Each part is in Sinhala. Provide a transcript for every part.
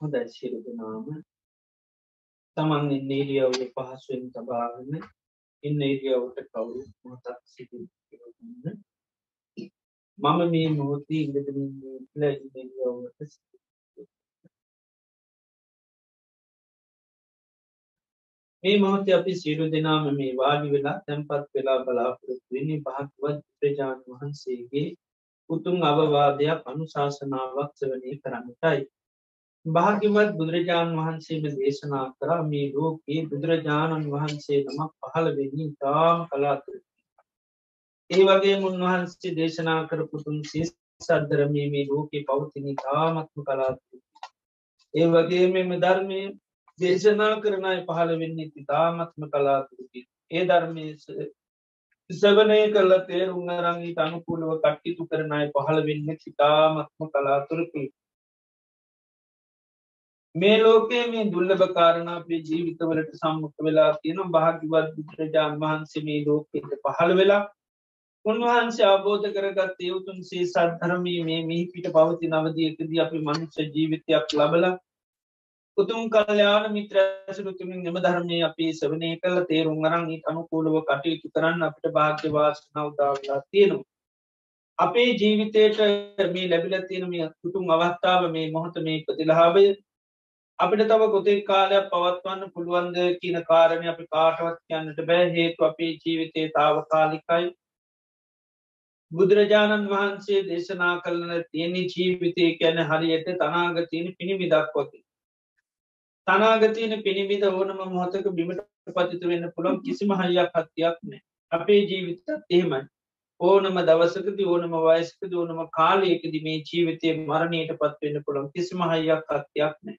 හොඳයි සිරු දෙනාම. තමන් ඉන්න ඉරියව්ව පහසුවෙන් තබාගන්න ඉන්න ඉරියව්ට කවුරු මොහතක් සිටි න්න මම මේ මොහොතී ඉඳදමින් ල ඉරියව්වට මේ මොහොත අපි සිරු දෙනාම මේ වාඩි වෙලා තැන්පත් වෙලා බලාපොරොත්තු වෙන්නේ භාගවත් ප්‍රජාන් වහන්සේගේ උතුම් අවවාදයක් අනුශාසනාවක් සවනය කරන්නටයි. භාග්‍යවත් බුදුරජාණන් වහන්සේම දේශනා කරා මේ ලෝකයේ බුදුරජාණන් වහන්සේ නමක් පහළ වෙන්නේ තාම කලාතුර ඒ වගේ මුන්වහන්සේ දේශනා කරපුතුන් සේ සද්ධරමී මේ ලෝකයේ පවතින තාමත්ම කලාතුර ඒ වගේ මෙම ධර්මය දේශනා කරනය පහළ වෙන්නේ ඉතාමත්ම කලාතුරකි ඒ ධර්මය සවනය කල තේරුම් අරංගී අනුකූලව කට්ටිතු කරනය පහළ වෙන්න ඉතාමත්ම කලාතුරකි මේ ලෝකයේ මේ දුල්ලභ කාරණ අපේ ජීවිතවලට සම්මුඛ වෙලා තියෙන භාගිවත් බුදුරජාන් වහන්සේ මේ ලෝකෙට පහළ වෙලා උන්වහන්සේ අබෝධ කරගත් යවතුන් සේ සද්ධරමී මේ මිහි පිට පවති නවදියකද අපි මනුෂ්‍ය ජීවිතයක් ලබල උතුම් කල්යාන මිත්‍රසරුතුමින් එම ධර්මය අපි සවනය කල තේරුම් අරං අනුකූලව කටයුතු කරන්න අපට භාග්‍යවාසන උදාවලා තියෙනවා. අපේ ජීවිතයට මේ ලැබිල තියෙන මේ කුතුම් අවස්ථාව මේ මොහොත මේ ප්‍රතිලාභය අපිට තව ගොතේ කාලයක් පවත්වන්න පුළුවන්ද කියන කාරණය අපි කාටවත් කියන්නට බෑ. හේතු අපේ ජීවිතය තාව කාලිකයි බුදුරජාණන් වහන්සේ දේශනා කරන තියෙන ජීවිතය ගැන හරියට තනාගතියන පිණිමිදක් වති තනාගතියන පිණිබිද ඕනම මොහතක බිමට පතිත වෙන්න පුළොම් කිසිම හයියක් හත්තියක් නෑ. අපේ ජීවිතත් එහෙමයි. ඕනම දවසකද ඕනම වයස්කද ඕනම කාලයකද මේ ජීවිතය මරණයට පත්වෙන්න පුළොම් කිසිම හයියක් හත්තියක් නෑ.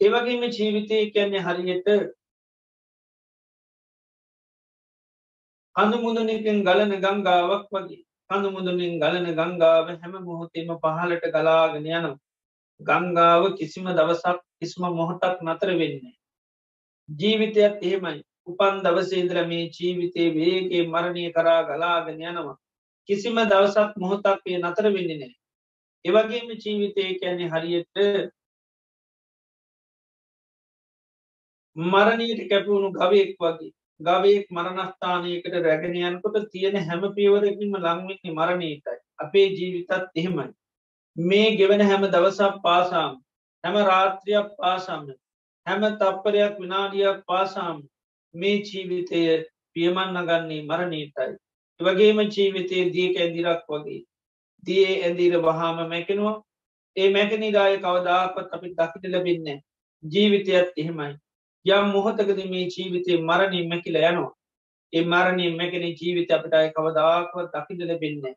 ඒවගේම ජීවිතය කියන්නේ හරියට කඳු මුදුනකින් ගලන ගංගාවක් වගේ. කඳු මුදුනින් ගලන ගංගාව හැම මොහොතේම පහලට ගලාගෙන යනම් ගංගාව කිසිම දවසක් කිස්ම මොහොතක් නතර වෙන්නේ ජීවිතයක් එහෙමයි. උපන් දවසේන්ද්‍ර මේ ජීවිතේ වේගේ මරණය කරා ගලාගෙන යනවා. කිසිම දවසක් මොහොතක්ේ නතර වෙන්නේ නෑ ඒවගේම ජීවිතය කියන්නේ හරියට මරණීට කැපවුණු ගවයෙක් වගේ. ගවයෙක් මරණස්ථානයකට රැගෙනයන්කොට තියෙන හැම පියවරකින්ම ලංවෙන්නේ මරණීටයි අපේ ජීවිතත් එහෙමයි. මේ ගෙවන හැම දවසක් පාසාම් හැම රාත්‍රියක් පාසාම හැම තප්පරයක් විනාඩියක් පාසාම් මේ ජීවිතය පියමන්න ගන්නේ මරණීටයි වගේම ජීවිතයේ දියක ඇදිරක් වගේ. දිය ඇදීර වහාම මැකෙනවා. ඒ මැකනිදාය කවදාපත් අපි දකිට ලබින්නේ ජීවිතයත් එහෙමයි. යම් මොහොතකද මේ ජීවිතය මරණින් මැකිල යනවා. ඒ මරණින් මැකෙන ජීවිත අපටයි කවදාක්වත් දකිට ලබෙන්නේ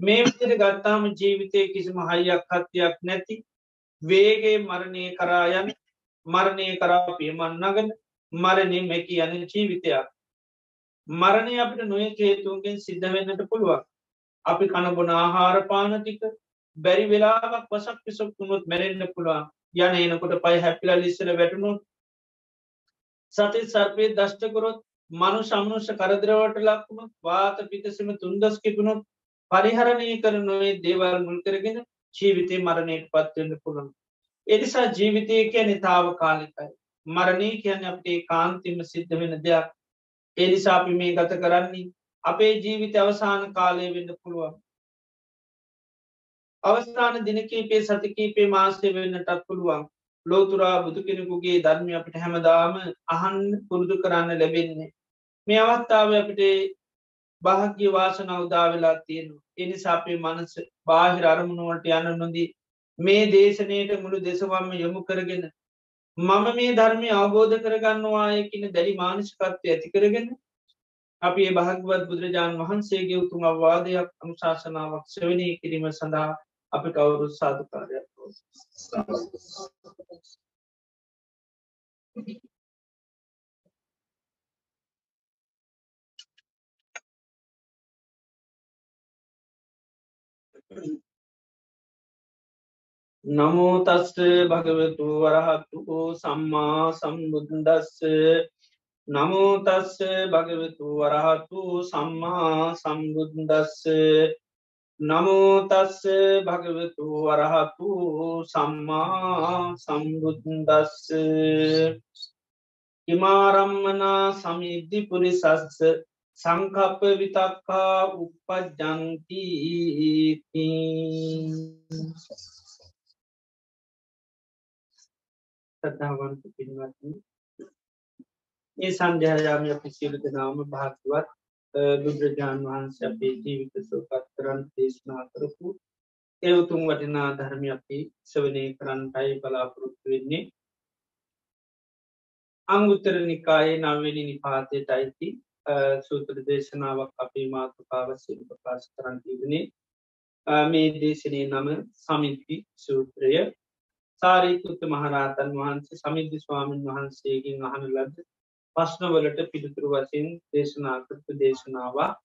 මේ විදිර ගත්තාම ජීවිතය කිසිම හයියක් හත්තියක් නැති වේගේ මරණය කරායන් මරණය කරා පියමන්නගන මරණින් මැකි යන ජීවිතයක්. මරණය අපට නොය හේතුන්ගෙන් සිද්ධ වෙන්නට පුළුවන්. අපි කණබොන ආහාරපානටික බැරි වෙලාවක් වසක් පිසක් වුණොත් මැරෙන්න්න පුළුවන්. යන එනකොට පයි හැපිලා ලිස්සල වැටුණුත් සති සර්පය දෂ්ටකොරොත් මනු සමනුෂ කරදරවට ලක්වුණු වාත පිතසම තුන්දස් කිපුණොත් පරිහරණය කරනුවේ දේවල් මුල් කරගෙන ජීවිතය මරණයට පත්වන්න පුළුවන්. එනිසා ජීවිතය කියන තාව කාලිකයි. මරණය කියන අපේ කාන්තිම සිද්ධ වෙන දෙයක් එනිසාපි මේ ගත කරන්නේ අපේ ජීවිත අවසාන කාලය වෙන්න පුළුවන්. අවස්ථාන දිනකීපේ සතිකීපේ මාසය වෙන්නටත් පුළුවන් ලෝතුරා බුදු කෙනෙකුගේ ධර්මය අපිට හැමදාම අහන් පුරුදු කරන්න ලැබෙන්නේ. මේ අවස්ථාව අපිට භාග්‍ය වාසන උදා වෙලා තියෙනු. එනිසාපේ මනස බාහිර අරමුණුවලට යන්න නොදී මේ දේශනයට මුළු දෙසවම්ම යොමු කරගෙන මම මේ ධර්මය අවබෝධ කරගන්නවාය කියන දැඩි මානසිකත්වය ඇති කරගෙන අපි භාගවත් බුදුරජාණන් වහන්සේගේ උතුම් අවවාදයක් අනුශාසනාවක් සවනය කිරීම සඳහා අපි කවුරුත් සාධකාරයක් නමෝ තස්ස භගවතු වරහත්තු සම්මා සම්බුද්දස්ස. නමෝ තස්ස භගවතු වරහතු සම්මා සම්බුද්දස්ස. නමෝතස්ස භගවතු වරහතු සම්මා සම්බුද්දස්ස. ඉමාරම්මනා සමිද්ධි පුරිසස්ස. සංකප්ප විතක්කා උපජන්ති සද්ධාවන්ත පින්වත්නි ඒ සංජයයාම අපි සියලු දෙනාම භාග්‍යවත් බුදුරජාණන් වහන්සේ අපේ ජීවිත සෝපත් කරන්න දේශනා කරපු ඒවතුම් වටිනා ධර්මය අපි සවනය කරන්නටයි බලාපොරොත්තු වෙන්නේ. අංගුත්තර නිකායේ නවවෙනි නිපාතයට අයිති සූත්‍ර දේශනාවක් අපේ මාතෘකාවසයෙන් ප්‍රකාශ කරන්න තිබුණේ. මේ දේශනය නම සමිති සූත්‍රය. සාරීකුත්ත මහරහතන් වහන්සේ සමිද්ධි ස්වාමීන් වහන්සේගෙන් අහන ලද ප්‍රශ්නවලට පිළිතුරු වසින් දේශනා කරපු දේශනාවක්.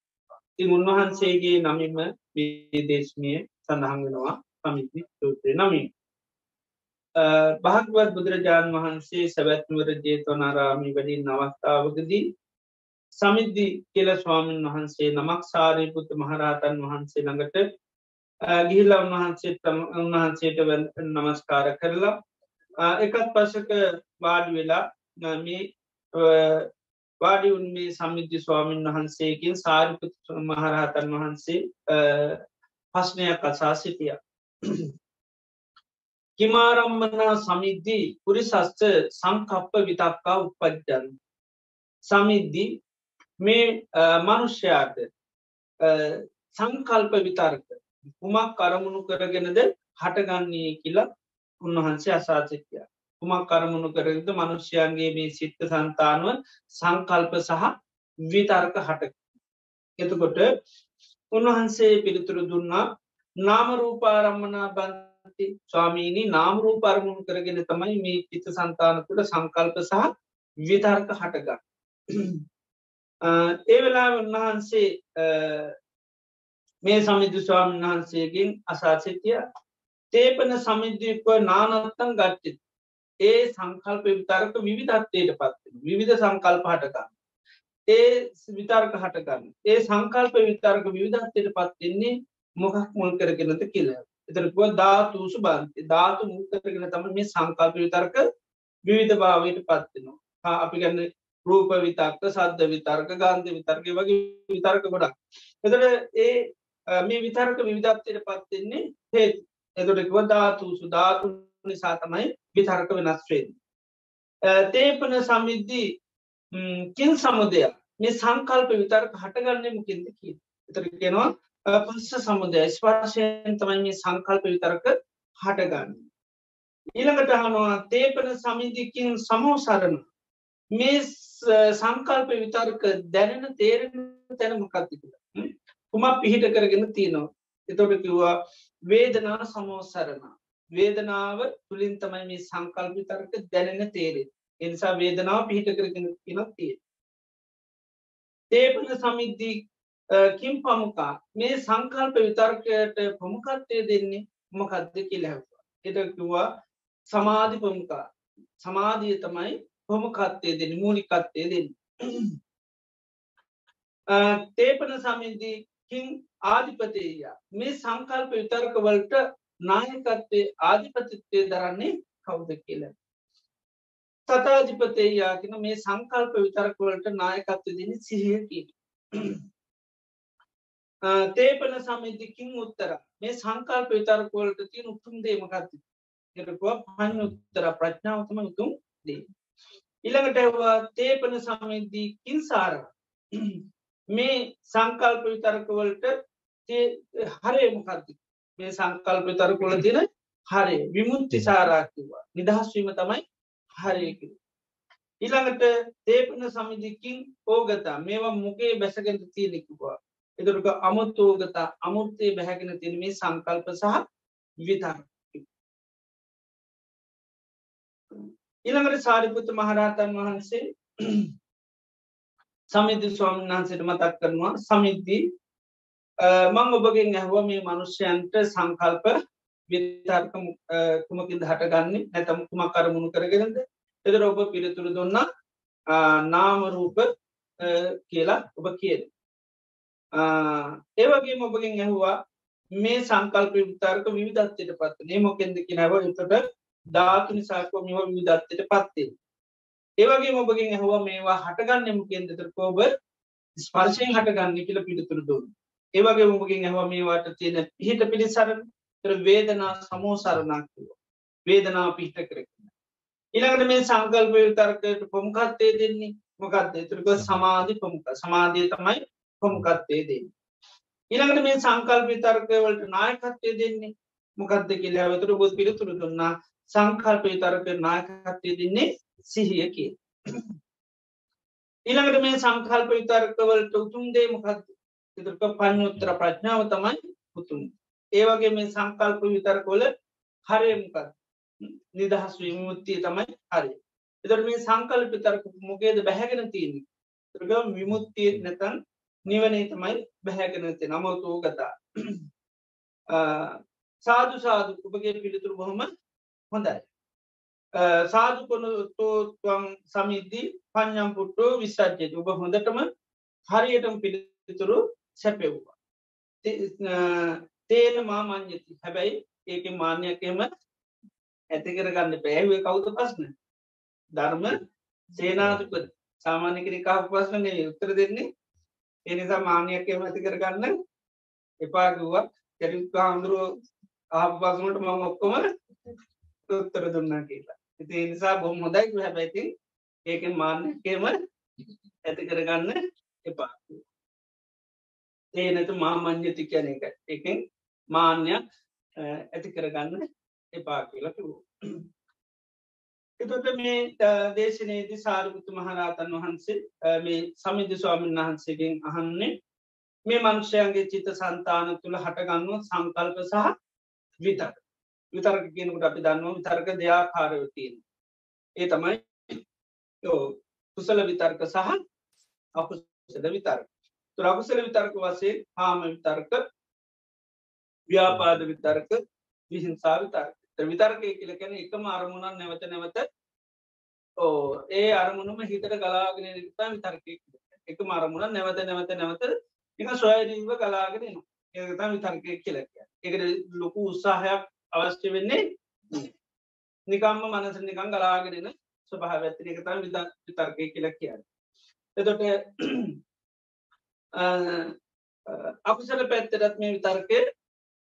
ති උන්වහන්සේගේ නමින්ම දේශනය සඳහංගෙනවා සමිති සූත්‍රය නමින්. භාගවත් බුදුරජාණන් වහන්සේ සැවැත්නුවර ජේතවනාරාමි වලින් අවස්ථාවකදී සමිද්ධි කියල ස්වාමීන් වහන්සේ නමක් සාරීපුත්ත මහරහතන් වහන්සේ ළඟට ගිහිල උන්වහන්සේ උන්වහන්සේට නමස්කාර කරලා එකත් පසක වාඩි වෙලා මේ වාඩි උන්මේ සමිද්ධි ස්වාමීන් වහන්සේකින් සාරිපුත් මහරහතන් වහන්සේ පස්්නයක් අසා සිටිය. කිමාරම්මනා සමිද්ධී පුරිසස්ස සංකප්ප විතක්කා උපද්ජන්. සමිද්ධි මේ මනුෂ්‍යයාට සංකල්ප විතර්ක කුමක් කරමුණු කරගෙනද හටගන්නේ කියලා උන්වහන්සේ අසාචකයා. කුමක් කරමුණු කරද මනුෂ්‍යයන්ගේ මේ සිත්ත සන්තානුව සංකල්ප සහ විතර්ක හට. එතකොට උන්වහන්සේ පිළිතුරු දුන්නා නාමරූපාරම්මනා බන්ති ස්වාමීණී නාමරූපාරමුණු කරගෙන තමයි මේ චිත්ත සන්තානතුට සංකල්ප සහ විතර්ක හටගන්න. ඒ වෙලා උන්වහන්සේ මේ සමිදු ස්වාමීන් වහන්සේගෙන් අසාසිතිය තේපන සමිද්‍යක්ව නානත්තන් ගච්චිත් ඒ සංකල්ප විතරක විවිධත්වයට පත්වෙන විවිධ සංකල්ප හටගන්න. ඒ විතර්ක හටගන්න. ඒ සංකල්ප විතරක විවිධත්වයට පත්වෙන්නේ මොකක් මුල් කරගෙනද කියලා. එතරකුව ධාතුූසු බන්ති ධාතු මුල් කරගෙන තම මේ සංකල්ප විතර්ක විවිධ භාවයට පත්වෙනවා අපි ගන්න රූප විතර්ක සද්ධ විතර්ක ගන්ධ විතර්ක වගේ විතර්ක ගොඩක්. එතට ඒ මේ විතර්ක විවිධත්වයට පත්වෙන්නේ හේතු. එතොටෙක්ව ධාතුූසු ධාතු නිසා තමයි විතර්ක වෙනස්වේද. තේපන සමිද්ධී කින් සමුදයක් මේ සංකල්ප විතර්ක හටගන්නේ මොකින්ද කිය. එතර කියෙනවා පස්ස සමුදය ස්පර්ශයෙන් තමයි මේ සංකල්ප විතරක හටගන්න. ඊළඟට හනවා තේපන සමිධිකින් සමෝසරණ මේ සංකල්ප විතර්ක දැනෙන තේරෙන තැනමකත්තිකුට කුමක් පිහිට කරගෙන තියෙනවා. එතොට කිව්වා වේදනා සමෝසරණ වේදනාව තුළින් තමයි මේ සංකල්ප විතරක දැනෙන තේරේ එනිසා වේදනාව පිහිට කරගෙන කියෙනක් තිය. තේපන සමිද්ධී කිම් පමුකා මේ සංකල්ප විතර්කයට ප්‍රමුකත්වය දෙන්නේ මොකක්ද කියලැහවා. එට කිව්වා සමාධි ප්‍රමුකා සමාධිය තමයි ප්‍රමුකත්වය දෙන්න මූලිකත්වය දෙන්න. තේපන සමින්දී කින් ආධිපතේය මේ සංකල්ප විතර්ක වලට නායකත්වය ආධිපතිත්වය දරන්නේ කවුද කියලා. තතාධිපතේයාගෙන මේ සංකල්ප විතරකවලට නායකත්ව දෙන සිහියකි. තේපන සමිධිකින් උත්තර මේ සංකල්ප විතරකවලට තියන උතුම් දේමකත්ති එරකුව පන් උත්තර ප්‍රඥාවතම උතුම් දේ. ඉළඟට ඇවා තේපන සමිද්ධී කින්සාර මේ සංකල්ප විතරකවලට හරයමකත්ති මේ සංකල්ප විතරකොල තින හරි විමුත්ති සාරාකිවා නිදහස්වීම තමයි හරයකි. ඊළඟට තේපන සමිධිකින් ඕගතා මේවා මුගේ බැසගෙන්ට තියනෙකිවා. එතුරක අමුත්තෝගතා අමුත්තේ බැහැගෙන තින මේ සංකල්ප සහ විතර. ඊළඟට සාරිපුත මහරහතන් වහන්සේ සමිධ ස්වාමන් වහන්සට මතක් කරනවා සමිද්ධී Eh, මං ඔබගෙන් ඇහුව මේ මනුෂ්‍යයන්ට සංකල්ප විතර්ක eh, කුමකින්ද හටගන්නේ? නැතම කුමක් කරමුණු කරගෙනද? එදර ඔබ පිළිතුරු දුන්න eh, නාමරූප කියලා ඔබ කියල ඒවගේ ඔබගෙන් ඇහුවා මේ සංකල්ප විතරක විවිධත්වයට පත්වනේ මොකෙන්ද කිනව එතට ධාතු නිසාක මෙම විවිධත්වයට පත්වේ ඒවගේ මොබගෙන් ඇහවා මේවා හටගන්න මොකෙන්දතර කෝබ ස්පර්ශයෙන් හටගන්න කියල පිළිතුරු දුන්න. ඒවගේ මොබගෙන් ඇහවා මේවාට තියෙන පිහිට පිළිසරන තර වේදනා සමෝ සරණක්ව වේදනා පිහිට කරන්න ඉළඟට මේ සංකල්ප විතරකට පොමකත්තේ දෙන්නේ මොකක්ද? තුරක සමාධි පොමුක සමාධිය තමයි පොමුකත්තේ දෙන්නේ. ඊළඟට මේ සංකල්ප විතර්කවලට නායකත්වය දෙන්නේ මොකක්ද කියලා ඇවතුර බොත් පිළිතුරු දුන්නා. සංකල්ප විතරක නායකත්වය දෙන්නේ සිහිය කිය ඊළඟට මේ සංකල්ප විතර්කවලට උතුම් දේ මොකක්ද? ඉතරක පඥුත්තර ප්‍රඥාව තමයි උතුම් ඒවගේ මේ සංකල්ප විතරකොල හරයමකක් නිදහස් විමුත්තිය තමයි හරි එතර මේ සංකල්ප විතරක මොකේද බැහැගෙන තියෙන විමුත්තිය නැතන් නිවනේ තමයි බැහැගෙනති නමෝතෝ ගතා සාදු සාදු. ඔබගේ පිළිතුරු බොහොම හොඳයි. සාදු කොනතෝත්වන් සමිද්දී පඥම් පුට්ටෝ විසාජ්‍යයට ඔබ හොඳටම හරියටම පිළිතුරු සැපෙව්වා තේන මාමං්‍යති හැබැයි ඒක මාන්‍යයක්කෙම ඇති කරගන්න පැහැවේ කවුත පස්න ධර්ම සේනාධප සාමාන්‍ය කෙනෙ කාහ පස්වන්නේ උත්තර දෙන්නේ. එනිසා මානයක්කම ඇති කරගන්න එපාගුවක් කැරිත් හාමුදුරුව ආප පසුමට මං ඔක්කොම උත්තර දුන්නා කියලා. ඉති නිසා බොම් හොදයික් හැබැයිති ඒක මාන්‍යකේම ඇති කරගන්න එපා. ඒනතු මාමං්්‍යති කියන එක. එකෙන් මාන්‍යයක් ඇති කරගන්න එපා කියලා කිවූ එතොට මේ දේශනයේති සාරපුතු මහරාතන් වහන්සේ මේ සමිධ ස්වාමීන් වහන්සේගෙන් අහන්නේ මේ මංශයන්ගේ චිත සන්තාන තුළ හටගන්නුව සංකල්ප සහ විතර විතරක කියනකට අපි දන්නවා විතර්ක දෙයාකාරයතියෙන් ඒ තමයි යෝ කුසල විතර්ක සහ අකුසද විතර්ක. තුරකුසල විතර්ක වසේ හාම විතර්ක ව්‍යාපාද විතර්ක විහිංසා විතර්ක. විතර්කය කියලකැන එකම අරමුණන් නැවත නැවත ඕ ඒ අරමුණම හිතට ගලාගෙන නිතා විතර්කය එක මරමුණ නැවත නැවත නැවත එක සොයරීව ගලාගෙන ඒතා විතර්කය කියලක එකට ලොකු උත්සාහයක් අවශ්‍ය වෙන්නේ නිකම්ම මනස නිකං ගලාගෙනන ස්වභාව ඇතින එකතා විතර්කය කියලක් කියන්න. එතොට අකුසල පැත්තරත් මේ විතර්කය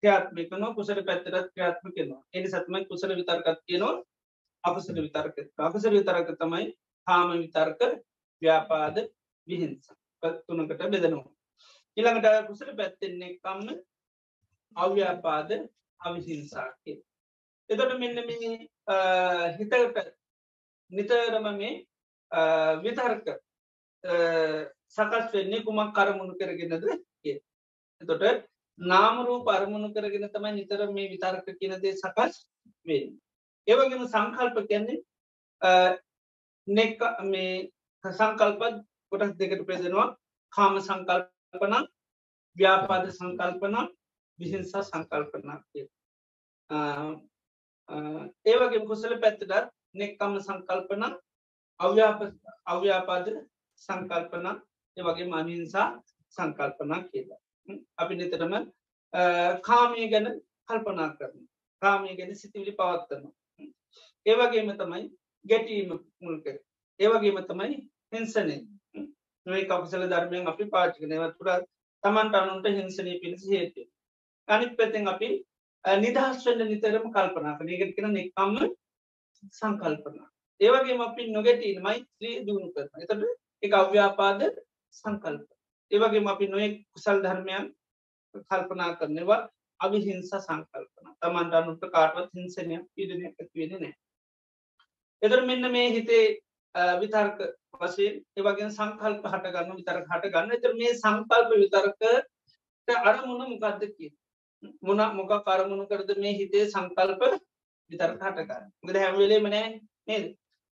ක්‍යාත්මිකන කුසල පැත්තරත් ක්‍යාත්ම කෙනවා එනි සත්ම කුසල විතර්කත් කියනවා අපසල විතර්ක. අපසල විතරක තමයි හාම විතර්ක ව්‍යාපාද විහිංස. තුනකට බෙදනවා. ඉළඟට කුසල පැත්තෙන්නේ කම්ම අව්‍යාපාද අවිහිංසාකය එතට මෙන්න මේ හිතට නිතරම මේ විතර්ක සකස් වෙන්නේ කුමක් කරමුණු කරගෙනද කිය එතොට නාමරූ පරමුණු කරගෙන තමයි නිතර මේ විතර්ක කියනදේ සකස් වෙන්න. ඒවගේම සංකල්ප කියන්නේ නෙක් මේ සංකල්පත් කොටස් දෙකට ප්‍රෙදෙනවා කාම සංකල්පන ව්‍යාපාද සංකල්පන විහිංසා සංකල්පනා කිය ඒවගේ කුසල පැත්තටත් නෙක්කම සංකල්පන අව්‍යාපාද සංකල්පන ඒවගේ මනින්සා සංකල්පනා කියලා. අපි නිතරම කාමය ගැන කල්පනා කරන කාමය ගැන සිතිවිලි පවත්වනවා. ඒවගේම තමයි ගැටීම මුල්ක ඒවගේම තමයි හිංසනය. නොයි කපසල ධර්මයෙන් අපි පාචිකනව තුර තමන්ට අනුන්ට හිංසනය පිණිසි හේතු අනිත් පැතින් අපි නිදහස් වන්න නිතරම කල්පනා කන ඒකට කෙන නිකම්ම සංකල්පන. ඒවගේ අපි නොගැටීන මයිත්‍රී දුණු කරන එතට එක අව්‍යාපාද සංකල්ප. ඒවගේ අපි නොයෙක් කුසල් ධර්මයන් කල්පනා කරනවා. අවිහිංස සංකල්පන. තමන්ට අනුට කාටවත් හිංසනය පිඩනය ඇතිවෙන නෑ එදර මෙන්න මේ හිතේ විතර්ක වසේ ඒවගේ සංකල්ප හටගන්න විතර හට ගන්න. එතර මේ සංකල්ප විතරක අරමුණ මොකක්ද කිය මොන මොක කරමුණු කරද මේ හිතේ සංකල්ප විතර හටගන්න ගද හැම්වෙලේම නෑ නේද?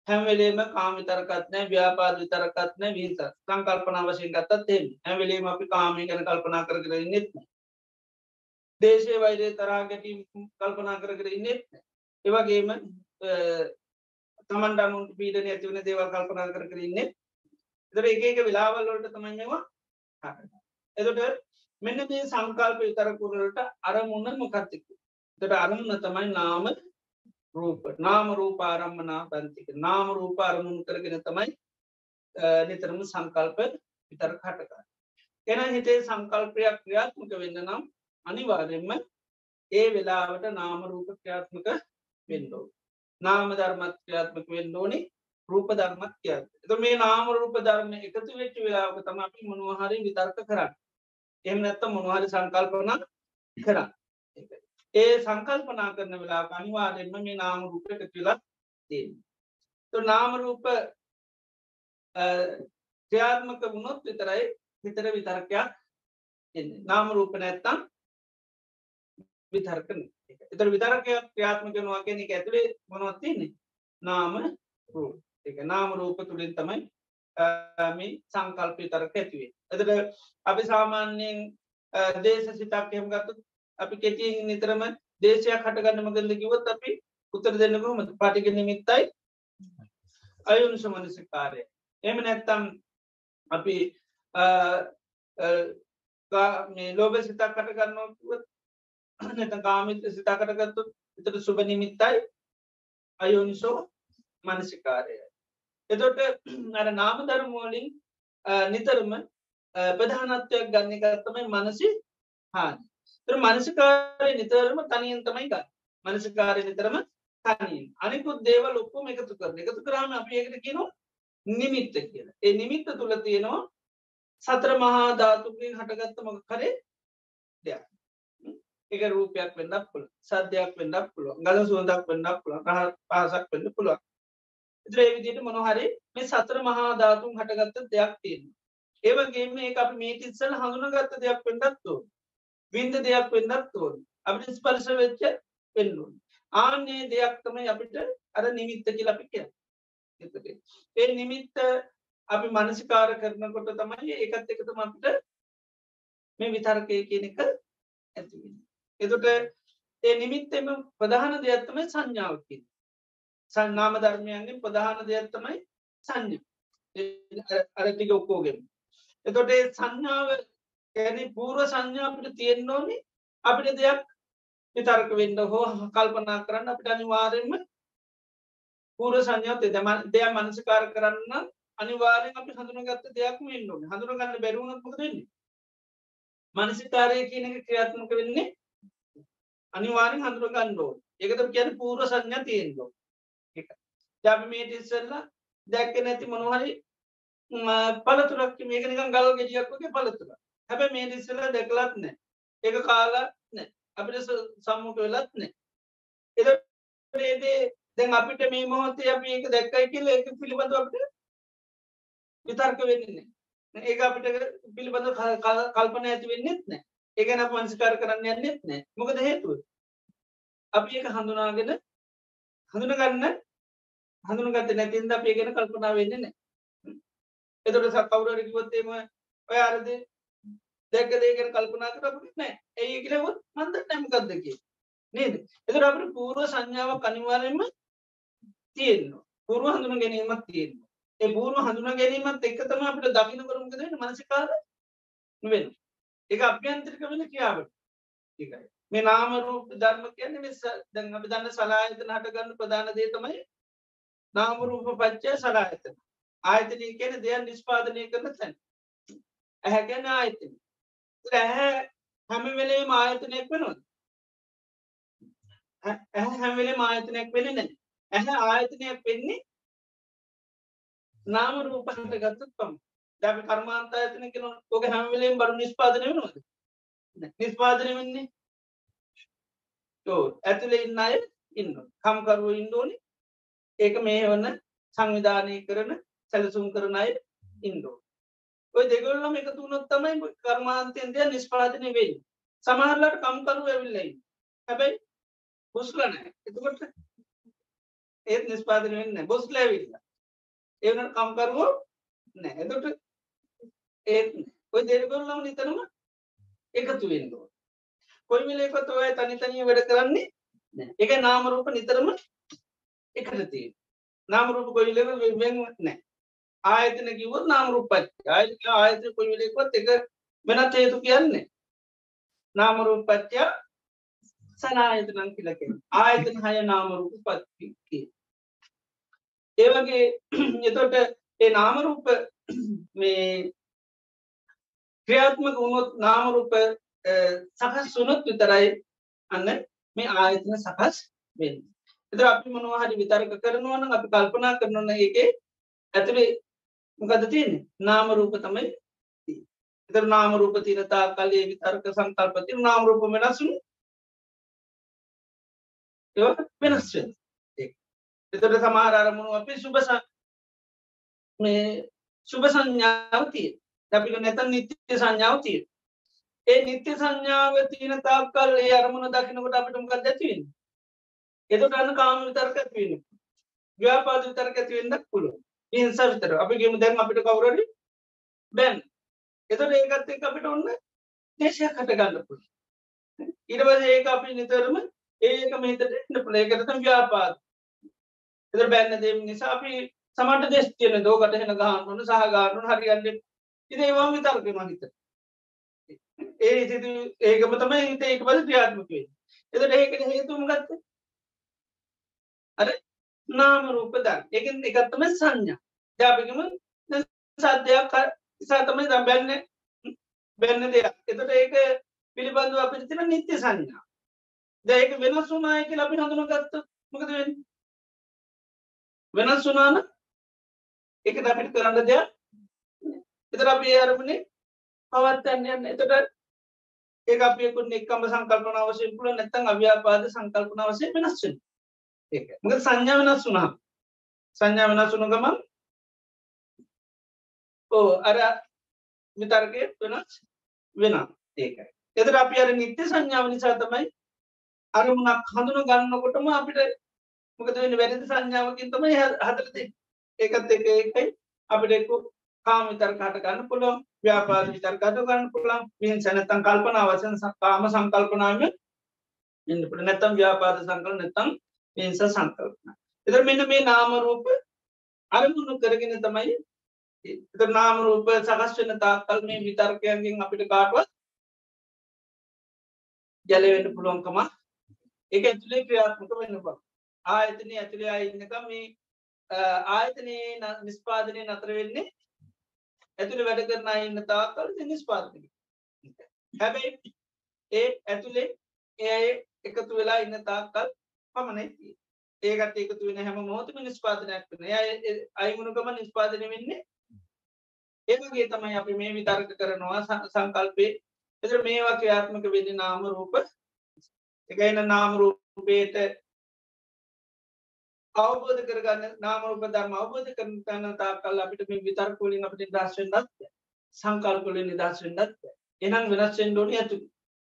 හැමවෙලේම කාම විතරකත්නෑ ව්‍යාපාද විතරකත්නෑ විහිත සංකල්පන වශයෙන් ගත්තත් එ හැමවෙලේම අපි කාමය ගැන කල්පනා කර කර නෙත් දේශය වෛරය තරා ගැටීම් කල්පනා කර කර ඉන්නෙත් ඒවගේම තමන්ට අනුන්ට පීඩන ඇතිවන දේවල් කල්පනා කර කරන්නේ දර එක එක වෙලාවල්ලට තමයිවා එතට මෙන්න මේ සංකල්ප විතරකුරට අරමුණ මොකත්තික තට අරමුණ තමයි නාම රූප නාම රූපාරම්මනා පන්තික නාම රූප අරමුණු කරගෙන තමයි නිතරම සංකල්ප විතර කටකා එන හිතේ සංකල්පයක් ක්‍රියාත්මක වෙන්න නම් අනිවාර්යෙන්ම ඒ වෙලාවට නාම රූප ක්‍රියාත්මක වෙන්ඩෝ නාම ධර්මත් ක්‍රියාත්මක වෙන්ඩෝනි රූප ධර්මත් කියත් එත මේ නාම රූප ධර්ම එකතු වෙච්ච වෙලාවක තම අපි මොනවහරි විතර්ක කරන්න. එම නැත්ත මොනහරි සංකල්පන කරන්න. ඒ සංකල්පනා කරන වෙලා අනිවාර්යෙන්ම මේ නාම රූපයට කියලා තිය නාම රූප ක්‍රියාත්මක වුණොත් විතරයි හිතර විතර්කයක් නාම රූප නැත්තම් විතර්කන එතර විතරකයක් ක්‍රියාත්මකනවා කියන එක ඇතුළේ මොනවත් තින්නේ නාම රූප. එක නාම රූප තුළින් තමයි මේ සංකල්පය තරක ඇතිවේ. එතට අපි සාමාන්‍යයෙන් දේශ සිතක් එහෙම ගත්තු අපි කෙටියෙන් නිතරම දේශයක් හටගන්න මගද කිවත් අපි උත්තර දෙන්නකම පටික නිමිත්තයි අයුනිස මනසි කාරය. එම නැත්තම් අපි මේ ලෝබ සිතක් කටගන්නවා නැත කාමිත සිතාකටගත්තු එතට සුභ නිමිත්තයි අයෝනිසෝ මනසිකාරය. එතොට අර නාම ධර්මෝලින් නිතරම ප්‍රධානත්වයක් ගන්න කරත්තමයි මනසි හානි. තර මනසිකාරය නිතරම තනියෙන් තමයි ගන්න. මනසිකාරය නිතරම තනින් අනිකුත් දේවල් ඔක්කොම එකතු කරන. එකතු කරාම අප ඒකට කියන නිමිත්ත කියලා. ඒ නිමිත්ත තුළ තියෙනවා සතර මහා ධාතුකින් හටගත්තමක කරේ දෙයක්. එක රූපයක් වෙන්නක් පුළ සද්‍යයක් වෙන්නක් පුළුව ගල සුවදක් වෙන්නක් පුළ රහ පාසක් වෙන්න පුළුවන්. ඉදිරේ විදිට මොනොහරි මේ සතර මහා ධාතුන් හටගත්ත දෙයක් තියෙන ඒවගේ මේ අප මේ තිස්සල හඳුනගත්ත දෙයක් වෙන්නත් ඕ වින්ද දෙයක් වෙන්නත් ඕන්. අපිට ස්පර්ශ වෙච්ච වෙන්නුන් ආන්නේ දෙයක් තමයි අපිට අර නිමිත්ත කියල අපි කිය ඒ නිමිත්ත අපි මනසිකාර කරනකොට තමයි ඒකත් එකතම අපිට මේ විතර්කය කියන එක ඇතිවෙන එතුට ඒ නිමිත්තෙම ප්‍රධාන දෙයක්ත්තමයි සංඥාවකින් සන්නාම ධර්මයන්ගේ ප්‍රධාන දෙයක්ත්තමයි සංඥ. අරටික ඔක්කෝගෙන් එතොට ඒ සංඥාව ඇනි පූර්ව සංඥාපිට තියෙන්න්න ඕනි. අපිට දෙයක් විතර්ක වෙන්ඩ හෝ කල්පනා කරන්න අපිට අනිවාරෙන්ම පූර සංඥාත දෙම දෙයක් මනසිකාර කරන්න අනිවාරෙන් අපි හඳුනගත්ත දෙයක් වෙන්න ඕන. හඳුනගන්න බැරුණත්මක දෙන්නේ මනසිකාරය කියන එක ක්‍රියාත්මක වෙන්නේ අනිවාරෙන් හඳුර ගණ්ඩෝ ඒකත කියන පූර්ව සංඥා තියෙන්ඩෝ ජාප මේට ඉස්සල්ලා දැක්ක නැති මොනහරි පලතුරක් මේක නිකන් ගල් ගෙජියක්කගේ පලතුර හැබ මේ ඉස්සල දැකලත් නෑ. ඒක කාලා නෑ. අපිට සම්මුඛ වෙලත් නෑ. එද ඒදේ දැන් අපිට මේ මොහොතේ අපි ඒක දැක්කයි කියල ඒක පිළිබඳ අපට විතර්ක වෙන්නන්නේ ඒක අපිට පිළිබඳ කල්පන ඇති වෙන්නෙත් නෑ. ඒගැන පංස්කාර කරන්න යන්නෙත් නෑ. මොකද හේතුව? අපි ඒක හඳුනාගෙන හඳුනගන්න හඳුනගත නැතින්ද අපේ ගැන කල්පනා වෙන්න නෑ. එතොට සක් කවුරරකිවොත්තේම ඔය අරද දැක දේගෙන කල්පනා කරපුට නෑ. ඒ කියලවොත් මන්ද නැමකක්දක නේද? එතර අපට පූර්ව සංඥාව කනිවාරෙන්ම තියෙන්නවා පුරුව හඳුන ගැනීමත් තියෙන්නවා ඒ පූර්ව හඳුන ගැනීමත් එක්කතම අපට දකින කරුම්කද මනසිකාර වෙන්න එක අභ්‍යන්ත්‍රික වෙන කියාවට ඒකයි. මේ නාම රූප ධර්ම කියන්නේ මේ දැන් අපි දන්න සලායතන හටගන්න ප්‍රධාන දේ තමයි නාම රූප පත්‍ය සලායතන. ආයතනය කියන්නේ දෙයක් නිෂ්පාදනය කරන තැන. ඇහැ කියන්නේ ආයතන ඇහැ හැම වෙලේම ආයතනයක් වෙනවද? ඇහැ හැම වෙලේම ආයතනයක් වෙන්නේ නැහැ ඇහැ ආයතනයක් වෙන්නේ නාම රූප හටගත්තොත් තමයි දැ කර්මාන්තායතන කෙන ඕක හැමවෙලෙන් බරු නිස්පාදනය වෙනවාද? නිස්පාදනය වෙන්නේ ඇතුළේ ඉන්න අය ඉන්න කම්කරුව ඉන්ඩෝනි ඒක මේ වන්න සංවිධානය කරන සැලසුම් කරන අය ඉන්ඩෝ ඔය දෙගොල්ලම එක තුනොත් තමයි කර්මාන්තයෙන් දෙය නිස්පාදනය වෙයි සමහරලට කම්කරු ඇවිල්ලයි හැබැයි හුස්ලනෑ එතකොට ඒත් නිස්පාදනය වෙන්න බොස්ල ඇවිල්ල. ඒවන කම්කරුවෝ නෑ එතට ඒත් ඔය දෙරගොල්ලම නිතනම එකතු වෙන්ඩෝ කොයි මිලේකොත් ඔය තනිතනිය වැඩ කරන්නේ එක නාමරූප නිතරම එකටති නාමරූප කොයිල වෙන් නෑ ආයතන කිවත් නාමරූපත් ආය ආයත කොයිලෙකොත් එක වෙනත් හේතු කියන්නේ. නාමරූපච්චය සනායතනං කියලක ආයතන හය නාමරූප පත්ති ඒවගේ එතොට ඒ නාමරූප මේ ක්‍රියාත්මක වුණොත් නාමරූප සකස් සුනොත් විතරයි අන්න මේ ආයතන සකස් වෙන්න. එතර අපි මොනවා හරි විතරක කරනවන අපි කල්පනා කරනන එක ඇතුළේ මොකද තියන්නේ? නාමරූප තමයි එතර නාමරූප තිනතා කලේ විතර්ක සංකල්පති නාමරූප වෙනසුන් වෙනස් එතට සමාරාරමුණු අපි සුබස මේ සුභ සංඥාව තිය අපික නැත නිත්‍ය සංඥාව තිය ඒ නිත්‍ය සංඥාව තියන තාක්කල් ඒ අරමුණ දකිනකොට අපිටමකක් දැතිවෙන් එතු ගන්න කාම විතර්ක ඇතිවෙන ව්‍යාපාද විතර්ක ඇතිවෙන්නක් පුළුව හිංසා විතර අපි ගෙම දැන් අපිට කවුරට බැන්. එතට ඒකත් එක් අපිට ඔන්න දේශයක් හට ගන්න පුළ ඉරවස ඒක අපි නිතරම ඒක මේතට එන්න පුළ ඒකතම් ව්‍යාපාද එතර බැන්න දෙම නිසා අපි සමට දෙස් තියන දෝකට හෙන ගහන්නුන සහගානුන් හරිගන්න ඉති ඒවා විතර්කෙන හිත ඒ සිතු ඒකම තමයි හිත ඒක පද ක්‍රියාත්මකවේ එතට ඒකට හේතුම ගත්ත අර නාම රූප දන්. එකෙන් එකත්තම සංඥා. ජාපිකම සද්‍යයක් ඉසාතම දම් බැන්න. බැන්න දෙයක්. එතට ඒක පිළිබඳව අපිට තින නිත්‍ය සංඥා. දැක වෙනස් වුනායක අපි හඳුන ගත්ත මොකද වෙන්න? වෙනස් වුනාන එක අපිට කරන්න දෙයක් එතර අපි අරමුණේ පවත්තන්න යන්න. එතට ඒ අපියකුත් එක්කම සංකල්පන අවශයෙන් පුල නැත්තන් අව්‍යාපාද සංකල්පන අවසය වෙනස්වෙන් ඒ මක සංඥා වෙනස් වුනා සංඥා වෙනස් වුණු ගමන් ඕ අර විතර්කය වෙනස් වෙන ඒකයි එතර අපි අර නිත්‍ය සංඥාව නිසා තමයි අරමුණක් හඳුන ගන්නකොටම අපිට මොකද වෙන වැරදි සංඥාවකින් තමයි හදරද ඒකත් එක එකයි. අපිටෙක්කු කාම විතර්කාට ගන්න පුළුවන් ව්‍යාපාද විතර්කාට ගන්න පුළන් මින් සැනතන් කල්පන අවසන් කාම සංකල්පනාම ඉන්නපට නැතම් ව්‍යාපාද සංකල් නැතම් පින්ස සංකල්පන එතර මෙන්න මේ නාමරූප අරමුණු කරගෙන තමයි එත නාමරූප සකස් වන්න තාකල් මේ විතර්කයන්ගෙන් අපිට කාටුවත් ජලවෙන්න පුළුවන්කම එක ඇතුලේ ක්‍රියාත්මක වෙන්න බ ආයතනය ඇතුළේ අයින්නක මේ ආයතනයේ නිස්පාදනය නතර වෙන්නේ ඇතුළ වැඩ කරන ඉන්න තාකල් නිස්පාදනය හැබැයි ඒ ඇතුළේ ඒ එකතු වෙලා ඉන්න තාකල් පමණයි. ඒකට එකතු වෙන හැම මොහොතම නිස්පාදනයක් වන අයිමුණුකම නිස්පාදනය වෙන්නේ ඒගේ තමයි අපි මේ විතර්ක කරනවා සංකල්පේ. එතර මේවා ක්‍රියාත්මක වෙන්න නාම රූප. එකයින නාම රූපේට අවබෝධ කරගන්න නාමරූප ධර්ම අවබෝධ කරන තැන තාකල් අපිට මේ විතර්කෝලින් අපිට දර්ශවෙන්නත් සංකල්කොලින් නිදර්ශවෙන්නත් එනම් වෙනස්ෙන්ඩෝන ඇතු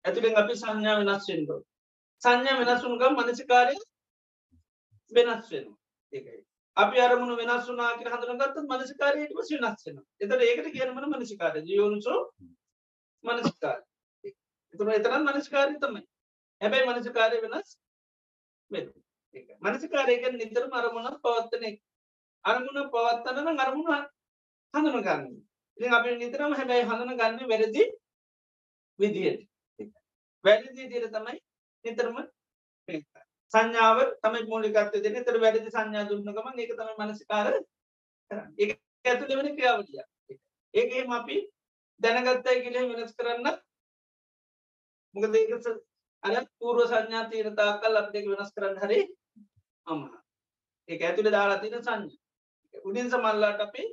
ඇතුළෙන් අපි සංඥා වෙනස්ෙන්ඩෝ සංඥා වෙනස්සුන්ගම් මනසිකාරය වෙනස් වෙන ඒකයි. අපි අරමුණු වෙනස් වනා කිය හඳනගත්ත මනසිකාරයට වස වෙනස්සෙන එතට ඒකට කියනමන මනසිකාර ජයෝනුසෝ මනසිකාර එතුම එතරම් මනස්කාරය තමයි. හැබැයි මනසිකාරය වෙනස් වෙන මනසිකාරයක නිතර අරමුණ පවත්තන අරමුණ පවත්තනන අරමුණ හඳුන ගන්න ඉති අපි නිතරම හැබැයි හඳන ගන්න වැරදි විදියට. වැරදි දිර තමයි නිතරම සංඥාව තමයි මූලිකත්ව දෙන තර වැරදි සංඥා දුන්නකම ඒක තම මනසිකාර ඒ ඇතුළ වෙන ක්‍රියාවලිය ඒකම අපි දැනගත්තයි කියල වෙනස් කරන්න මොකද ඒක අර පූර්ව සංඥා තීරතා කල් අපික වෙනස් කරන්න හරි අම ඒ ඇතුළ දාලා තින සංඥ. උඩින් සමල්ලාට අපි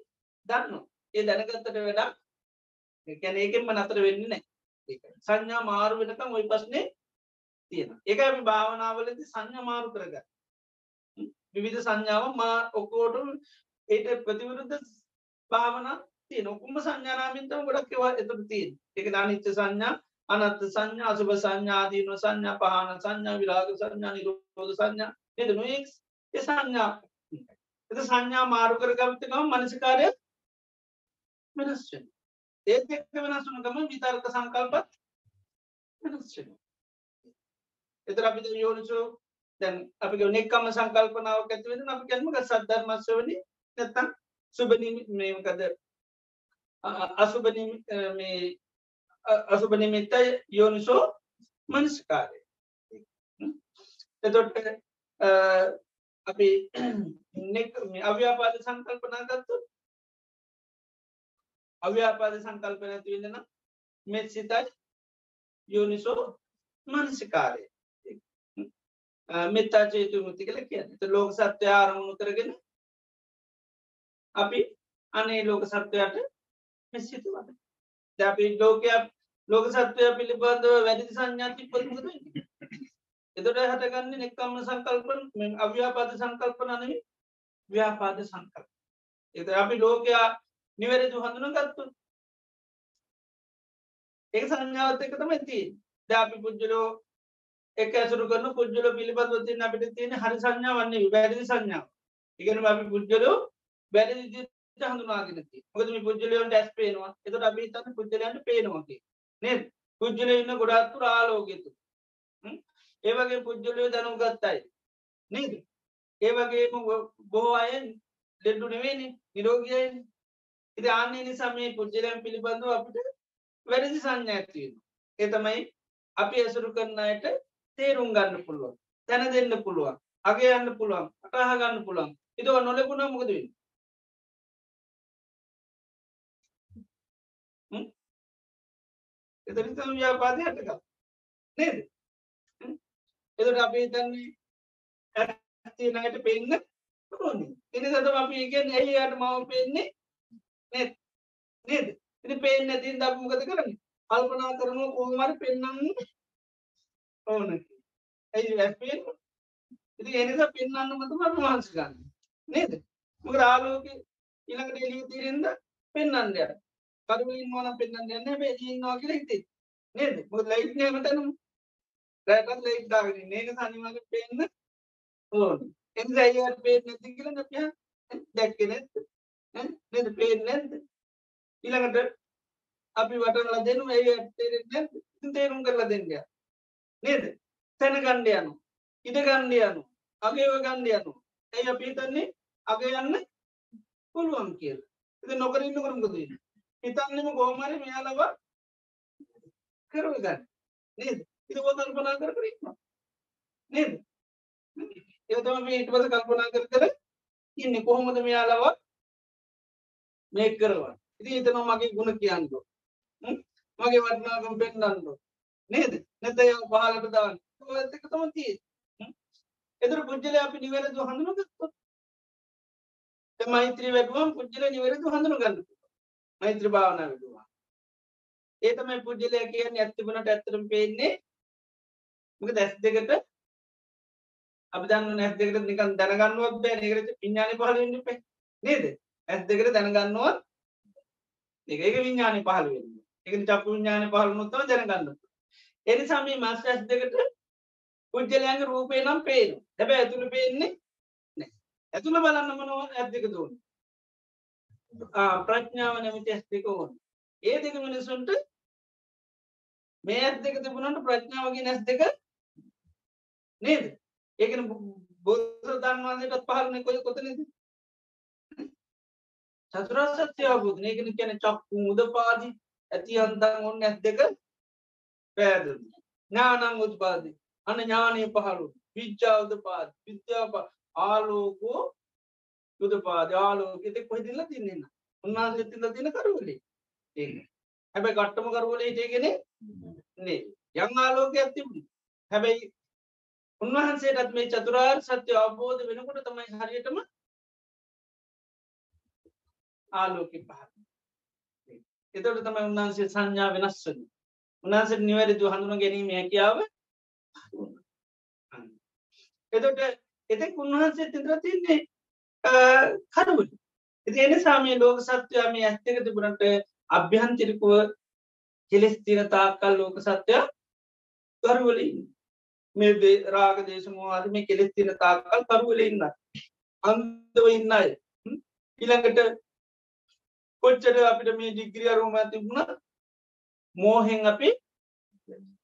දන්න ඒ දැනගත්තට වැඩක් කැන ඒකෙන්ම නතර වෙන්න නෑ සංඥා මාරු වෙනකම් ඔයි පස්නේ තියෙන ඒක අපි භාවනාවලති සංඥ මාරු කරග විවිධ සංඥාව මා ඔකෝට ඒට ප්‍රතිවරුද්ධ භාවන තිය නොකුම සංඥානාමින්තම ගොඩක් ඒවා එතුට තියෙන් එක ධනිච්ච සංඥා අනත්ත සංඥා අසුභ සංඥාදීන සංඥා පහන සංඥා විරාග සංඥා නිරෝධ සංඥා නද නොක් සංඥා එත සංඥා මාරු කරගමතකම මනසිකාරය වෙනස්වෙන ඒත් එක්ක වෙනස්සුනකම විතර්ක සංකල්පත් වෙනස්වෙන එතර අපි යෝනිසෝ දැන් අපි නෙක්කම සංකල්පනාව ඇතිවෙන අපි කැල්මක සද්ධර්මස්වනි නැත්තම් සුබනීමකද අසුබනී මේ අසුබනිමිත්තයි යෝනිසෝ මනස්කාරය. එතොට අපි අව්‍යාපාද සංකල්පනා ගත්තු අව්‍යාපාද සංකල්පන ඇතිවෙන්නන මෙත් සිතයි යෝනිසෝ මනසිකාරය. මෙත්තා චේතු මුති කළ කියන්න. ලෝක සත්‍ය ආරමුණු කරගෙන අපි අනේ ලෝක සත්වයට මෙසිතු වන අපි ලෝකයක් ලෝක සත්වය පිළිබඳව වැඩි සංඥාති පොත්මුද එතොට හටගන්න නෙක්කම්ම සංකල්පන අව්‍යාපාද සංකල්පනනව ව්‍යාපාද සංකල්ප එත අපි ලෝකයා නිවැරදු හඳුන ගත්තු ඒ සංඥාවත් එක තම ඇති ද අපි පුද්ජලෝ එක ඇසුරු කරන පුද්ජල පිළිබඳව තින්න අපිට තියෙන හරි සංඥා වන්නේ වැරදි සංඥාව ඉගෙන අපි පුද්ජලෝ වැරදි හඳුනාගෙනති මොකදම පුද්ජලයන්ට ඇස් පේනවා. එතට අපි තන්න පුද්ජලයන්ට පේනවාගේ නේ පුද්ජල ඉන්න ගොඩත්තු රාලෝගෙතු ඒවගේ පුද්ජලයෝ දැනු ගත්තයි නේද? ඒවගේම බොහෝ අයෙන් ලෙඩ්ඩු නෙවෙනි නිරෝගයෙන් ඉති ආන්නේ නිසා මේ පුද්ජලයන් පිළිබඳව අපිට වැරදි සංඥාඇතිවෙන එතමයි අපි ඇසුරු කරන්නයට තේරුම් ගන්න පුළුවන් තැන දෙන්න පුළුවන් අගේ යන්න පුළුවන් අටහ ගන්න පුළුවන්. ඉතව නොලෙපුුණ මොකදවෙන්න එතරිත ව්‍යාපාදය හටක නේද? එතට අපි තන්නේ ඇතිනයට පෙන්න්න ඕනි. එනි සතම අපි ඉගෙන් ඇයියට මව පෙන්නේ? නෙත් නේද? ඉති පේෙන් නැතින් දක්මකත කරන්න? කල්පනා කරනුව කොහමර පෙන්න්න ඕන. ඇයි වැැපෙන් ඉති එනිස පෙන්න්න මතම වහන්ස ගන්න නේද? මොක ආලෝක ඉළඟට එලිය තීරෙන්ද පෙන්න්නන්ය කරුලින් වන පෙන්න්න යන්න බේජීන්නවා කියල හිතේ නේද? මොක ලයිට් නෑමතනම් රැටත් ලයිට් දාගෙන නේක සනිමට පෙන්න්න ඕන. එ අයියට පේෙන් නැති කියල නැපිය දැක්ක නැත් නද? පේෙන් නැද්ද? ඊළඟට අපි වටල දෙනු ඇයි තේරුම් කරලා දෙන්න නේද? තැන ගණ්ඩයනු ඉඩ ගණ්ඩයනු අගේව ගණ්ඩයනු ඇයි අපිතන්නේ අග යන්න පුළුවන් කියල. එද නොකරන්න කරුම්ගද හිතන්නම ගෝමරි මෙයාලව කරව ගන්න නේද ඉති කල්පනා කර කරීම නේද? එතම ඊට පස කල්පනා කර කර ඉන්න. කොහොමද මෙයාලව මේ කරවා ඉති එතන මගේ ගුණ කියන්නු මගේ වටනාගම් පෙන්න්නන්නු නේද? නැතය පහලට දාන්න. ඇක තම තිය එතර පුද්ජල අපි නිවැරදු හඳුන ගත්තු මෛත්‍රී වැටුවම් පුද්ජල නිවැරදු හඳුන ගන්න මෛත්‍ර භාවන විටවා ඒතමයි පුද්ජලය කියන්න ඇත්තිබුණට ඇත්තරම් පේන්නේ. මක දැස් දෙකට අපි දන්න නැස් දෙකට නිකන් දැනගන්නුවක් බෑ නකරට පිඥාන පහලන්න පේ නේද? ඇස් දෙකට දැනගන්නුවත් එක එක විඤ්ඥාන පහල වෙන්න එක චක්කු විඤ්ඥාන පහල නොත්තව දැනගන්න එනි සමී මස් ඇස් දෙකට පුද්ජලයන්ගේ රූපේ නම් පේන හැබැ ඇතුළ පේන්නේ ඇතුළ බලන්න මනව ඇත්දක දුන්න ප්‍රඥාව නැමති ඇස් දෙක ඕන. ඒ දෙක මිනිසුන්ට මේ ඇත් දෙක තිබුණට ප්‍රඥාවගේ නැස් දෙක නේද? ඒකන බොද්ධ දන්වාදටත් පහලන කොය කොතනද? චතුරසත්‍ය අවබෝධ. ඒකන කියන චක්කු උදපාදි ඇති අන්තන් ඔන්න ඇත් දෙක පෑද ඥානං උත්පාදි. අන ඥානය පහළු. විද්‍යාවද පාද විද්‍යාප ආලෝකෝ යුදපාද ආලෝකෙත කොහිදිල්ල තින්නන්න උන්වහන්සේ තිල තින කරුවලේ. ඒ හැබැයි කට්ටම කරුවලේ ඒගෙන නේ යං ආලෝක ඇතිබුණ හැබැයි උන්වහන්සේටත් මේ චතුරාර් සත්‍ය අවබෝධ වෙනකොට තමයි හරියටම ආලෝක පහ එතට තමයි උන්වහන්සේ සංඥා වෙනස්වන උන්හන්සේ නිවැරදු හඳුන ගැනීම හැකියාව එතොට එතෙක් උන්වහන්සේ තිදර තින්නේ කරුවල එතින සාමය ලෝක සත්‍යයා මේ ඇත්තක තිබුණට අභ්‍යහන්තිරිකුව කෙලෙස් තින තාක්කල් ලෝක සත්‍යයා කරුවලින් මේ රාග දේශමවාද මේ කෙලෙස් තින තාක්කල් කරුවල ඉන්න අන්දව ඉන්නයි ඉළඟට කොච්චර අපිට මේ ඩිග්‍රිය රෝම තිබුණ මෝහෙන් අපි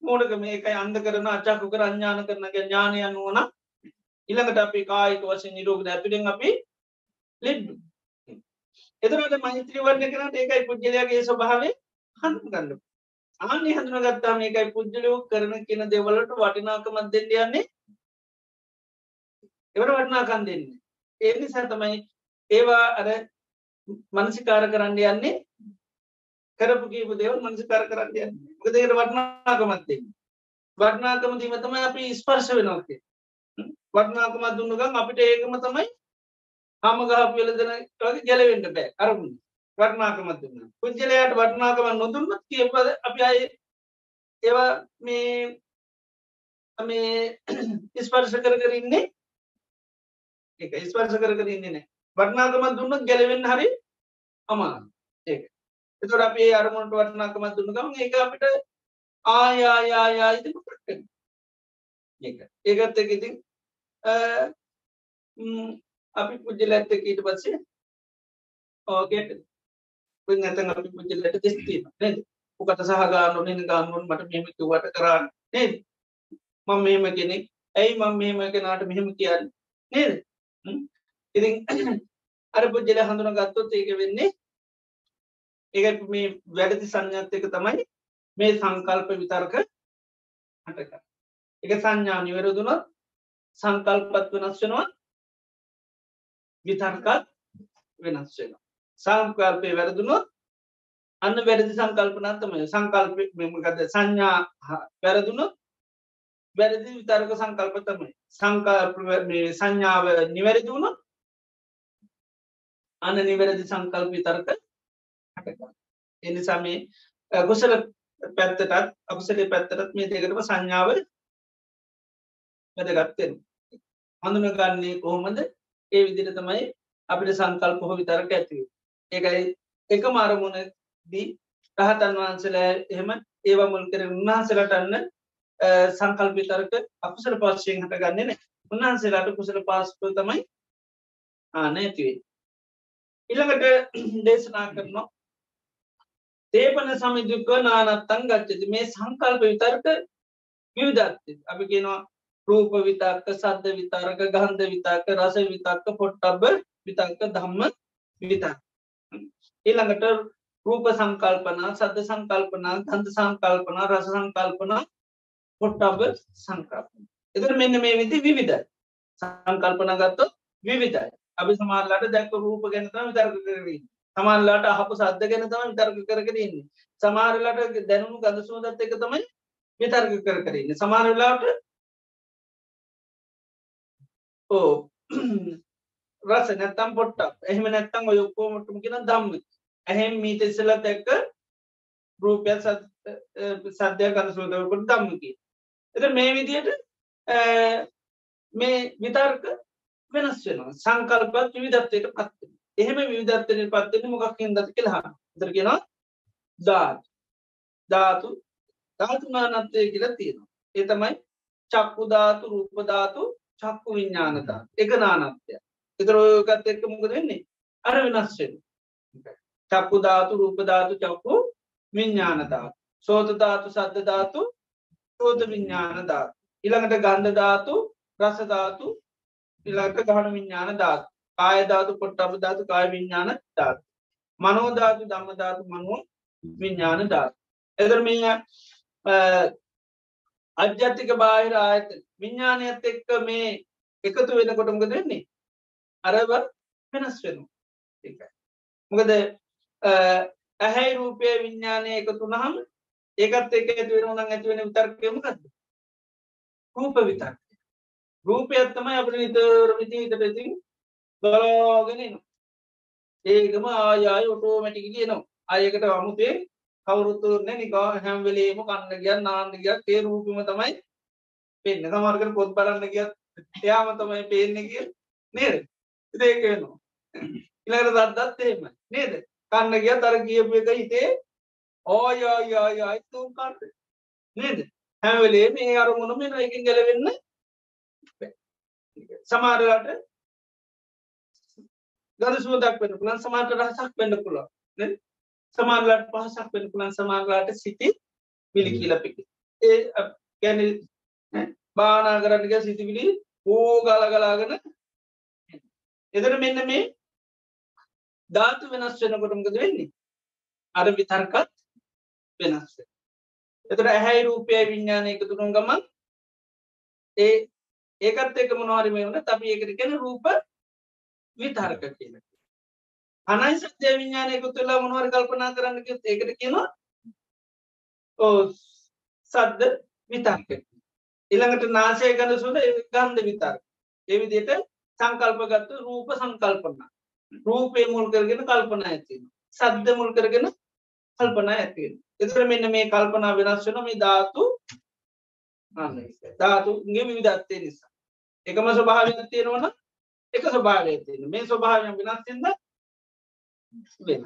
මෝඩක මේකයි අන්ද කරන අචාකු කර අඥාන කරනගේ ඥානයන් වන ඉළඟට අපි කායික වශයෙන් නිරෝග ඇතුරෙන් අපි ලෙඩ්ඩු එතරට මෛත්‍රී වර්ණ කරට ඒකයි පුද්ගලයාගේ ස්වභාවේ හඳ ගන්න ආනි හඳුන ගත්තා මේකයි පුද්ජලයෝ කරන කියන දෙවලට වටිනාකමත් දෙන්න යන්නේ. එවට වටනාකන් දෙන්න. ඒනි සතමයි ඒවා අර මනසිකාර කරන්න යන්නේ කරපු කීප දෙවල් මනසිකාර කරන්න යන්න. ගදකට වටනාකමත් දෙන්න වටනාකම දීම තමයි අපි ස්පර්ශ වෙනෝකේ වටනාකමත් දුන්නගම් අපිට ඒකම තමයි හම ගහ පියලදන වගේ ගැලවෙන්ට බෑ අරමුණ. වටනාකමත් දුන්න පුද්ජලයට වටනාකම නොදුන්නත් කියපද අපි අය ඒවා මේ මේ ස්පර්ශ කර කරඉන්නේ එක ස්පර්ශ කර කර ඉන්නේ නෑ. වටනාකමත් දුන්නත් ගැලවෙන්න හරි අමා ඒක. එතොට අපේ අරමුණට වටනාකමත් දුන්නගම ඒක අපිට ආයායායා ඉති ඒකත් එක ඉතින් අපි පුද්ජල ඇත්ත ඊට පස්සේ ඕගේට ඇතන් අපි පුද්ජලට දෙස්තීම නේද? උකට සහගානු නින ගාන්නුන් මට මෙම කිවට කරන්න. නේද? මං මෙහෙම කෙනෙක්. ඇයි මං මෙහෙම කෙනාට මෙහෙම කියන්න? නේද? ඉතින් අර පුද්ජල හඳුන ගත්තොත් ඒක වෙන්නේ ඒ මේ වැඩති සංඥාත්තක තමයි මේ සංකල්ප විතර්ක හටක එක සංඥා නිවැරදුනොත් සංකල්පත් වෙනස් වෙනවා විතර්කත් වෙනස් වෙන සංකල්පය වැරදුනොත් අන්න වැරදි සංකල්පනත්තම සංකල්ප මෙමකද සංඥා වැරදුනොත් වැරදි විතර්ක සංකල්ප තමයි. සංකල්ප සංඥාව නිවැරදි වුණොත් අන්න නිවැරදි සංකල්ප විතර්ක එනිසා මේ කුසල පැත්තටත් අපසලේ පැත්තරත් මේ දෙකටම සංඥාව වැදගත්තෙන හඳුනගන්නේ කොහොමද? ඒ විදිර තමයි අපිට සංකල්ප හෝ විතරක ඇතිව ඒකයි එක මාරමුණ දී රහතන් වහන්සලා එහෙම ඒවා මුල් කර උන්වහන්සලටන්න සංකල්පිතරක අපසල පාශයෙන් හට ගන්නන උන්වහන්සේලාට කුසල පාස්ප තමයි ආන ඇතිවේ ඉළඟට දේශනා කරනවා තේපන සමිදුක නානත්තන් ගච්චති මේ සංකල්ප විතර්ක විවිධත්ති අපි කියෙනවා රූප විතක්ක සද්ධ විතාරක ගහන්ධ විතාක රස විතක්ක පොට්ටබ්බ විතක්ක ධම්ම විතක් ඊළඟට රූප සංකල්පනා සද්ධ සංකල්පනා ගන්ධ සංකල්පනා රස සංකල්පනා පොට්ටබ්බ සංකල්පන. එතර මෙන්න මේ විදි විවිධ. සංකල්පන ගත්තොත් විවිධයි. අපි සමාල්ලට දැක්ක රූප ගැනතම විතර්ක කරී සමාල්ලාට අහපු සද්ධ ගැන තම විතර්ක කරකරන්නේ සමාරලට දැනුණු ගඳ සුවදත් එක තමයි විතර්ක කර කරන්න සමාරලාට ඕ රස නැත්තම් පොට්ටක් එහෙම නැත්තම් ඔයොක්කෝමටම කියෙන දම්ම ඇහෙම මීත ඉස්සල දැක්ක රූපය සද්‍යය කඳ සෝදවකට දම්මකි එත මේ විදියට මේ විතර්ක වෙනස් වෙනවා. සංකල්පත් විවිධත්වයට පත්වෙන එහෙම විවිධත්වයට පත්වෙන මොකක් හිදත් කෙළහා දරගෙන ධාත්. ධාතු ධාතුනානත්වය කියලා තියෙනවා. ඒ තමයි චක්කු ධාතු රූපධාතු චක්කු විඤ්ඥානතා එක නානත්වය එතරෝගත් එක්ක මොකද වෙන්නේ? අර වෙනස්වෙන් චක්කු ධාතු රූපධාතු චක්කු විඤ්ඥානතා සෝතධාතු සද්ධධාතු සෝත විඤ්ඥාන ධාතු. ඉළඟට ගන්ධ ධාතු රසධාතු ඉලක ගහන විඤ්ඥාන ධාතු. කායධාතු පොට්ටබ ධාතු කාය විඤ්ඥාන ධාතු. මනෝධාතු දම්මධාතු මනුව විඤ්ඥාන ධාතු. එදර මේ අජ්‍යත්තික බාහිර ආයත විඤ්ඥානයත් එක්ක මේ එකතු වෙන කොටමක දෙන්නේ අරව වෙනස් වෙනු මොකද ඇහැයි රූපය විඤ්ඥානය එකතු නහම ඒකත් එක ඇති වෙන නං ඇති වෙන විතර්කයමකක්ද රූප විතර්ක රූපයත්තම අපට නිතර විදිීතට ඉතින් බලාගෙන ඒකම ආයාය ඔටෝමැටිකි කියනවා අයකට අමුතේ කවුරුත්තුරන නිකා හැම්වෙලේම කන්න ගියන් නාන්න ගියක් ඒ රූපම තමයි පෙන්න්න සමර්කට පොත් බලන්න ගියත් එයාම තමයි පේන්න කිය නේද? ඉදේක වෙනවා. ඉලකට දත්දත් එහෙම නේද? කන්න ගිය තර කියපු එක හිතේ ඕයායායතුම් කන්න. නේද? හැමවෙලේ මේ අරමුණ මෙ එකින් ගැලවෙන්න සමාරලට ගද සුවදක් වෙන පුලන් සමාට රහසක් වෙන්න පුළා සමාරලට පහසක් වෙන පුලන් සමාරලාට සිති මිලි කියලපිකි ඒ ගැන බානා කරන්නක සිතිවිලි ඕ ගල ගලාගෙන එදර මෙන්න මේ ධාතු වෙනස් වෙනකොටමකද වෙන්නේ? අර විතර්කත් වෙනස් එතට ඇහැයි රූපය විඤ්ඥාන එකතුරුන් ගමන් ඒ ඒකත් එක මොනවාරි මේ වුණ තබි ඒකට කෙන රූප විතර්ක කියන අනයි සත්‍ය විඤ්ඥානයක තුලා මොනවර කල්පනා කරන්න ඒකට කියනවා ඕ සද්ද විතර්ක. ඉළඟට නාසය ගඳ සුද ගන්ධ විතර්ක. එවිදියට සංකල්පගත්තු රූප සංකල්පන්න රූපය මුල් කරගෙන කල්පනා ඇතින සද්ධ මුල් කරගෙන කල්පනා ඇතිෙන එතර මෙන්න මේ කල්පනා වෙනස් වෙන මේ ධාතු ධාතුගේ විවිධත්තේ නිසා. එකම ස්වභාවයක් තියෙනවන එක ස්වභාවය තියෙන. මේ ස්වභාවය වෙනස්සිද වෙන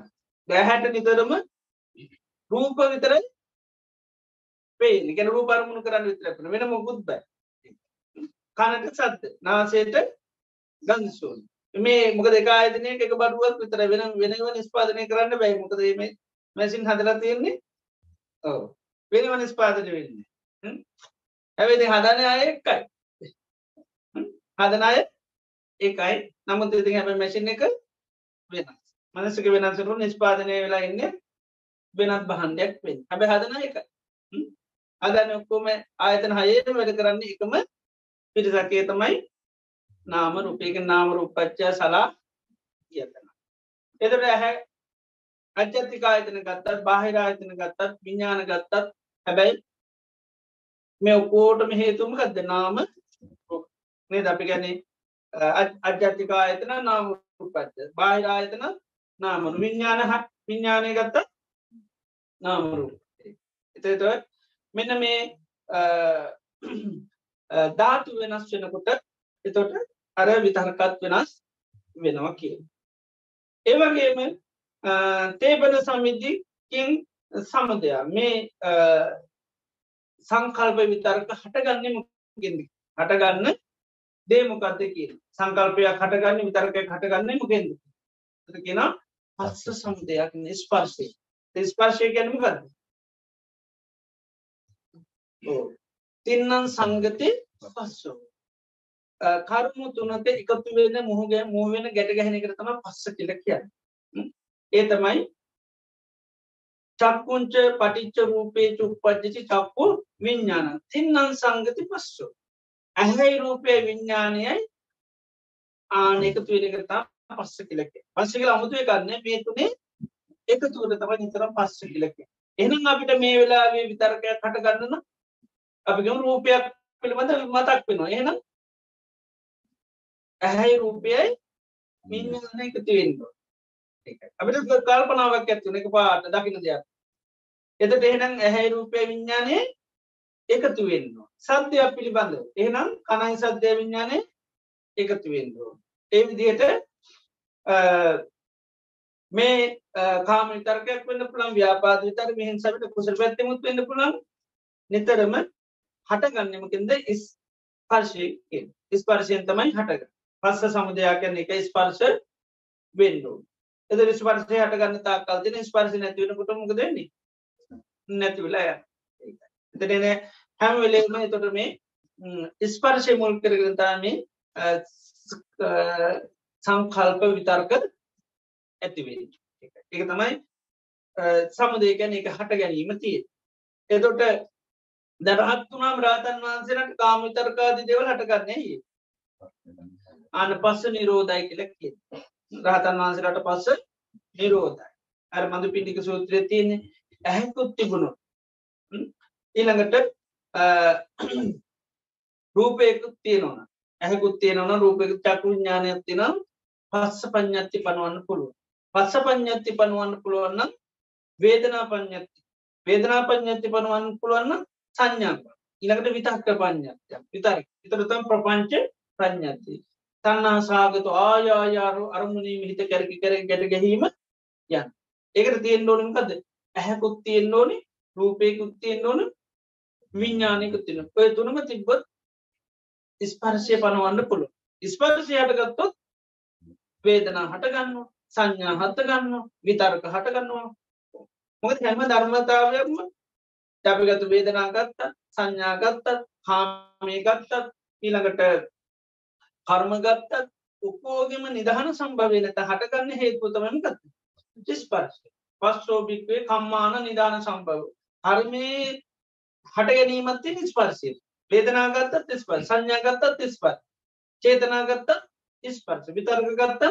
දැහැට නිතරම රූප විතරයි පේ නිකැන රූපරමුණු කරන්න විතරපන වෙන මොකුත් බෑ. කනට සත්ත නාසේට ගන්සෝන් මේ මොක දෙකායතනය එක බඩුවක් විතර වෙන වෙනව නිස්පාදනය කරන්න බැයි මොකද මේ මැසින් හදලා තියෙන්නේ? ඕ වෙනව නිස්පාදන වෙන්නේ. ඇවෙදි හදන අය එකයි. හදන අය ඒකයි. නමුත් ඉති හැම මැසින් එක වෙනස්. මනසක වෙනසරු නිස්පාදනය වෙලා ඉන්න වෙනත් බහන්ඩයක් වෙන් හැබ හදන එක. අදන ඔක්කොම ආයතන හයේට වැඩ කරන්න එකම පිරිසකේ. තමයි නාම රුපයක නාම රුපච්චා සලා කියතන. එතට ඇහැ අජ්‍යතික ආයතන ගත්තත් බාහිර ආයතන ගත්තත් විඤ්ඥාන ගත්තත් හැබැයි මේ ඔකෝටම හේතුම ගත්ද නාම මේ අපි ගැනේ අජ්‍යතික ආයතන නාම රුපච්ච බාහිර ආයතන නාමනු විඤ්ඥාන හ විඤ්ඥානය ගත්ත නාමරු එතත මෙන්න මේ ධාතු වෙනස් වෙනකොට එතොට අර විතහරකත් වෙනස් වෙනවා කිය. ඒවගේම තේබන සමිද්ධිකින් සමදයා. මේ සංකල්ප විතරක හටගන්න මොකෙන්ද? හටගන්න දේමොකක්ද කිය සංකල්පයක් හටගන්න විතරක හටගන්න මොකෙන්ද? කියෙන පස්ස සමුදයක් ස්පර්ශය. ස්පර්ශය ගැනම ගන්න තින්නන් සංගති පස්සෝ. කරුමු තුනත එකතු වෙන මුහගේ මුවෙන ගැට ගැහෙන කර තම පස්ස කියල කියන්න. ඒ තමයි චක්කුංච පටිච්ච රූපේ චුප්පච්චි චක්කු විඤ්ඥාන තින්නන් සංගති පස්සෝ. ඇහැයි රූපය විඤ්ඥානයයි ආන එකතු වෙන කරතා පස්ස කියලක පස්සකල අමුතුව කරන්න මේ තුනේ එකතුවට තම නිතරම් පස්ස කියලක එනම් අපිට මේ වෙලාවේ විතරකයක් කටගන්නන අපිගම රූපයක් පිළිබඳ මතක් වෙනවා. එහෙනම් ඇහැයි රූපයයි මින්න එකතු වෙන්න අපිට කල්පනාවක් ඇත්තුන එක පාට දකින දෙයක්. එතට එහෙනම් ඇහැයි රූපය විඤ්ඥානය එකතු වෙන්න සද්‍යයක් පිළිබඳ. එහෙනම් කනයි සද්‍ය විඤ්ඥානය එකතු වෙන්න ඒ විදියට මේ කාම විතරකයක් වන්න පුළන් ව්‍යාපාද විතර මෙහන් සට කුසල් පැත්තමුත් වෙන්න පුළන් නිතරම හටගන්නමකින්ද ඉස් පර්ශය ස්පර්ශයෙන් තමයි හටග පස්ස සමුදයා කියන එක ස්පර්ශ වෙන්නු එද ස්පර්ශය හටගන්න තාකල්තින ස්පර්ශ නැතිවෙන කොට මොක දෙන්නේ නැතිවෙලා එතන හැම වෙලේම එතොට මේ ස්පර්ශය මුල් කරගතාම සංකල්ප විතර්ක ඇතිවේ එක තමයි සමුදයකැන එක හට ගැනීම තිය එතොට දරහත් වුණම් රාතන් වහන්සේනට කාම විතර්කාදී දෙවල් හටගන්නේ අන පස්ස නිරෝධයි කියලක් කිය රහතන් වහන්සේට පස්ස නිරෝධයි. අර මඳු පිටික සූත්‍රය තියන්නේ ඇහැකුත් තිබුණු ඊළඟට රූපයකුත් තියෙනවන ඇහැකුත් තියෙනවන රූපක චකු ඥානයක් තිනම් පස්ස පඥ්ඥත්ති පනුවන්න පුළුව පස්ස පඥ්ඥත්ති පනුවන්න පුළුවන්න වේදනා පඥ්ඥත්ති වේදනා පඥ්ඥත්ති පනුවන්න පුළුවන්න සංඥාප ඉළඟට විතක්ක පඥ්ඥත්ය විතර විතරතම් ප්‍රපංච ප්‍රඥ්ඥත්ති තන්නා සාගත ආයායාරු අරමුණේ හිත කැරකි කර ගැට ගැහීම යන්. ඒකට තියෙන් ඕනකද ඇහැකුත් තියෙන් ඕනි රූපයකුත් තියෙන් ඕන විඤ්ඥානයකුත් තින ඔය තුනම තිබ්බත් ස්පර්ශය පනවන්න පුළුව ස්පර්ශයට ගත්තොත් වේදනා හටගන්න සංඥා හත්තගන්න විතර්ක හටගන්නවා. මොකද හැම ධර්මතාවයක්ම ජපිගතු වේදනා ගත්ත සංඥා ගත්තත් හාමය ගත්තත් ඊළඟට කර්ම ගත්තත් උපෝගෙම නිදහන සම්භවනත හටගන්න හේතුතමම ගත්ත ජිස්පර්ශ පස්සෝභික්වේ කම්මාන නිධාන සම්භව හර්මය හට ගැනීමත් තියෙන ස්පර්ශය. වේදනා ගත්තත් ස්පර්ශ සංඥා ගත්තත් ස්පර්ශ. චේතනා ගත්තත් ස්පර්ශ. විතර්ක ගත්තත්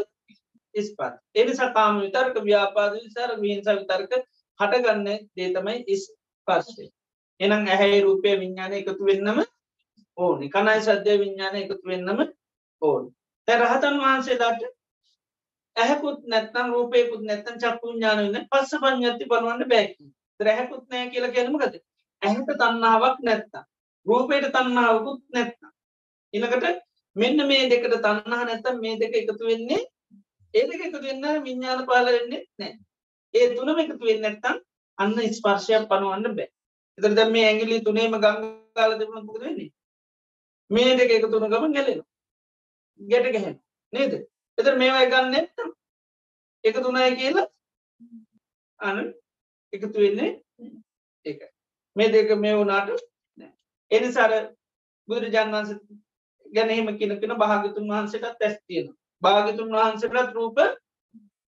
ස්පර්ශ. ඒ නිසා කාම විතර්ක ව්‍යාපාද විචාර විහිංසා විතර්ක හටගන්න දේ තමයි ස්පර්ශය. එනම් ඇහැයි රූපය විඤ්ඥාන එකතු වෙන්නම ඕනි. කනයි සද්‍ය විඤ්ඥාන එකතු වෙන්නම ඕන්. තැ රහතන් වහන්සේලාට ඇහැකුත් නැත්තම් රූපයකුත් නැත්තන් චක්කු ඥානවන්න පස්ස පඥ්ඥති පනුවන්න බැකි රැහැකුත් නෑ කියල ගැනීමකද ඇහැට තන්නාවක් නැත්තා රූපයට තන්නාවකුත් නැත්තා ඉනකට මෙන්න මේ දෙකට තන්නහා නැත්තම් මේ දෙක එකතු වෙන්නේ ඒ දෙක එකතු වෙන්න විඤ්ඥාන පාල වෙන්නේ නෑ ඒ තුනම එකතු වෙන්න නැත්තම් අන්න ස්පර්ශයක් පනුවන්න බෑ. එතර දැ මේ ඇගිලි තුනේම ගංගාල දෙවන පුද වෙන්නේ? මේ දෙක එක තුන ගම ගැලෙන ගැට ගැහෙන නේද? එතර මේවා ගන්න නැත්තම් එක තුනයි කියලා අන එකතු වෙන්නේ එක මේ දෙක මේ වුනාට එනිසාර බුදුරජාන් වන්ස ගැනීම කියනකෙන භාගතුන් වහන්සේටත් තැස්තියෙන භාගතුන් වහන්සේටත් රූප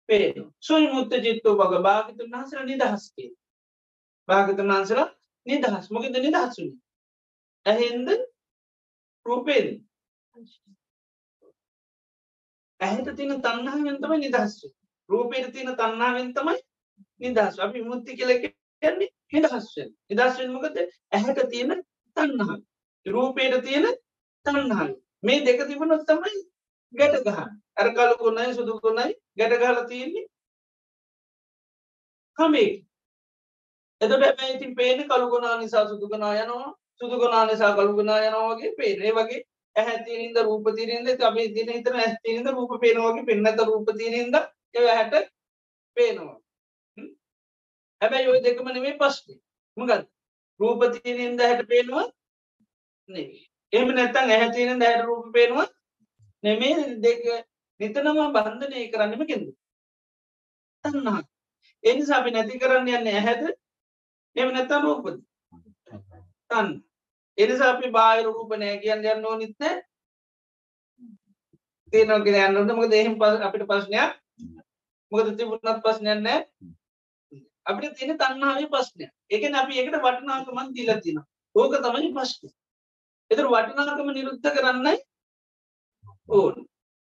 පේන සුයි මුත්ත ජිත්තෝ වග භාගතුන් වහන්සර නිදහස්කේ භාගතුන් වහන්සලා නිදහස්. මොකද නිදහසුනි ඇහෙන්ද රූපේද? ඇහට තින තන්නාවෙන් තමයි නිදහස් රූපයට තියෙන තන්නාවෙන් තමයි නිදහස් අපි මුත්ති කියලක කියන්නේ නිදහස්වෙන් නිදස්වෙන් මොකද ඇහැට තියෙන තන්නා රූපයට තියෙන තන්නා මේ දෙක තිබුණොත් තමයි ගැට ගහන් ඇර කලු කොන්නයි සුදු කොන්නයි ගැට ගහල තියෙන්නේ කමේ. එතට ඇැයි ඉතින් පේන කළුගුණා නිසා සුදුගනා යනවා සුදුගනා නිසා කළුගුණා යනවාගේ පේනේ. වගේ ඇහැතිරින්ද රූපතිරින්ද අපි දින හිතන ඇස්තිරින්ද රූප පේනවාගේ පෙන්නත රූපතිරින්ද එ හැට පේනවා. හැබැයි ඔය දෙකම නෙමේ පස්්ටි මගත් රූපතිරින්ද හැට පේනවා? එම නැත්තන් ඇහැතිරින්ද හැට රූප පේනවා? නෙමේ දෙක නිතනම බන්ධනය කරන්නම කෙද තන්නා එනිසා අපි නැති කරන්න යන්න ඇහැද? එම නැත්තම් රූපද? තන් එනිසා අපි බාහිර රූප නෑ කියන්න යන්න ඕනිත් නෑ. තියෙනවා කියලා යන්න ඕනේ. මොකද එහෙම අපිට ප්‍රශ්නයක්. මොකද තිබුණත් ප්‍රශ්නයක් නෑ. අපිට තියෙන තණ්හාවේ ප්‍රශ්නය. ඒ කියන්නේ අපි ඒකට වටිනාකමක් දීලා තියෙනවා. ඕක තමයි ප්‍රශ්නේ. ඒතර වටිනාකම නිරුද්ධ කරන්නයි ඕන.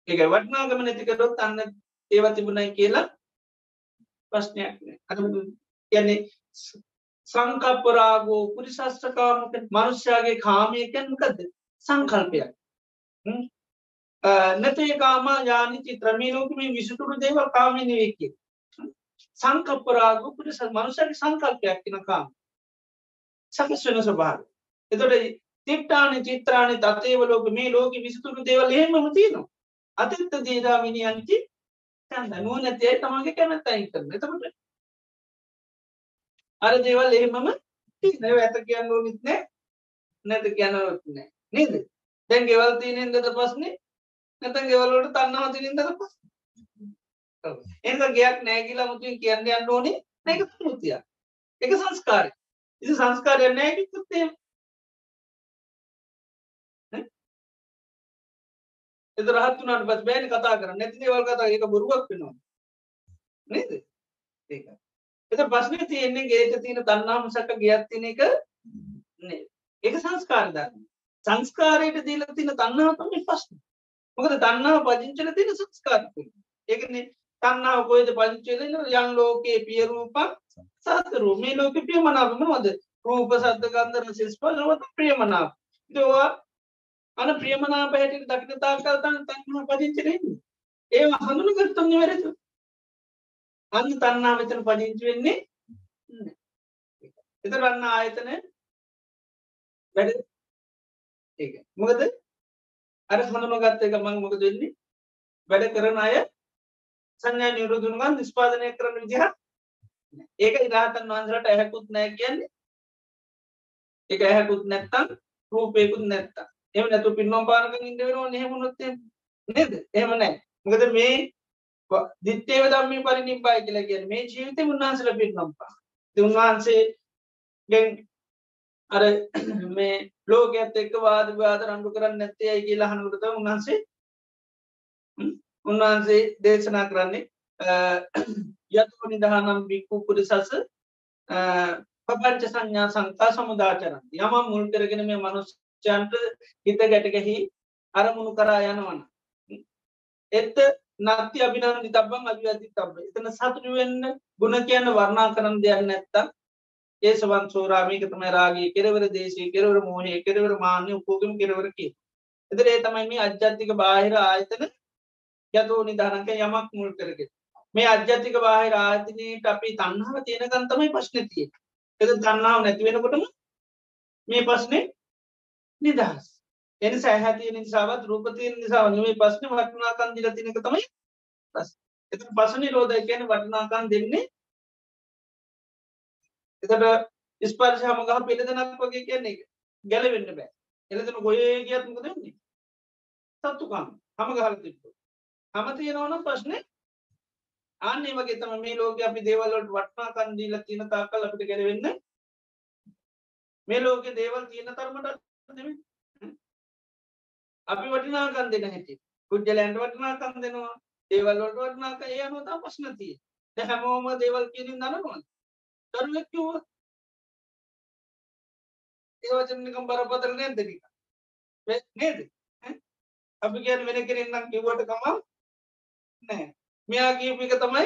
ඒක වටිනාකම නැති කරොත් අන්න ඒවා තිබුණයි කියලා ප්‍රශ්නයක් නෑ. අර කියන්නේ සංකප්පරාගෝ පුරිසස්්‍රකාමක මනුෂ්‍යයාගේ කාමයකැන්කද සංකල්පයක් නැතේ කාම යානි චිත්‍රමී ලෝකම විසිතුරු දේවල් කාමිනවේකි සංකප්පරාගු පුරිස මනුෂ්‍යගේ සංකල්පයක් තින කාම සකස් වෙන ස්වභාව එතොට තිට්ටාන චිත්‍රාණ තතේව ලෝක මේ ලෝක විසිතුරු දේවල් එහෙමම තියනවා. අතත්ත දේදා විනිියන්චි නුවනැතිය තමගේ කැමැත්තයි කරන එතකොට අර දේවල් එහෙමම නැව ඇත කියන්න ඕනිත් නෑ නැත කියනවත් නෑ. නේද? දැන් ගෙවල් තියනෙන් දද පස්නේ නැතන් ගෙවල්ලට තන්නවා තිනින් දද පස් එක ගයක් නෑගිලා මුතුන් කියන්න යන්න ඕනේ නැක මුතිය එක සංස්කාරය ඉසි සංස්කාරය නෑගි තුත්තේ එද රහත්තුනට පස් බෑන කතා කර නැති දේවල් කතා එක බොරුවක් වෙනවා. නේද? ඒක. එත ප්‍රශ්නය තියෙන්නේ ගේට තියෙන තන්නා මසක ගියත් තින එක ඒක සංස්කාර ධර්ම. සංස්කාරයට දීල තින තන්නාව තමයි ප්‍රශ්න. මොකද තන්නාව පජංචල තියෙන සංස්කාරතු ඒකනේ තන්නාව කොයිද පංචලන යන් ලෝකයේ පියරූපක් සතරු මේ ලෝක ප්‍රියමනාපම වද රූප සද්ධ ගන්ධර සිස්පලවත ප්‍රියමනාප. දවා අන ප්‍රියමනාප හැටිට දකින තාකල් තන් තන්නා පදිංචරෙන්නේ ඒවා හඳුන ගත්තම වැරතු අන්න තන්නා මෙතන පදිංචි වෙන්නේ එතරන්න ආයතන වැඩ ඒ මොකද? අර හඳුන ගත්ත එක මං මොකද වෙන්නේ? වැඩ කරන අය සංඥා නිරුදුනුගන් නිස්පාදනය කරන විදිහ ඒක ඉරාතන් වහන්සලට ඇහැකුත් නෑ කියන්නේ. එක ඇහැකුත් නැත්තම් රූපයකුත් නැත්තා එම නැතු පින්නම් පාරක ඉන්න වෙනවා නෙහෙමුණොත් නේද? එහෙම නෑ මොකද මේ දිත්තේව දම්මි පරිනිබ්බයි කියලා කියන මේ ජීවිතය උන්වහන්සල පිරිනම්පා උන්වහන්සේ ගෙන් අර මේ ලෝකඇත් එක්ක වාද වාද රණ්ඩු කරන්න නැත්තේ ඇයි කියලා හනුකරත උන්වහන්සේ උන්වහන්සේ දේශනා කරන්නේ යතු නිදහනම් බික්කු පුරිසස පපංච සංඥා සංකා සමුදාචරන් යම මුල් කරගෙන මේ මනුස්්චන්ට හිත ගැටගැහි අරමුණු කරා යනවන එත්ත නත්ති අභිනන්දි තබන් අභිවති තබ එතන සතුටු වෙන්න ගුණ කියන්න වර්ණා කරන දෙයක් නැත්තම් ඒ සවන් සෝරාමික තම රාගේ කෙරවර දේශය කෙරවර මෝහය කෙරවර මාන්‍ය උපෝගම කෙරවර කිය එතර ඒ තමයි මේ අජ්ජත්තික බාහිර ආයතන යතෝ නිධානක යමක් මුල් කරගෙන. මේ අජ්‍යතික බාහිර ආයතනයට අපි තන්නාව තියෙනකන් තමයි ප්‍රශ්නතිය එද තන්නාව නැතිවෙනකොටම මේ ප්‍රශ්නය නිදහස්. එනි සෑහැතිය නිසාවත් රූපතිය නිසාව මේ ප්‍රශ්න වටනාකන් දිල තිනක තමයි එත පසනි රෝධය කියන වටනාකන් දෙන්නේ එතට ස්පර්ශ හමගහ පිළිදනක් වගේ කියන්නේ ගැලවෙන්න බෑ. එලදන ගොයේ ගියත්මක දෙන්නේ සත්තුකම්. හම ගහල තිබ්බ හම තියෙනවනම් ප්‍රශ්නය අන්නේ වගේ තම මේ ලෝක අපි දේවල්ලට වටනාකන් දීලා තියෙන තාකල් අපිට ගැලවෙන්න. මේ ලෝක දේවල් තියෙන තරමට අපි වටිනාකන් දෙන හැටි. කුද්ජලන්ට වටනාකන් දෙනවා. දේවල්ලට වටනාක ඒ අනුතා ප්‍රශ්නතිය හැමෝම දේවල් කියනින් දනනවා දරුවෙක් කිව්ව ඒ වචනකම් බරපතල නැද්ද නික නේද? අපි කියන්න වෙන කෙනෙන්නම් කිව්වට කමක් නෑ මෙයා කියපු එක තමයි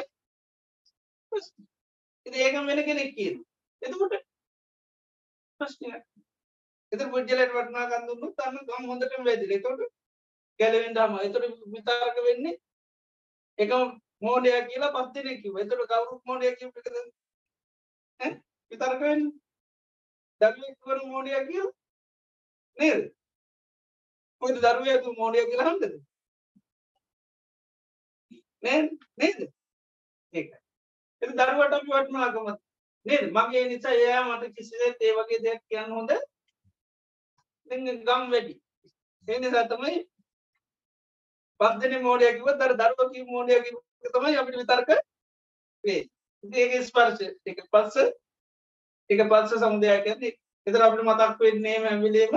ඒක වෙන කෙනෙක් කියන එතකොට ප්‍රශ්නයක්. එතකොට පුජ්‍යලට වටනාකම් දුන්නොත් අන්න ගම් හොඳටම වැදිලා. එතකොට ගැලවෙන්න තමයි එතකොට විතරක වෙන්නේ එකම මෝඩයා කියලා පස් දෙනෙක් කිව්වා. එතකොට කවුරුත් මෝඩයා කියපු එකද? ඈ? විතරක වෙන්නේ? දරුවෙක් වරු මෝඩයා කියලා? නේද? කොයිද දරුවෙක් මෝඩයා කියලා හන්දද නේද? නේද? ඒක. එත දරුවට අපි වටනාකම නේද? මගේ නිසා එයා මට කිසිදෙත් ඒ වගේ දෙයක් කියන්න හොඳ ගම් වැඩි. ඒ නිසා තමයි පස් දෙනෙ මෝඩය කිව දර දරුව කි මෝඩය තමයි අපිට විතර්ක වේ ඒක ස්පර්ශ. එක පස්ස. එක පස්ස සමුදයක් ඇති එතර අපිට මතක් වෙන්නේ ඇවිලේම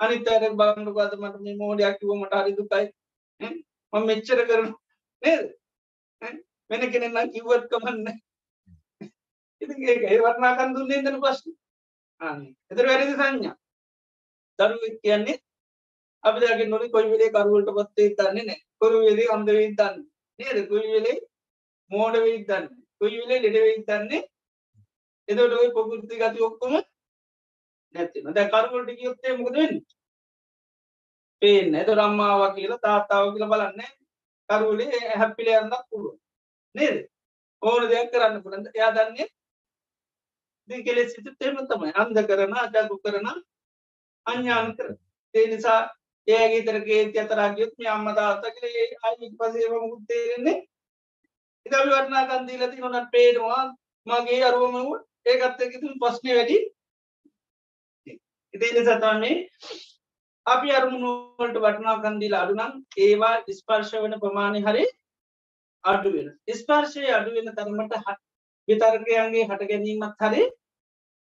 අනිතර බලන්නකද මට මේ මෝඩයක් කිව මට හරි දුකයි. මම මෙච්චර කරන නේද? වෙන කෙනෙක් නම් කිව්වත් කමන්නේ. ඉතින් ඒක ඒ වර්ණාකම් දුන්නේ නැදන ප්‍රශ්නේ. අනේ. ඒතර වැරදි සංඥා. දරුවෙක් කියන්නේ අපි දැන් නොලි කොයි වෙලේ කරුවලට පත් වෙයි දන්නේ නැහැ. කොයි වෙලේ අන්ධ වෙයි දන්නේ. නේද? කොයි වෙලේ මෝඩ වෙයි දන්නේ. කොයි වෙලේ ළඩ වෙයි දන්නේ. එතකොට ওই ප්‍රകൃති ගති ඔක්කොම නැති වෙනවා. දැන් කරුවලට ගියොත් ඒ මොකද වෙන්නේ? පේන්නේ. එතකොට අම්මාව කියලා තාත්තාව කියලා බලන්නේ කරුවලේ හැප්පිල යන්නත් පුළුවන්. නේද? ඕන දෙයක් කරන්න පුළුවන්. එයා දන්නේ ඉතින් කෙලෙස් සිතත් එහෙම තමයි. අන්ධ කරන අජගු කරන අඥාන කරන. ඒ නිසා එයාගේ තරගේ යතරා ගියොත් මේ අම්මා තාත්තා කියලා ඒ ආයි ඊට පස්සේ ඒව මොකුත් තේරෙන්නේ ඉතින් අපි වටනාකම් දීලා තියෙනවා පේනවා මගේ අරුවම ඒකත් එක්ක ඉතින් ප්‍රශ්නේ වැඩි. ඉතින් ඒ නිසා තමයි අපි අරමුණු වලට වටිනාකම් දීලා අඩු නම් ඒවා ස්පර්ශ වෙන ප්‍රමාණය හරි අඩු වෙන. ස්පර්ශය අඩු වෙන තරමට විතර්කයන්ගේ හට ගැනීමත් හරි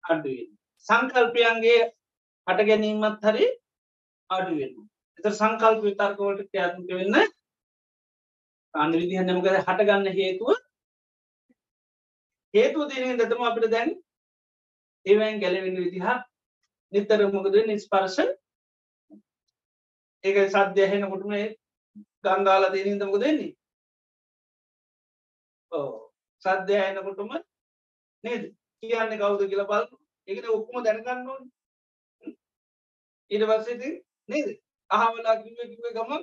අඩු වෙන. සංකල්පයන්ගේ හට ගැනීමත් හරි අඩු වෙන. එතකොට සංකල්ප විතර්ක වලට ක්‍රියාත්මක වෙන්න අන්න විදිහෙන් මොකද හටගන්න හේතුව හේතුව තියෙන හින්දා තමයි අපිට දැන් ඒවෙන් ගැලවෙන්න විදිහ නිතර මොකද වෙන්නේ ස්පර්ශ ඒක සද්‍ය ඇහෙනකොටම ගංගාලා තියෙන හින්දා මොකද වෙන්නේ? ඔව් සද්‍ය ඇහෙනකොටම නේද? කියන්නේ කවුද කියලා බලන්න. ඒකනේ ඔක්කොම දැනගන්න ඕනේ. ඊට පස්සේ ඉතින් නේද? අහවලා කිව්වේ කිව්වේ ගමන්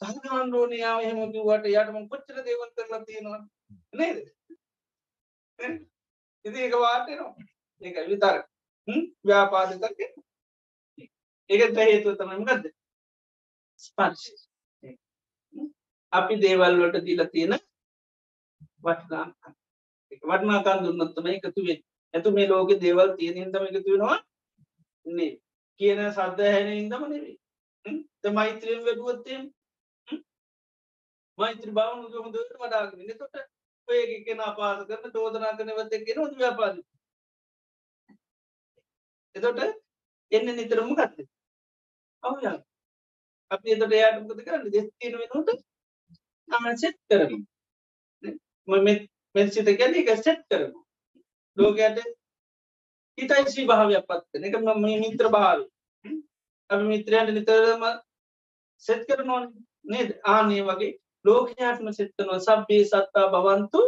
සහගන්න ඕනේ යාව එහෙම කිව්වට යාට මම කොච්චර දේවල් කරලා තියෙනවද? නේද? ඉතින් ඒක වාට එනවා. ඒක විතර. හ්ම් ව්‍යාපාද කරගෙන ඒකට හේතුව තමයි මොකද්ද? ස්පර්ශ. අපි දේවල් වලට දීලා තියෙන වටිනාකම්. ඒක වටිනාකම් දුන්නොත් තමයි එකතු වෙන්නේ. එතු මේ ලෝකේ දේවල් තියෙන හින්දාම එකතු වෙනවා නේ. කියන සද්ද ඇහෙන හින්දාම නෙවෙයි. හ්ම් මෛත්‍රියෙන් වෙබුවොත් එහෙම මෛත්‍රී භාවනාව හොඳට වඩාගෙන ඉන්න. එතකොට ඔය එක කෙනා පාස කරන චෝදනා කරනවත් එක්කන හොඳ ව්‍යාපාරයි. එතකොට එන්න නිතර මොකක්ද? අවුල අපි එතට එයාට මොකද කරන්න? දෙස් තියෙන වෙනුවට තමන් සෙට් කරමු මම මෙත් සිත කියන්නේ ඒක සෙට් කරමු ලෝකයට හිතයිසී භාවයක් පත්වන එක ම මිත්‍ර භාව අපි මිත්‍රයන්ට නිතරම සෙත් කරනොන් නේද? ආනේ වගේ ලෝකයාටම සෙත්තනවා සබ්බේ සත්තා බවන්තු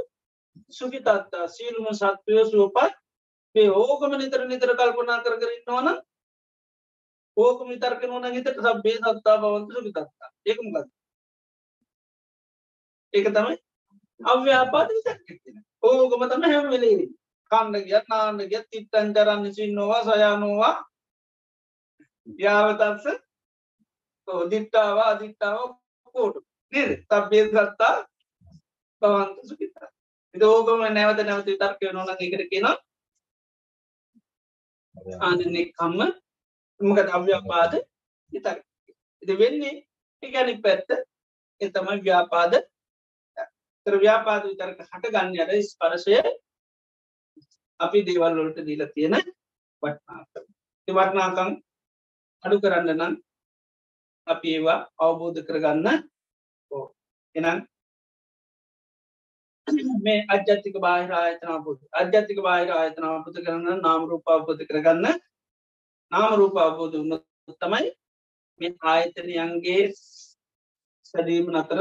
සුගිතත්තා සීලුම සත්වය සුවපත් ඒ ඕකම නිතර නිතර කල්පනා කර කරන්නවන ඕක මිතර්ක නොන හිතට සබ්බේ සත්තා බවන්තු සුගිතත්තා ඒකමගත් ඒක තමයි අව්‍යාපාද විතක්කෙන ඕකම තම හැම වෙලේ කණ්ඩ ගියත් නාන්න ගියත් තිත්තන් කරන්න සින්නෝවා සයානෝවා. යාවතත්ස දිට්ටාවා අදිට්ටාව කෝටු නේද? තබ්බේ සත්තා බවන්ත එත ඕකම නැවත නැවත විතර්ක නොන එකට කියෙනවා ආදනෙ කම්ම මකද අව්‍යාපාද? විතර්ක එති වෙන්නේ එකනි පැත්ත එතමයි ව්‍යාපාද. තර ව්‍යාපාද විතරක හට ගන්න අර ස්පරශය අපි දේවල්වලට දීල තියෙන වටනාකම්. වටනාකම් අඩු කරන්න නම් අපි ඒවා අවබෝධ කරගන්න ඕ එනම් මේ අජ්‍යතික බාහිර ආයතනාපුත් අජ්‍යතික බාහිර ආයතනාපුත කරන්න නාමරූපාපත කරගන්න නාමරූප අවබෝධ උන්න තමයි මේ ආයතනයන්ගේ සැදීම නතර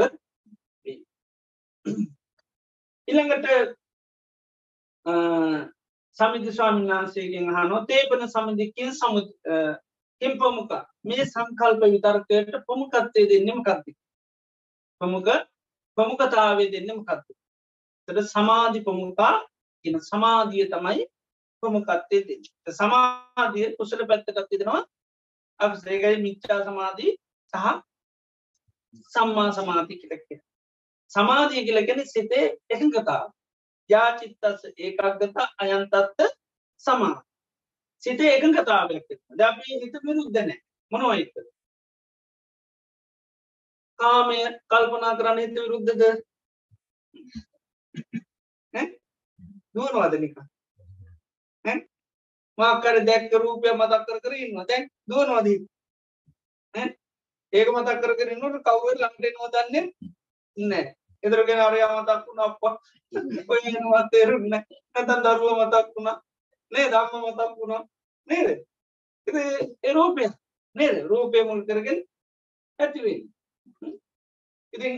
ඉළඟට සමිධ ස්වාමීන් වහන්සේගෙන් හනෝ තේපන සමිධිකින් සමු කෙම්පමුක මේ සංකල්ප විතර්කයට පොමුකත්තේ දෙන්නෙම කත්ති පමුක පමුකතාවේ දෙන්නෙම කත්ති තට සමාධි පමුකා කියන සමාධිය තමයි පොමුකත්තේ දෙ සමාධිය කුසල පැත්තකත් දෙෙනවා අප සේකයි මිච්චා සමාධී සහ සම්මා සමාධි කිලක්ක සමාධිය කියලගෙන සිතේ එකඟතාව යාචිත්තස ඒකක්ගත අයන්තත්ත සමා සිතේ එකඟ කතාවයක් ද අපි හිත විරුද්ධන මොනවයිත කාමය කල්පනා කරන්න හිත විරුද්ධද? දුවනවාදනික මාකර දැක්ක රූපය මතක් කර කර ඉන්න දැන් දුවනවාදී ඒක මතක් කර කරන්නට කවුව ලංටේ නොදන්නේ නෑ එදරගෙන අරය මතක් වුණ අප ඔයවා තේරුන්න නැතන් දරුව මතක් වුණා. නේ දම්ම මතක් වුණා. නේද? ඒ රූපය නේද? රූපය මුල් කරගෙන ඇතිවෙන් ඉතින්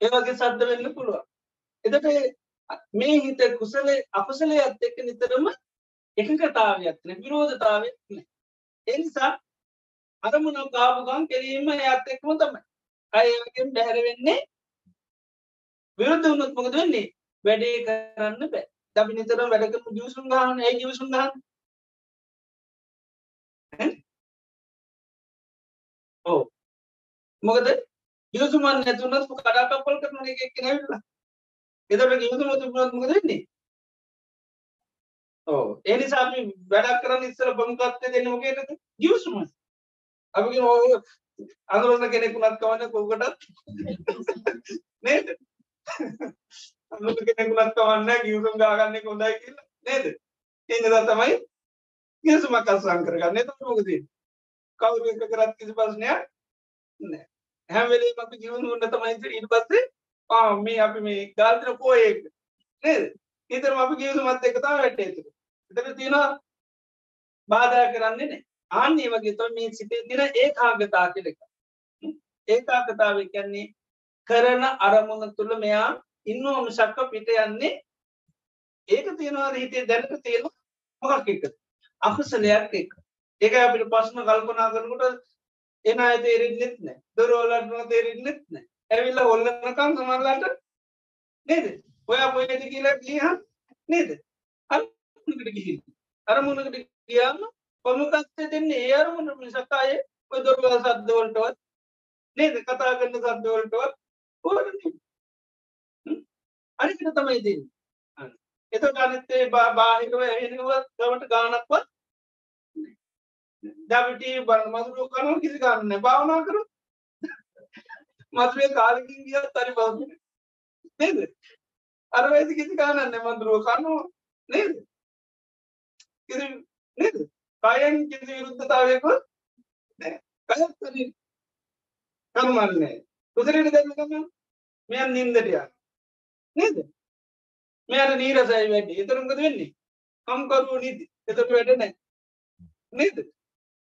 ඒවගේ සද්ධ වෙන්න පුළුවන්. එතට මේ හිත කුසලේ අපසලේ අත් එක්ක නිතරම එකකතාවයක්න විරෝධතාවක් එනිසා අරමුණ කාපුගන් කෙරීම ඇත් එක්ම තමයි. අයගෙන් බැහැර වෙන්නේ විරුද්ධ වුණොත් මොකද වෙන්නේ? වැඩේ කරන්න බෑ. අපි නිතරම වැඩ කරමු ජූසුම් ගන්න ඒ ජූසුම් ගන්න ඔව්. මොකද? ජූසුමන් නැතුණත් කඩා කප්පල් කරන එක එක්ක නැවිලා එතකොට ජූසුම තුනත් මොකද වෙන්නේ? ඔව්. ඒ නිසා අපි වැඩ කරන්න ඉස්සර බමුකත්වය දෙන්නේ මොකේද ජූසුම අපි කියන ඔය අඳුරන කෙනෙකුණත් කවන්න කොකටත් නේද? අමුතු කෙනෙකුලත් කවන්න ගියුම් ගාගන්න හොඳයි කියලා. නේද? එන්නදා තමයි ගියසුමක් අත්සන් කරගන්න. එතකොට මොකද කවුරු එක කරත් කිසි ප්‍රශ්නයක් නෑ හැම වෙලේම අපි ගියුම් උන්න තමයි ඊට පස්සේ ආ මේ අපි මේ ගාල්දින පොයේ නේද? ඊතරම අපි ගියසුමත් එක තමයි වැටේ ඒක එතන තියෙනවා බාධා කරන්නේ නෑ ආන්නේ වගේ තමයි මේ සිතේ තියෙන ඒකාග්‍රතාව කියලා එක ඒකාග්‍රතාවය කියන්නේ කරන අරමුණ තුළ මෙයා ඉන්න මිසක්ක පිට යන්නේ ඒක තියෙනවා හිතේ දැනට තියෙන මොකක් එක අකුසලයක් එක ඒක අපිට ප්‍රශ්න කල්පනා කරනකොට එන අය තේරෙන්නෙත් නෑ දොරවලට තේරෙන්නෙත් නෑ ඇවිල්ලා හොල්ලනකම් සමහරලාට නේද? ඔයා මොකද කියලා ගියහම නේද? අරමුණකට ගිහින්. අරමුණකට ගියාම ප්‍රමුඛත්වය දෙන්නේ ඒ අරමුණ මිසක් අය ඔය දොරවල් සද්ද වලටවත් නේද? කතා කරන සද්ද වලටවත් අනිකට තමයි දෙන්න. එතට අනිත්තේ බාහිකව ඇහෙනව ගමට ගානක්වත් දැවිට බල මදුරුව කනව කිසි ගන්න භාවනා කරු මදුරේ කාලකින් ගියත් තරි බව නේද? අර වැදි කිසි ගානන්න මදුරුව කනුව නේද? කිසි නේද? කයන් කිසි විරුද්ධතාවයකුත් කයත් කනුමන්නේ උදරට දැන්නකම මෙයන් නින්දටය නේද? මෙයට නීරසයි වැඩි. එතරම්කද වෙන්නේ? කම්කරු නීති එතට වැඩ නෑ නේද?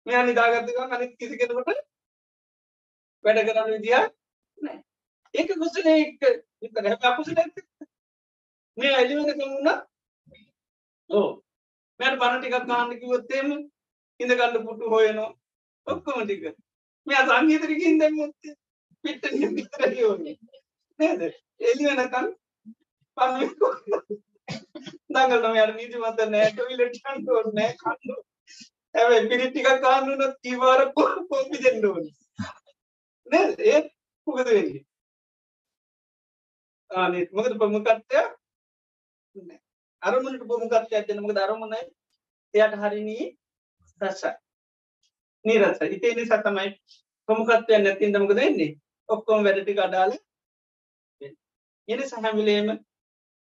මෙයා නිදාගත්තක අනිත් කිසි කෙනකට වැඩ කරන්න විදිහ නෑ ඒක කුසල එක විතර හැ අකුසල ඇත මේ ඇලිවෙන කමුණ ඕ මෑට පණ ටිකක් කාන්න කිවොත්තේම ඉඳ කල්ල පුටු හොයනවා. ඔක්කොම ටික. මෙයා සංගීතරිකින් දැම්මොත්තේ පිට්ට විතරයෝනේ නේද? එලි වෙනකම් පන්න දඟලන යට නීති මත නෑ ටොයිලට් යන්න ඕනේ නෑ කන්න හැබැයි පිරිත් ටිකක් ගන්න උනත් කීවාර පොම්පි දෙන්න ඕනේ? නේද? ඒ මොකද වෙන්නේ? ආනේ. මොකද ප්‍රමුඛත්වය නෑ. අරමුණට ප්‍රමුඛත්වයක් දෙන්න මොකද අරමුණ එයාට හරිනී රසයි. නීරසයි ඉතින් ඒ නිසා තමයි ප්‍රමුඛත්වයක් නැතිනම් මොකද වෙන්නේ? ඔක්කොම වැඩ ටික අඩාල වෙන්නේ. ඒ නිසා හැම වෙලේම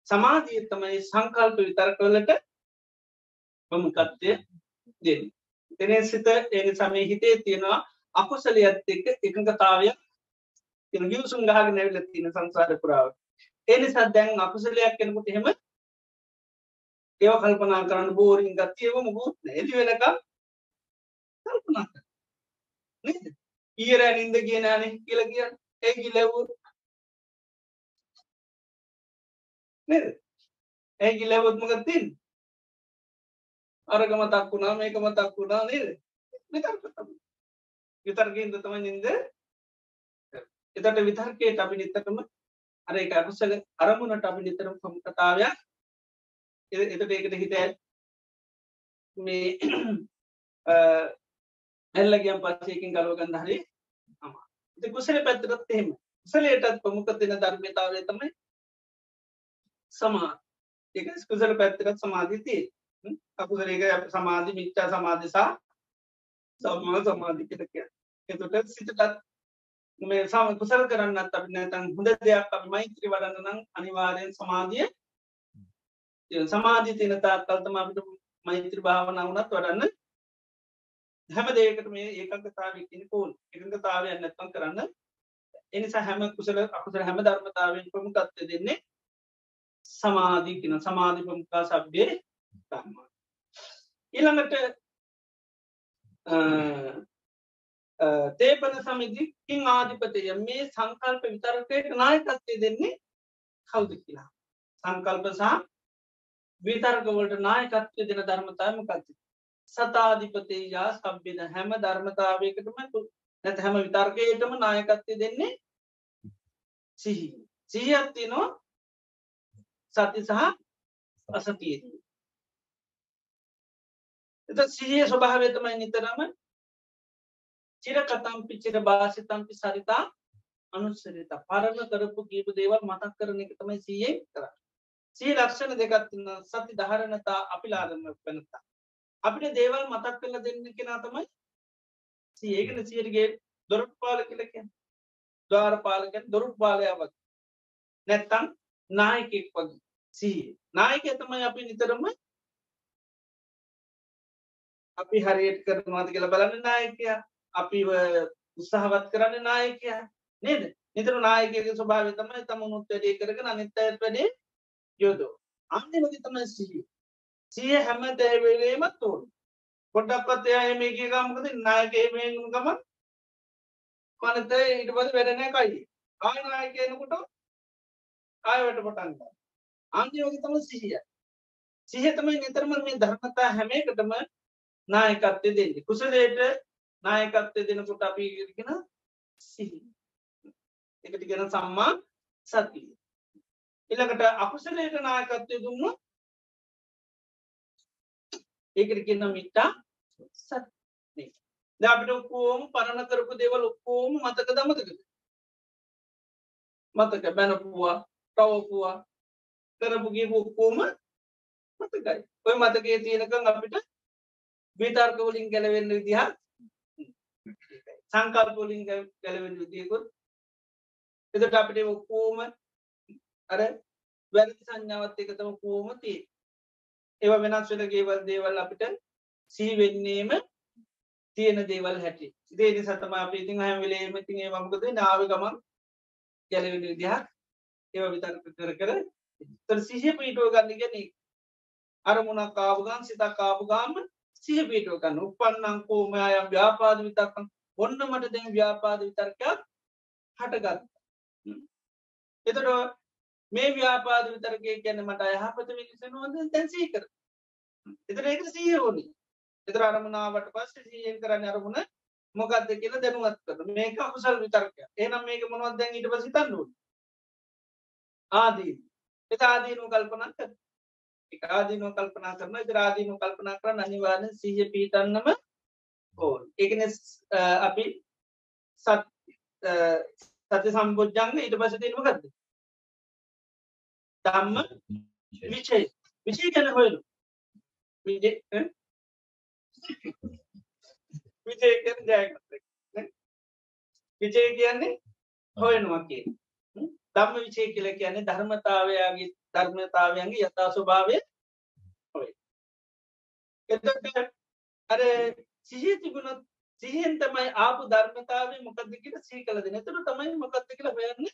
සමාධිය තමයි සංකල්ප විතරකවලට ප්‍රමුඛත්වය දෙන්නේ. එතනේ සිත ඒ සමේ හිතේ තියෙනවා අකුසලයක් එක්ක එකඟතාවයක් තියෙන ගිවිසුම් ගහගෙන ඇවිල්ලා තියෙන සංසාර පුරාව. ඒ නිසා දැන් අකුසලයක් කෙනෙකුට එහෙම ඒව කල්පනා කරන්න බෝරින් ගතියව මොකුත් නැහැ. එළි වෙනකම් කල්පනා කරන්න. නේද? ඊයර නින්ද ගියේ නෑනේ කියලා කියන්නේ. ඒ කිලවුව නේද? ඒ කිලවුවත් මොකද තින්නේ? අරක මතක් වුණා මේක මතක් වුණා නේද? විතර්ක තමයි. විතර්කයෙන්ද තමයි නින්ද. එතකොට විතර්කයට අපි නිතරම අර ඒක අකුසල අරමුණට අපි නිතරම ප්‍රමුඛතාවයක් එතකොට ඒකට හිත මේ ඇල්ල ගියන් පස්සේ එකකින් ගලව ගන්න හරි අමාරුයි. ඉතින් කුසල පැත්තටත් එහෙම. කුසලයටත් ප්‍රමුඛ දෙන ධර්මතාවය තමයි සමාධි. ඒක කුසල පැත්තටත් සමාධිය තියෙන්නේ. අකුසලයක සමාධි මිච්ඡා සමාධි සහ සම්මා සමාධි කියලා කියන්නේ. එතකොට සිතටත් මේ සම කුසල කරන්නත් අපි නැත්නම් හොඳ දෙයක් අපි මෛත්‍රී වඩන්න නම් අනිවාර්යෙන් සමාධිය සමාධිය තියෙන තාක්කල් තමයි අපිට මෛත්‍රී භාවනාව වුණත් වඩන්න හැම දෙයකට මේ ඒකගතාවය කියන කෝල් එකඟතාවයක් නැත්තම් කරන්න. ඒ නිසා හැම කුසල අකුසල හැම ධර්මතාවයෙන් ප්‍රමුඛත්වය දෙන්නේ සමාධි කියන සමාධි ප්‍රමුඛා සබ්බේ ධම්මා ඊළඟට තේපන සමිදි කින් ආධිපතය. මේ සංකල්ප විතරකයට නායකත්වය දෙන්නේ කවුද කියලා? සංකල්ප සහ විතර්කවලට නායකත්වය දෙන ධර්මතාවම කත්ති සතාධිපතේයා සබ්බෙන හැම ධර්මතාවයකටම නැත හැම විතර්කයටම නායකත්වය දෙන්නේ සිහි සිහියත්තිනවා සති සහ අසතියදී එත සිහිය ස්වභාවය තමයි නිතරම චිර කතම්පි චිර භාසිතම්පි සරිතා අනුස්සරිත පරණ කරපු කීප දේවල් මතක් කරන එක තමයි සීයෙන් කර සී ලක්ෂණ දෙකත්න්න සති දහරණතා අපි ලාගන්න පැනතා අපිට දේවල් මතක් කරල දෙන්න කෙනා තමයි ඒකන සියරගේ දොරට් පාල කියලක දවාර පාලක දොරුට් පාලයාවක් නැත්තම් නායකෙක් වගේ සී නායක තමයි අපි නිතරම අපි හරියට කරනවාද කියලා බලන්න නායකය. අපි උත්සාහවත් කරන්න නායකය නේද? නිතර නායකගේ ස්වභාව තමයි තම උනුත් වැඩේ කරගෙන අනිත් අයත් වැඩේ යොදෝ අන්තිමදි තමයි සිහිය. සිය හැම තැවෙලේමත් ඕන පොඩ්ඩක්වත් එයා මේ කිය ගමකද නායක මේගම මනත ඊට පද වැඩනෑ කයි ආය නායකයනකොට ආයවට පොටන්ග අන්තිමදි තම සිහිය. සිහතමයි නිතරම මේ ධර්මතා හැමේකටම නායකත්වය දෙන්නේ. කුසලයට නායකත්වය දෙනකොට අපි ගෙන සිහි එකට ගෙන සම්මා සතිය. එළකට අකුසලයට නායකත්වය දුන්න ඒකට කියන්න මිට්ටා සත් ද අපිට ඔක්කෝම පරණ කරපු දේවල් ඔක්කෝම මතක දමතකද මතක. බැනපුවා රවපුවා කරපුගේ ඔක්කෝම මතකයි. ඔය මතකේ තියෙනකං අපිට විතර්කවලින් ගැලවෙන්න විදිහ සංකල්පවලින් ගැලවෙන් විදියකුත් එතට අපිට ඔක්කෝම අර වැරදි සංඥාවත් එක තම කෝම තිය ඒව වෙනස් වෙන ගේවල් දේවල් අපිට සීවෙන්නේම තියෙන දේවල් හැටි දේනි සතම අප ඉතින් හැම වෙලේම තින් ඒ මමකද නාව ගමන් ගැලවෙන විදිහක් ඒව විතර්ක කර කර තර සිහිය පිටුව ගන්න ගැන අරමුණ කාපුගන් සිතා කාපුගාම සිහ පිටුව ගන්න. උපන්නං කෝමයම් ව්‍යාපාද විතක්කම් ඔන්න මට දැන් ව්‍යාපාද විතර්කයක් හටගත් එතට මේ ව්‍යාපාද විතරගේ ගැන මට අයහපත විනිසනුවද දැන්සී කර එතර ඒක සීහ ඕනි එතර අරමුණාවට පස්ස සීයෙන් කරන්න අරමුණ මොකක්ද කියලා දැනුවත් කර මේක අකුසල් විතර්කය එනම් මේක මොනවත් දැන් ඊට පසිතන්නුව ආදී එත ආදීනු. කල්පනා කර ආදීනෝ කල්පනා කරන රාදීනු කල්පනා කරන අනිවාර්ය සීහ පීටන්නම ඕ ඒකන අපි සත් සති සම්බෝජ්ජංග ඊට පස තිීම ගත්ද ධම්ම විචය. විචය ගැන හොයලු විජය විජය ජයගත විජය කියන්නේ හොයනවා කිය ධම්ම විචය කියල කියන්නේ ධර්මතාවයාගේ ධර්මතාවයන්ගේ යථා ස්වභාවය හොය එතට අර සිහිය තිබුණොත් සිහෙන් තමයි ආපු ධර්මතාවේ මොකක්ද කියලා සී කලද නැතුර තමයි මොකක්ද කියලා හොයන්න?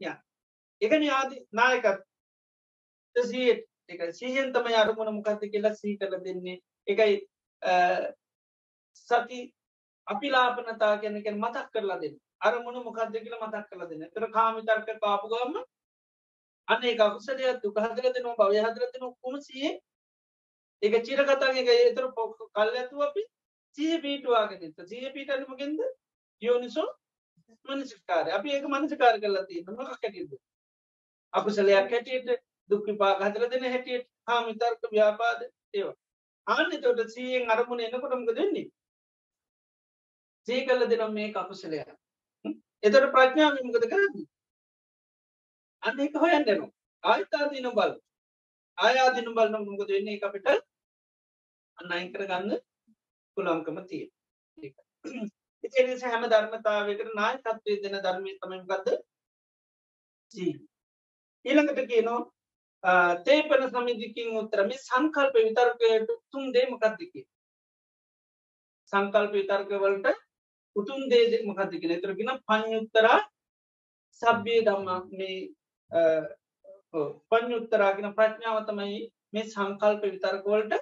ය. එකන ආදි නායකත් සියට එක සිහෙන් තමයි අරමුණ මොකක්ද කියලා සී කල දෙන්නේ. එකයි සති අපිලාපනතා කියනකෙන් මතක් කරලා දෙන්න. අරමුණ මොකක්ද කියලා මතක් කරලා දෙන්න. තර කාමිතර්ක කාපුගම අන්න ඒ අකුසලයක් දුකහදර දෙනවා භවය හදර දෙන ඔක්කොම සියේ ඒක චිරකතාගේ ඒතර පොක් කල් ඇතු අපි සිය පීටවාගෙනත සිය පීටනමගෙන්ද යෝනිසෝ මනසිකාර අපි ඒක මනසිකාර කරලා තියන්න මක කැටිද අකුසලයක් හැටියට දුක්විපා හදර දෙන හැටියට හාමිතර්ක ව්‍යාපාද ඒවා. ආන්න තොට සීයෙන් අරමුණ එනකොටමක දෙන්නේ සී කල්ල දෙනම් මේ කකුසලයක් එතට ප්‍රඥාවමකද කරන්න? අන්න එක හොයන්ටනවා ආයතාදීන බල. ආයාදින බලන මොකද වෙන්නේ? අපිට අන්න අයිකර ගන්න පුළන්කම තිය ඉතිනිස හැම ධර්මතාවකට නාය තත්වය දෙන ධර්මය තමයිගත්ද ඊළඟට කියනවා තේපන සමිදිකින් උත්තරම සංකල්ප විතර්කයට තුන් දේමකක්දිකි සංකල්ප විතර්කවලට උතුන් දේ මකතිකෙන එතරගෙන පංයුත්තරා සබ්බිය දම්ම මේ පංයුත්තරාගෙන ප්‍රඥාව තමයි මේ සංකල්ප විතර්කවලට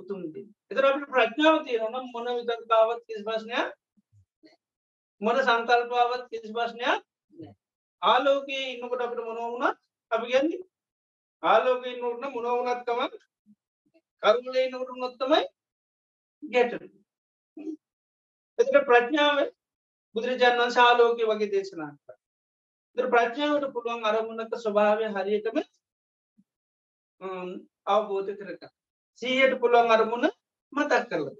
උතුම්දී එතර අපට ප්‍රඥාව තියෙනවන මොන විතර්කාවත් කිසි ප්‍රශ්නයක් මොන සංකල්පාවත් කිසි ප්‍රශ්නයක් ආලෝකයේ ඉන්නකොට අපට මොනවුණත් අපි ගැන්නේ ආලෝකය නොටන මොනවුනත්කම කරුලේ නොට නොත්තමයි ගැට එතට ප්‍රඥාව බුදුරජාණන් ශාලෝකය වගේ දේශනා කර. ද ප්‍රඥාවට පුළුවන් අරමුණක ස්වභාවය හරියටම අවබෝධ කරක සීයට පුළුවන් අරමුණ මතක් කරලද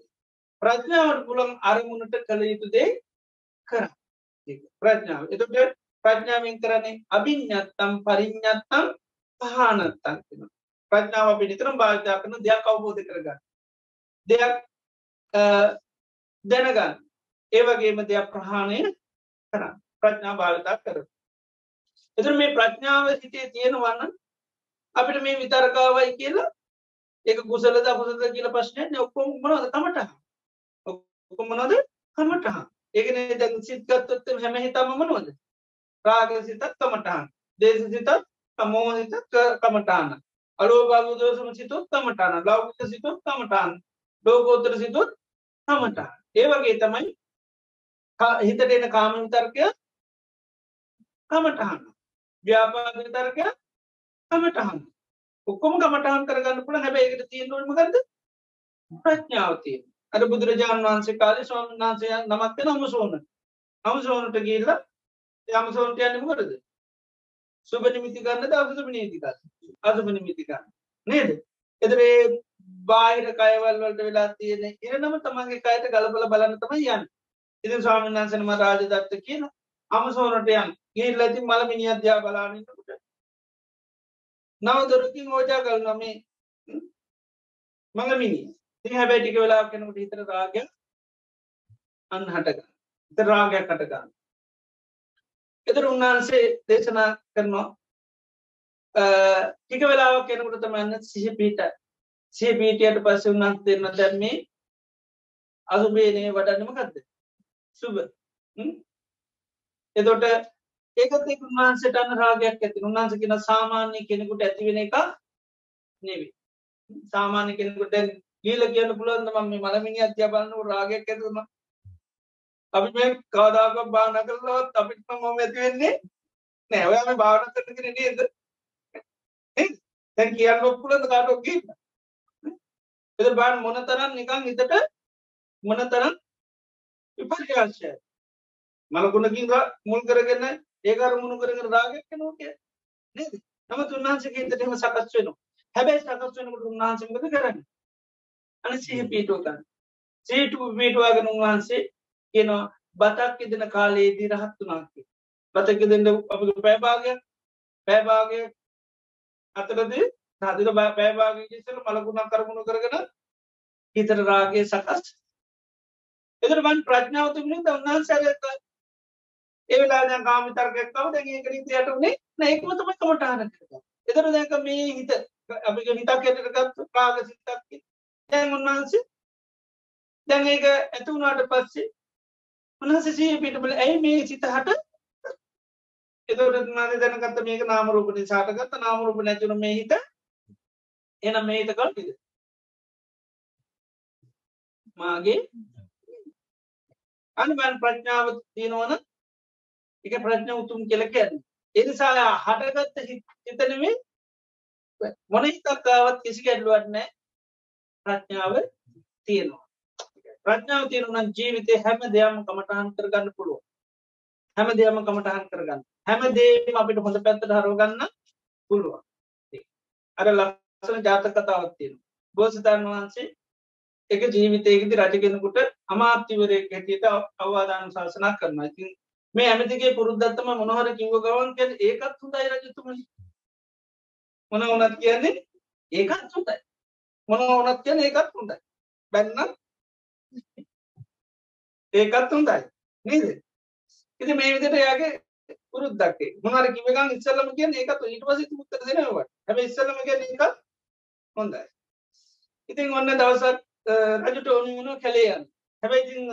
ප්‍රඥාවට පුළන් අරමුණට කළ යුතු දේ කර ප්‍රඥාව. එතට ප්‍රඥාවෙන් කරන්නේ අභිඥත්තම් පරිඥත්තම් පහනත්තන් කෙන ප්‍රඥාව අපි නිතරම් භාජා කරන දෙයක් අවබෝධ කරගන්න. දෙයක් දැනගන්න. ඒවගේම දෙයක් ප්‍රහාණය කර ප්‍රඥා භාවිතා කර එතුර මේ ප්‍රඥාව හිතේ තියෙනවන්න අපිට මේ විතරකාවයි කියලා ඒක කුසලද අකුසද කියල ප්‍රශ්නය ඔක්කොම මනද තමට ඔක්කො මනද කමටහ ඒකන දැන් සිත්ගත්තොත් හැම හිතම මනුවද? රාග සිතත් කමටහන්. දේශ සිතත් තමෝහිත කමටාන අලෝ බාගදෝසම සිතුත් තමටාන ලෞකික සිතුත් තමටාන් ලෝකෝතර සිතුත් තමටා ඒවගේ තමයි හිතට එන කාම විතර්කය කමටහන්න ව්‍යාපාද විතර්කය කමටහන්න ඔක්කොම කමටහන් කරගන්න පුළ හැබැයිකට තියෙන්නුවම කරද ප්‍රඥාවතිය අර බුදුරජාණන් වහන්සේ කාලි ස්වාමන් වහන්සය නමත්ත නමසෝන අමසෝනට ගිල්ල යමසෝන්ට යන්නම කරද සුබ නිමිති ගන්න අසුබ නීතික අසුබ නිමිතිකන්න නේද? එදරේ බාහිර කයවල් වලට වෙලා තියෙන ඉරනම තමන්ගේ කයට ගලබල බලන්න තම යන්න. ඉති ස්වාමන් වහන්සනම රාජ දත්ත කියන අමසෝනට යන් ගිල්ල ඇති මල මිනි අධ්‍යා බලානකට නවදොරකින් ඕජා කල් නමේ මඟ මිනි ති හැබැයි ටික වෙලා කෙනකට හිතර රාගය අන්න හටක ඉත රාගයක් කටගන්න එතර උන්වහන්සේ දේශනා කරනවා ටික වෙලාවක් කෙනකට තමන්න සිහ පිහිට සිය පීටියට පස්ස උන්නත් දෙන්න දැම්මේ අසුබේනය වඩන්නම කක්ද සුබ. එතොට ඒකත් එක් උන්වහන්සේට අන්න රාගයක් ඇති උන්වහන්ස කියෙන සාමාන්‍ය කෙනෙකුට ඇතිවෙන එක නෙවී සාමාන්‍ය කෙනෙකුට ගීල කියන්න පුළුවන්ද ම මේ මනමිනි අධ්‍යාපන්න රාගයක් ඇතුම අපි මේ කාදාක බාන කරලවත් අපිට මොම ඇතිවෙන්නේ නෑ ඔයාම භාවන කරන කෙන නේද? දැන් කියන්න ඔක්කුලද කාටොක් කියන්න එද බාන් මොන තරන් නිකං හිතට මොන තරම් විපර්යාශය මලකුණකින් මුල් කරගන්න ඒකර මුණු කරගෙන රාගයක් නෝකය නේද? නමුත් උන්වහන්සේගේ හිතටම සකස් වෙනවා. හැබැයි සකස් වෙනකට උන්වහන්සේමකද කරන්න? අන සිහ පීටෝකන් සීටු පීටවාගෙන උන්වහන්සේ කියනවා බතක් ඉදන කාලයේදී රහත් වනාකි බතක දෙන්න අප පැබාගයක් පැබාගය අතරද හදිර පැබාග සල මලකුණක් කරමුණු කරගෙන හිතර රාගේ සකස්. එතරබන් ප්‍රඥාව තිබුණේ උන්වහන්සේක ඒවෙලා ගාමි තර්කයක්කව දැගේ කරිතයට වනේ නැකමතම කමටාන එතර දැක මේ හිත අපි හිතා කෙටගත් ප්‍රාග සිතක්කි දැන් උන්වහන්සේ දැන් ඒක ඇතුුණාට පස්සේ උන්හස සී පිටබල ඇයි මේ සිත හට? එතට නාද දැනගත්ත මේක නාමරූපනි සාටගත්ත නාමරූප නැතිවන මේ හිත එන මේ හිත කල්ටිද මාගේ අනිබන් ප්‍රඥාව තියෙනවන එක ප්‍රඥ උතුම් කෙලක ඇද එනිසා හටගත්ත හිතනවේ මොන හිතක්කාවත් කිසි ගැඩලුවත්නෑ ප්‍රඥාව තියෙනවා. ප්‍රඥාව තියෙනුනම් ජීවිතය හැම දෙයම කමටහන් කරගන්න පුළුව හැම දෙයම කමටහන් කරගන්න. හැම දේම අපිට හොඳ පැත්තට හරෝගන්න පුළුවන්. අර ලස්සන ජාත කතාවත් තියෙන බෝසතාන් වහන්සේ එක ජීවිතයකති රජගෙනකුට අමාත්‍යවරය හැටියට අවවාධන ශාසනා කරන ඉතින් මේ ඇමතිගේ පුරුද්ධත්තම මොනහර කිව ගවන් කිය ඒකත් හොඳයි රජතුමනි. මොන වනත් කියන්නේ ඒකත් හොඳයි. මොන ඕනත් කියන ඒකත් හොඳයි. බැන්න ඒකත් හොඳයි. නේද? ඉති මේ විදිට යාගේ පුරුද්දක්ේ මොනර කිවගන් ඉස්සල්ලම කිය ඒකත් ඊට පස මුත්තර දෙනවා හැම ඉස්සල්ලම කිය ඒකත් හොඳයි. ඉතින් ඔන්න දවසක් රජට ඕනි වුණ කැලේයන් හැබැයි ඉතින්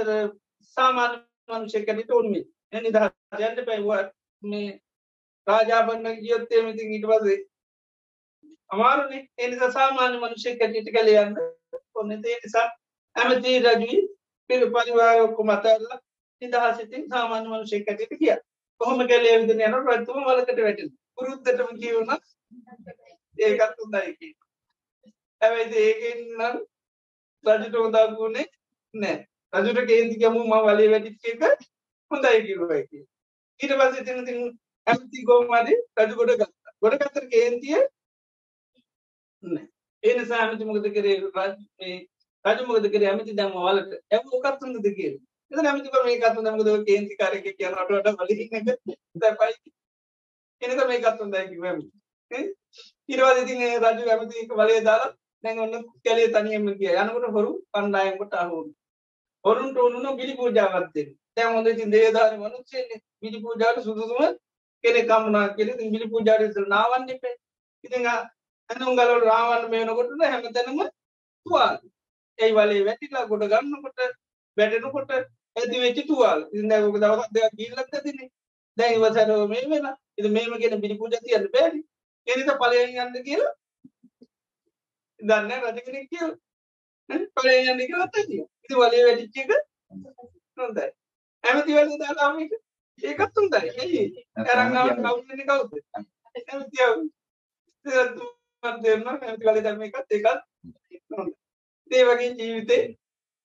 සාමාන්‍ය මනුෂ්‍යකැනට ඕන්මි නිදහ යන්න පැයිවට මේ රාජාපන්න ගියොත්තේ මිතින් ඊට පසේ අමාරුනේ. එනිස සාමාන්‍ය මනුෂ්‍ය කැටිට කළයන්න ඔන්න ඒ නිසා ඇමති රජී පිර පරිවායොක්කු මතල්ල නිදහසිතින් සාමාන්‍ය මනුෂ්‍ය කැටිට කිය කොහොම කැලේ විදින යන රත්තුම වලකට වැටෙන පුරුද්දටම කියවන ඒකත් උදයිකි ඇැවයිද ඒකෙන් නම් රජට හොදාගුණේ නෑ රජුට කේන්ති ගමු ම වලේ වැටිච්ච එක හොඳයි කිවයි ඊට පස්සේ තින තින් ඇමති ගෝමදි රජු ගොඩ ගත්තා. ගොඩ ගත්තර කේන්තිය ඒ නිසා ඇමති මොකද කරේ? රජ මොකද කර? ඇමති දැම වලට. ඇම කත්තුන්ද දෙකේ එත නැමති මේ කත්තු නමද කේන්ති කාරක කියනට වල පයි එනක මේ කත්තුන් දැකිව ඉරවාද ඉතින් රජු ඇමතික වලේ දාලා දැන් ඔන්න කැලේ තනියම කිය යනකොට හොරු කණ්ඩායමට අහුන් හොරුන්ට ඔනුන බිලි පූජාවත් දෙන්න. දැන් හොඳ ඉතින් දේවදාන මනුස්සයනේ බිලි පූජාවට සුදුසුම කෙනෙක් කම්ුණා කියලා ඉතින් බිලි පූජාවට ඉස්සෙල් නාවන්න එපේ. ඉතින් ඇඳුම් ගලවල රාවන්න මේනකොට හැමතැනම තුවාල. ඒ වලේ වැටිලා ගොඩ ගන්නකොට වැටෙනකොට ඇති වෙච්ච තුවාල. ඉතින් දැන් ඔක දවස් දෙකක් ගිහිල්ලත් ඇතිනේ දැන් ඉවසර මේ වෙලා. ඉතින් මේම කියන බිලි පූජා තියන්න බෑනේ. ඒ නිසා ඵලයෙන් යන්න කියලා දන්න රජ කෙනෙක් කියල. පල යන්න කියලත් ඇතිය ඉති වලේ වැඩිච්ච එක හොඳයි. ඇමති වල දාලාම ඒකත් හොඳයි. ඇයි? ඇරංගාව කවුන්නේ කවුද? දෙන්න ඇති වල ධර්ම එකත් එකත් ඒ වගේ ජීවිතේ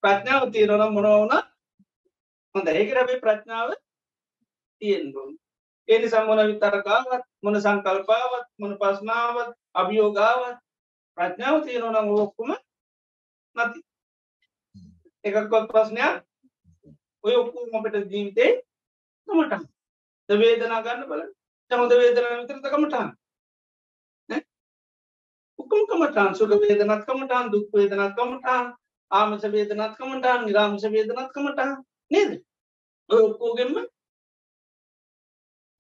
ප්‍රඥාව තියෙනවනම් මොනවුන හොඳ ඒකට අපේ ප්‍රඥාව තියෙන්දුන් ඒනි සම්මොන විතරකාවත් මොන සංකල්පාවත් මොන පස්නාවත් අභියෝගාවත් ප්‍රඥාව තියෙනවනම් ඔක්කුම නැති. එකක්කොත් ප්‍රශ්නයක් ඔය ඔක්කුම අපට ජීවිතේ කමටන් වේදනා ගන්න බල හොඳ වේදනා විතරත කමටන් උකුම් කමටන් සුක වේදනත් කමටන් දුක් වේදනත් කමටන් ආමස වේදනත් කමටන් නිරාමස වේදනත් කමටන් නේද? ඔය ඔක්කෝගෙන්ම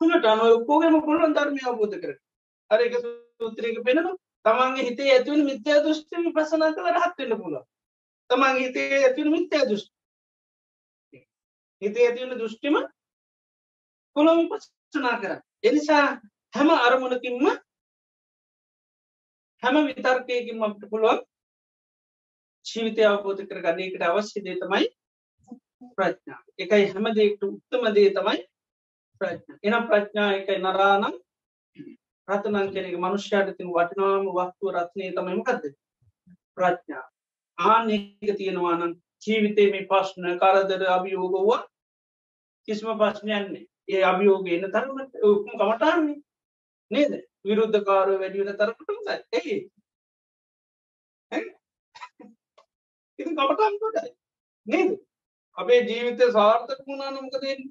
හුනටන ඔක්කෝගෙම පුළුවන් ධර්මය අවබෝධ කර අර එක සූත්‍රයක පෙනෙනවා තමන්ගේ හිතේ ඇතිවන මිත්‍යා දෘෂ්ටි විපසනා කළ රහත්වෙන්න පුළුව තමන්ගේ හිතේ ඇතිවන මිත්‍යා දෘෂ්ටි. හිතේ ඇතිවන දෘෂ්ටිම පුළොම විපස්සනා කර එනිසා හැම අරමුණකින්ම හැම විතර්කයකින් අපට පුළුවන් ජීවිතය අවබෝධ කර ගන්නකට අවශ්‍ය දේ තමයි ප්‍රඥා. එකයි හැම දෙෙක්ට උත්තම දේ තමයි ප්‍රඥා. එනම් ප්‍රඥා එකයි නරානම් රතනන් කෙනෙක මනුෂ්‍යයට තින වටිනාම වස්තුව රත්නය තමයිමකක්ද ප්‍රඥා. ආනෙක තියෙනවානම් ජීවිතේ මේ පශ්න කරදර අභියෝගවා කිසිම පශ්නයන්නේ ඒ අභියෝග එන්න තරමට උකුම් කමටන්නේ නේද? විරුද්ධකාරය වැඩියන තරකටම ඇයි ඉති කමටන් කොටයි නේද? අපේ ජීවිතය සාර්ථක වුණා නමක දෙන්න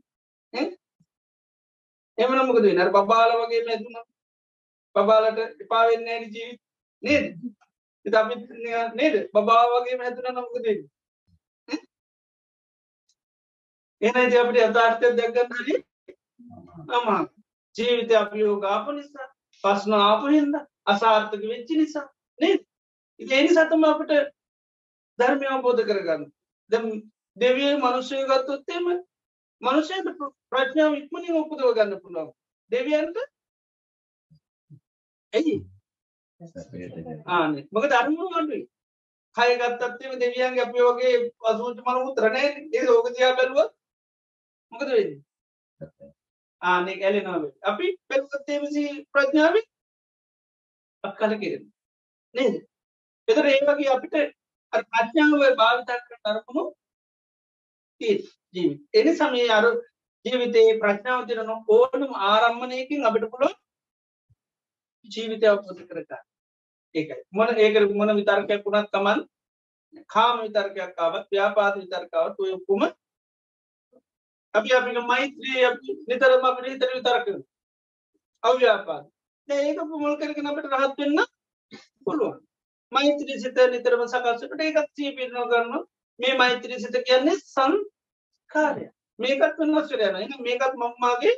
එම නමකද නර බබාල වගේ මැදුන බබාලට එපාවෙන්න ඇනි ජීවිත. නේද? ඉත අපි නේද? බබා වගේ මැතුන නමක දෙන්න එනද අපට අතාර්ථය දැක්ගන්න හරි අමා ජීවිත අපියෝ ගාප නිසා පස්න ආපු හින්ද අසාර්ථක වෙච්චි නිසා නේ ඉතිනි සතම අපට ධර්මය අවබෝධ කරගන්න. දෙවිය මනුෂ්‍යය ගත්තොත්තේම මනුෂයට ප්‍රඥාව ඉක්මනින් ඔපුදව ගන්න පුළුවන්. දෙවියන්ට? ඇයි? ආන මක ධර්ම වන්ඩුයි කයගත්තත්තේම දෙවියන්ගේ අපි වගේ පසූට මන උතරනෑ ඒ ඕකතියා බැලුව මොකද වෙන්න? ආනෙ ඇලෙනව අපි පැල්ගත්තේමසි ප්‍රඥාව අක්කල කිරෙන නේද? එතර ඒ වගේ අපිට ප්‍රඥාව භාවිතක් තරකුණු ජීවි එනි සමේ අරු ජීවිතයේ ප්‍රඥාව තිරන ඕනුම් ආරම්මණයකින් අපිට පුළුව ජීවිතය අවබෝධ කරගන්න. ඒකයි. මොන ඒක මොන විතර්කයක් වුණත් තමන් කාම විතර්කයක් ආවත් ව්‍යාපාද විතර්කාවත් ඔය ඔක්කොම අපි අපිට මෛත්‍රී නිතරම අපිට හිතර විතරක අව්‍යාපාද. ඒක පුමුල් කරගෙන අපට රහත් වෙන්න පුළුවන්. මෛත්‍රී සිත නිතරම සකස්සට ඒකත් සිය පිරනෝ කරන්න මේ මෛත්‍රී සිත කියන්නේ සංකාරය මේකත් වෙනස්වරයන එ මේකත් මම්මාගේ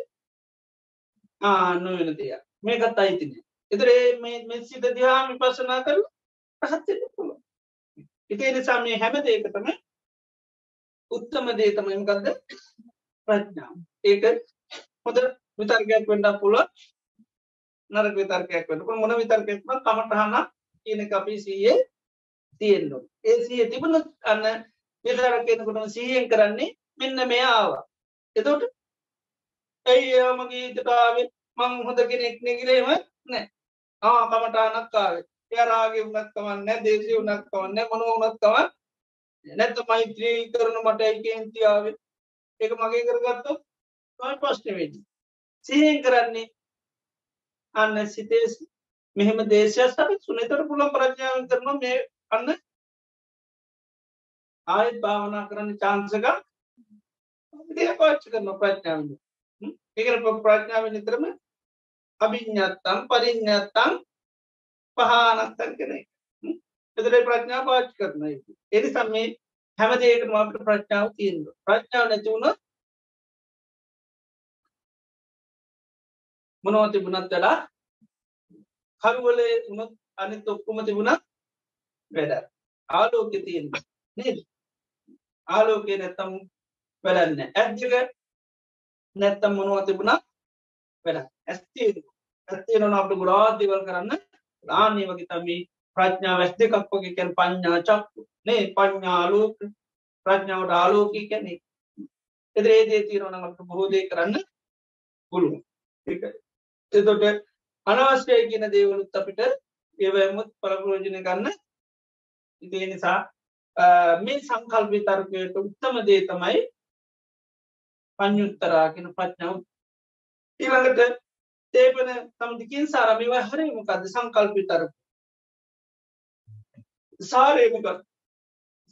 ආනොවෙන දෙයක්. මේකත් අයිතින එතරේ මේ සිත දිහා විපසනා කරු රහත්වෙන්න පුළුව ඉතිේ නිසා මේ හැම දේකතම උත්තම දේ තමයිමකක්ද ප්‍රඥාව ඒක හොඳ විතර්කයක් වෙන්ඩ පුළුව නරක විතර්කයක් වෙන මොන විතර්කයක්ම කමටහන කියන අපි සීයේ තියෙන්න්නු ඒ සිය තිබුණු අන්න විතරක්කෙනකුටම සීයෙන් කරන්නේ මෙන්න මේ ආවා. එතොට ඇයි ඒමගේ ඉතකාවේ මං හොඳ කෙනෙක් නෙගරේම නෑ. ආ කමටානක්කාවේ එයාරාගේ උනත්කවන්න දේශය උනත්කවන්න මොන උනත්කවන් නැත්ත මෛත්‍රී කරන මට ඒකන්තියාවේ ඒක මගේ කරගත්තු පස්්න වෙද සිහෙන් කරන්නේ අන්න සිතේස් මෙහෙම දේශය සට සුනතර පුළන් ප්‍රඥාව කරන මේ අන්න ආයත් භාවනා කරන්න චාන්සක දේ පාච්ච කරන ප්‍රඥාව ඒකර ප්‍රඥාව නිතරම අභිඥත්තම් පරිඥත්තම් පහනත්තන් කෙනෙ එතර ප්‍රඥා පාච් කරන එනි සම්මේ හැමදේකම අපට ප්‍රඥාව තියෙන ප්‍රඥාව නැතිවුණ මොනව තිබුණත් වෙලා කරුවලේ උනොත් අනිත් ඔක්කොම තිබුණත් වැඩ ආලෝක තියෙන නේද? ආලෝකය නැත්තම් වැඩන්න ඇද්දික නැත්තම් මොනව තිබුණා වැඩ ඇස්තිය ඇත්තියන අපට ගුරාදිවල් කරන්න. ආනේ වගේ තමී ප්‍රඥා වැස් දෙකක් වගේ කැන් පඥ්ඥා චක්කු. නේ? පඥ්ඥාලෝක ප්‍රඥාවට ආලෝකී කැනෙ එදරේදේ තීරවනකට බොහෝදය කරන්න පුළුව එතොට අනවශ්‍යය කියන දේවලුත් අපිට ඒවමුත් පරපරෝජන ගන්න ඉතිේ නිසා මේ සංකල්පි තර්කයට උත්තම දේ තමයි පඥුත්තරාගෙන ප්‍රඥාව. ඊළඟට තේපන තමතිකින් සාරමිව හරිමකක්ද සංකල්පි තර්ක. සාරයමකක්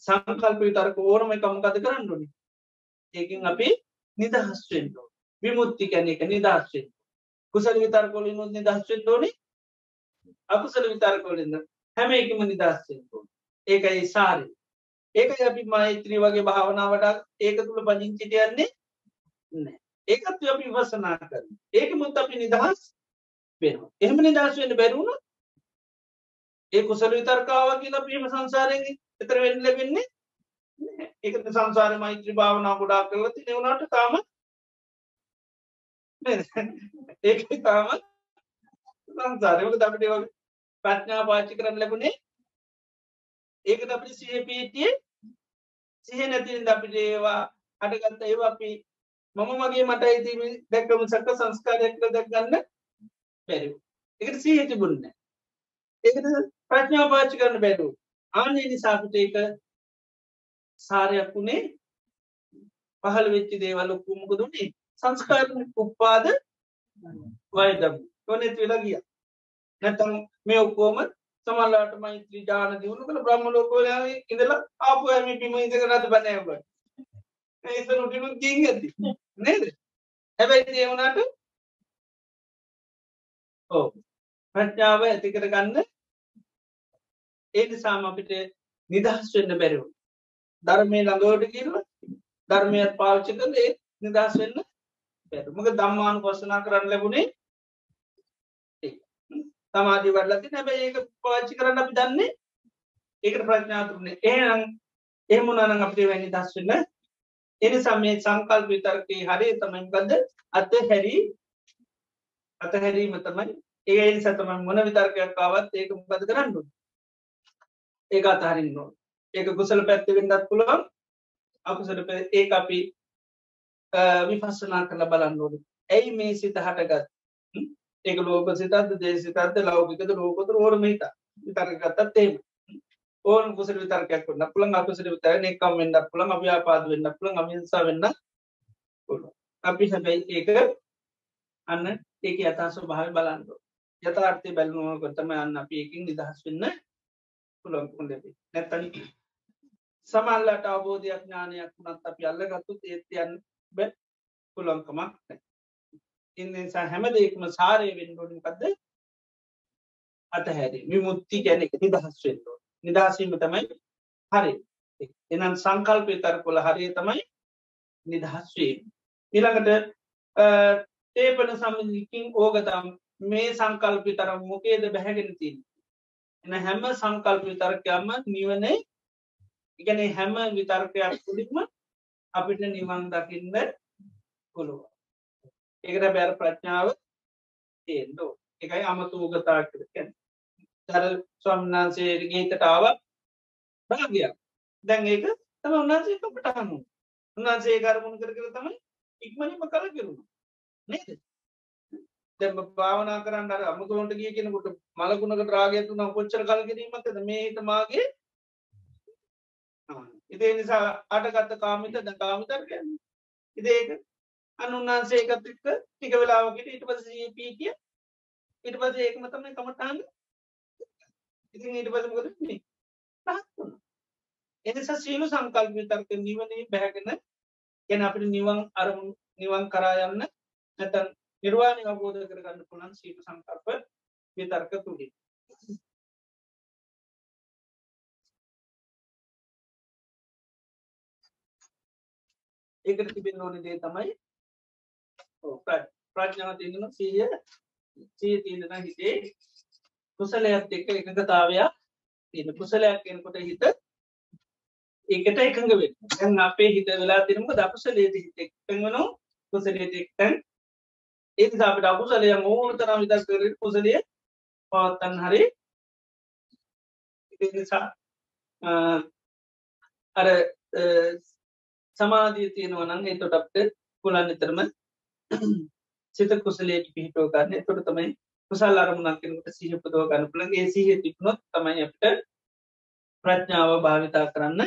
සංකල්ප විතරක ඕනම එකමකද කරන්නඩුනි ඒකින් අපි නිදහස්වෙන්ඩෝ විමුත්ති කැන එක නිදහස්වෙන් කුසල විතර්කොලින් ුත් නිදහස්වෙන් ඕනි. අකුසල විතර්කොලින්ද හැම එකම නිදස්සෙන්ෝ ඒකයි සාරය. ඒක අපි මෛත්‍රී වගේ භාවනාවට ඒක තුළ පජිංචිටයන්නේ නෑ ඒකත් අපි වසනා කරන ඒක මුත් අපි නිදහස් වෙන එහෙම නිදහස් වෙන්න බැරුණු ඒ කුසල විතර්කාව කියලා පීම සංසාරයෙන් එතර වෙන්න ලැබෙන්නේ ඒක සංසාර මෛත්‍රී භාවනා ගොඩා කරලති නෙවුණට තාම ඒක තාම සංසාරයක අපිට වගේ ප්‍රඥා පාච්චි කරන්න ලැබුණේ ඒකට අපි සපටිය සිහ නැතිරින් අපිට ඒවා අටගත්ත ඒවා අපි මම මගේ මට ඉතිම දැක්කම සක්ක සංස්කාරයක්ල දැක්ගන්න බැරි එකට සීහ තිබුන්න ඒකට ප්‍රඥා පාච්චි කරන්න බැරු ආනේ නිසාපිට ඒක සාරයක් වුණේ පහළ වෙච්චි දේවල් ඔක්කුමක දුන්නේ සංස්කාර උපාද වයදම් කොනෙත් වෙලා ගිය. නැතම් මේ ඔක්කෝම සමල්ලාට මෛත්‍රී ජාන දියුණු කළ බ්‍රහ්ම ලෝකෝල ඉඳලා ආපු ඇම පිම ඉදක රට බනෑබ ඒස නොටිනු ගින් ඇති නේද? හැබැයි ඒවුණට ඕ ප්‍රඥාව ඇතිකර ගන්න ඒ නිසාම අපිට නිදහස් වෙන්න බැරිවු ධර්මය ළඟෝට කියරව ධර්මයත් පාවිච්චි කල ඒ නිදහස් වෙන්න පැරුමක දම්මානු පස්සනා කරන්න ලැබුණේ තමාධි වඩලති නැබැ ඒක පාච්චි කරන්න අපි දන්නේ ඒකට ප්‍රඥාතුරන්නේ ඒනම් එහමුණනං අපේ වැනි දස් වෙන්න එනි සමේ සංකල් විතර්කේ හරේ තමයිකද අත හැරි අත හැරීම තමයි. ඒ සතම මොන විතර්කයක් කාවත් ඒක මොකද කරන්නු ඒක අතහරින්න ඒක කුසල පැත්ති වෙන්නත් පුළුවන් අකුසල ඒ අපි විපස්සනා කරල බලන්නෝද ඇයි මේ සිත හටගත් ඒක ලෝක සිතත්ද දේශතත්ද ලෞකිකද ලෝකොත ඕරම හිත විතර්ගත්තත් ඒම ඕන කුසර විතර්කයක් වන්න පුළන් අපසර විතර එකම් වෙන්න පුළන් අව්‍යාපාද වෙන්න පුළන් අමිසා වෙන්න අපි හැබැයි ඒක අන්න ඒක යථාස භාව බලන්ඩෝ යථාර්ථය බැලනුව කොතම යන්න අපි එකින් නිදහස් වෙන්න පුළොන්කුන් ලැබේ නැත්තනි සමල්ලට අවබෝධයක් ඥානයක් වුණත් අපි අල්ලගත්තු ඒත්යන් බැ පුළොන්කමක් නැ ඉන්සා හැමදේකම සාරය වෙන්ඩෝනිකක්ද අතහැරි විමුත්ති ගැන නිදහස් වෙන්ඩෝ නිදහසීම තමයි හරි එනම් සංකල්පය තර කොළ හරිය තමයි නිදහස්වේ නිළඟට තේපන සමකින් ඕගතම් මේ සංකල්පි තරම් මොකේද බැහැගෙන තින් එන හැම සංකල්ප විතර්කයම නිවනේ. ඉගැන හැම විතර්කයක් තුළික්ම අපිට නිවන් දකින්න පුළුව ඒකට බැර ප්‍රඥාව තියෙන්ඩෝ එකයි අමතු උගතා කරකැන තර ස්වම්නාන්සේ ගීතටාව භාගයක් දැන් ඒක තම උන්නාසේ පටහනු උන්නාන්සේ කරමුණ කර කර තමයි ඉක්මනිම කර කෙරුණු නේද? දැ භාවනා කරන්න අර අමුතුවන්ට ගිය කෙනකොට මලකුණකට රාගයතුන කොච්චර කල කිරීමක්ද? මේට මාගේ ඉදේ නිසා අටගත්ත කාමිත ද කාමිතර කියන්න. ඉදේක අන්න උන්නාන්සේ එකත් එක්ක ටික වෙලාවකට ඉට පස පීටිය ඉට පස ඒකම තමයි කමටාන්න ඉතින් ඊට පසමකරන්නේ රහත්වුණ එනිසා සීලු සංකල්ප විතර්ක නිවනේ බැහැගෙන ගැන අපිට නිවන් අරමු නිවන් කරා යන්න නැතන් නිර්වාණය අවබෝධ කරගන්න පුළන් සීට සංකල්ප විතර්ක තුළින් ඒකට තිබෙන් ඕන දේ තමයි ප්‍රඥාව තියන සීය සී තියදෙන හිතේ කුසලයක් එක්ක එකගතාවයක් තියෙන. කුසලයක් කෙනකොට හිත ඒකට එකඟ වෙන් ඇන් අපේ හිත වෙලා තිරම දකුසලේද හිතෙක් පෙන්වනු කුසලේට එක්තැන් ඒ අපට අකුසලය මෝන තරම් විදක් කර කුසලය පවත්තන් හරි නිසා අර සමාධී තියෙනවනන් එතොට අපට පුලන් නිතරම සිත කුසලයට පිහිටෝ ගන්න. තොට තමයි කුසල් අරමුණක් කෙනකට සීහපදව ගන්න පුළන්ගේ සීහ තිබුණොත් තමයි අපට ප්‍රඥාව භාවිතා කරන්න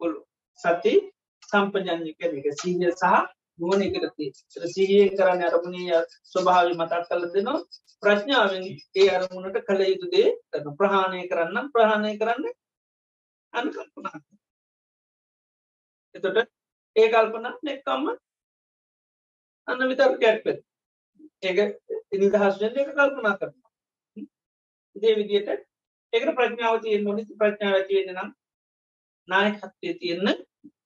පුළු සති සම්පජඥක එක සීහ සහ නුවන එකරති සීහය කරන්න අරමුණේ ස්වභාවි මතක් කල දෙනවා. ප්‍රඥාවෙන් ඒ අරමුණට කළ යුතුදේ තන ප්‍රහාණය කරන්න ප්‍රහාණය කරන්න අනකල්පනා එතොට ඒ කල්පනා නෙක්කම්ම අන්න විතර්කයක් පෙ ඒක නිදහස්වෙන් එක කල්පනා කරන ඉදේ විදියට ඒකට ප්‍රඥාව තියෙන් මොනි ප්‍රඥාව තියෙන නම් නායකත්වය තියෙන්න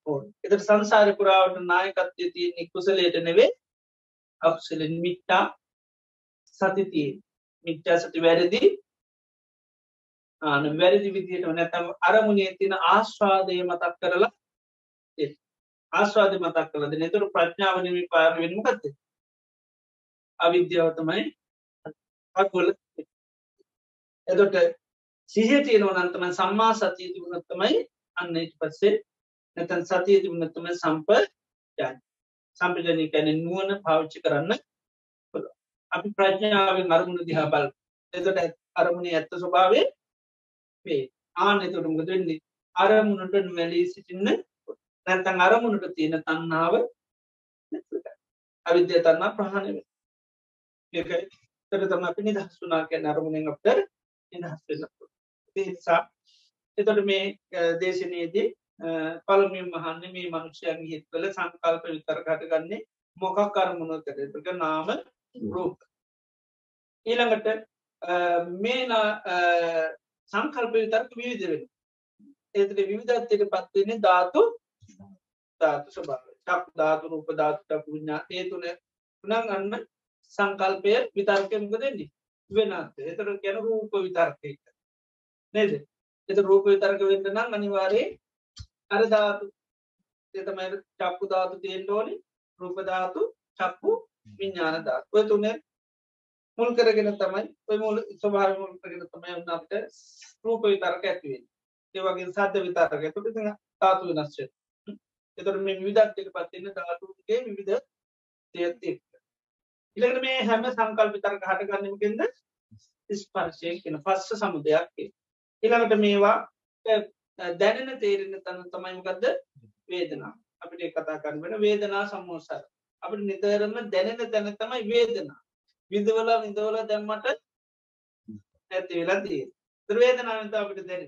ඕ එතට සංසාර පුරාවට නායකත්වය තියෙන කුසලයට නෙවේ අක්සලෙන් මිට්ටා සතිතිය මිට්ටා සති වැරදි ආන වැරදි විදියට නැතම අරමුණේ තින ආශ්වාදය මතක් කරලා ආස්වාද මතක් කලද නතුර ප්‍රඥාවනම පාර වෙන්මකත්ත අවිද්‍යාවතමයි අකුල එදොට සිහිය තියෙනවනන්තම සම්මා සතිය තිබුණත්තමයි අන්න පස්සේ නැතන් සතිය තිබුණත්තම සම්ප යන් සම්පජනී කැන නුවන පාවිච්චි කරන්න අපි ප්‍රඥාවෙන් අරමුණ දිහා බල් එතට අරමුණ ඇත්ත ස්වභාවේ වේ ආන එතොට මුද වෙන්නේ? අරමුණට වැලී සිටින්න නැතන් අරමුණට තියෙන තන්නාව අවිද්‍ය තන්නා ප්‍රහණය ඒකයි. තර තම අපි නිදහස්සුනා කැ අරමුණෙන් අපට නිදහස් නිසා එතොට මේ දේශනයේදී පළමින් මහන්න මේ මනුෂ්‍යයන් හිත් කළ සංකල්ප විතර කට ගන්නේ මොකක් කරමුණ කරක නාම රූප. ඊළඟට මේ සංකල්ප විතර්ක විවිධවෙන ඒතට විවිධත්වයට පත්වන්නේ ධාතු ධාතු ස්වභාව චක් ධාතු රූප ධාතුටක් විඤ්ඥා ඒ තුන නං අන්න සංකල්පය විතර්කයමක දෙන්නේ වෙනත් එතර ගැන රූප විතර්කයක නේද? එත රූප විතර්ක වෙන්න නම් අනිවාරයේ අර ධාතු එතමයි චක්කු ධාතු තියෙන්ට ඕනි රූප ධාතු චක්කු විඤ්ඥාන ධාතු. ඔය තුනේ මුල් කරගෙන තමයි ඔය මුල් ස්වභාව මුල් කරගෙන තමයි උන්නට රූප විතරක ඇතිවෙන් ඒවගේ සාධ්‍ය විතරක. තුට ධාතු වෙනස්ය එතට මේ විවිධත්යට පත්තින්න ධාතුගේ විවිධ තයත්තිෙක් ඉළඟට මේ හැම සංකල් විතරක හට ගන්නමකින්ද ස්පර්ශය කියන පස්ස සමුදයක් ඉළඟට මේවා දැනෙන තේරෙන තන්න තමයිමකක්ද වේදනා. අපිට කතා කරන්න වෙන වේදනා සම්මෝසර අපට නිතරම දැනෙන තැන තමයි වේදනා. විදවල විදවල දැම්මට ඇති වෙලදී ත්‍රවේදනාවත අපිට දැන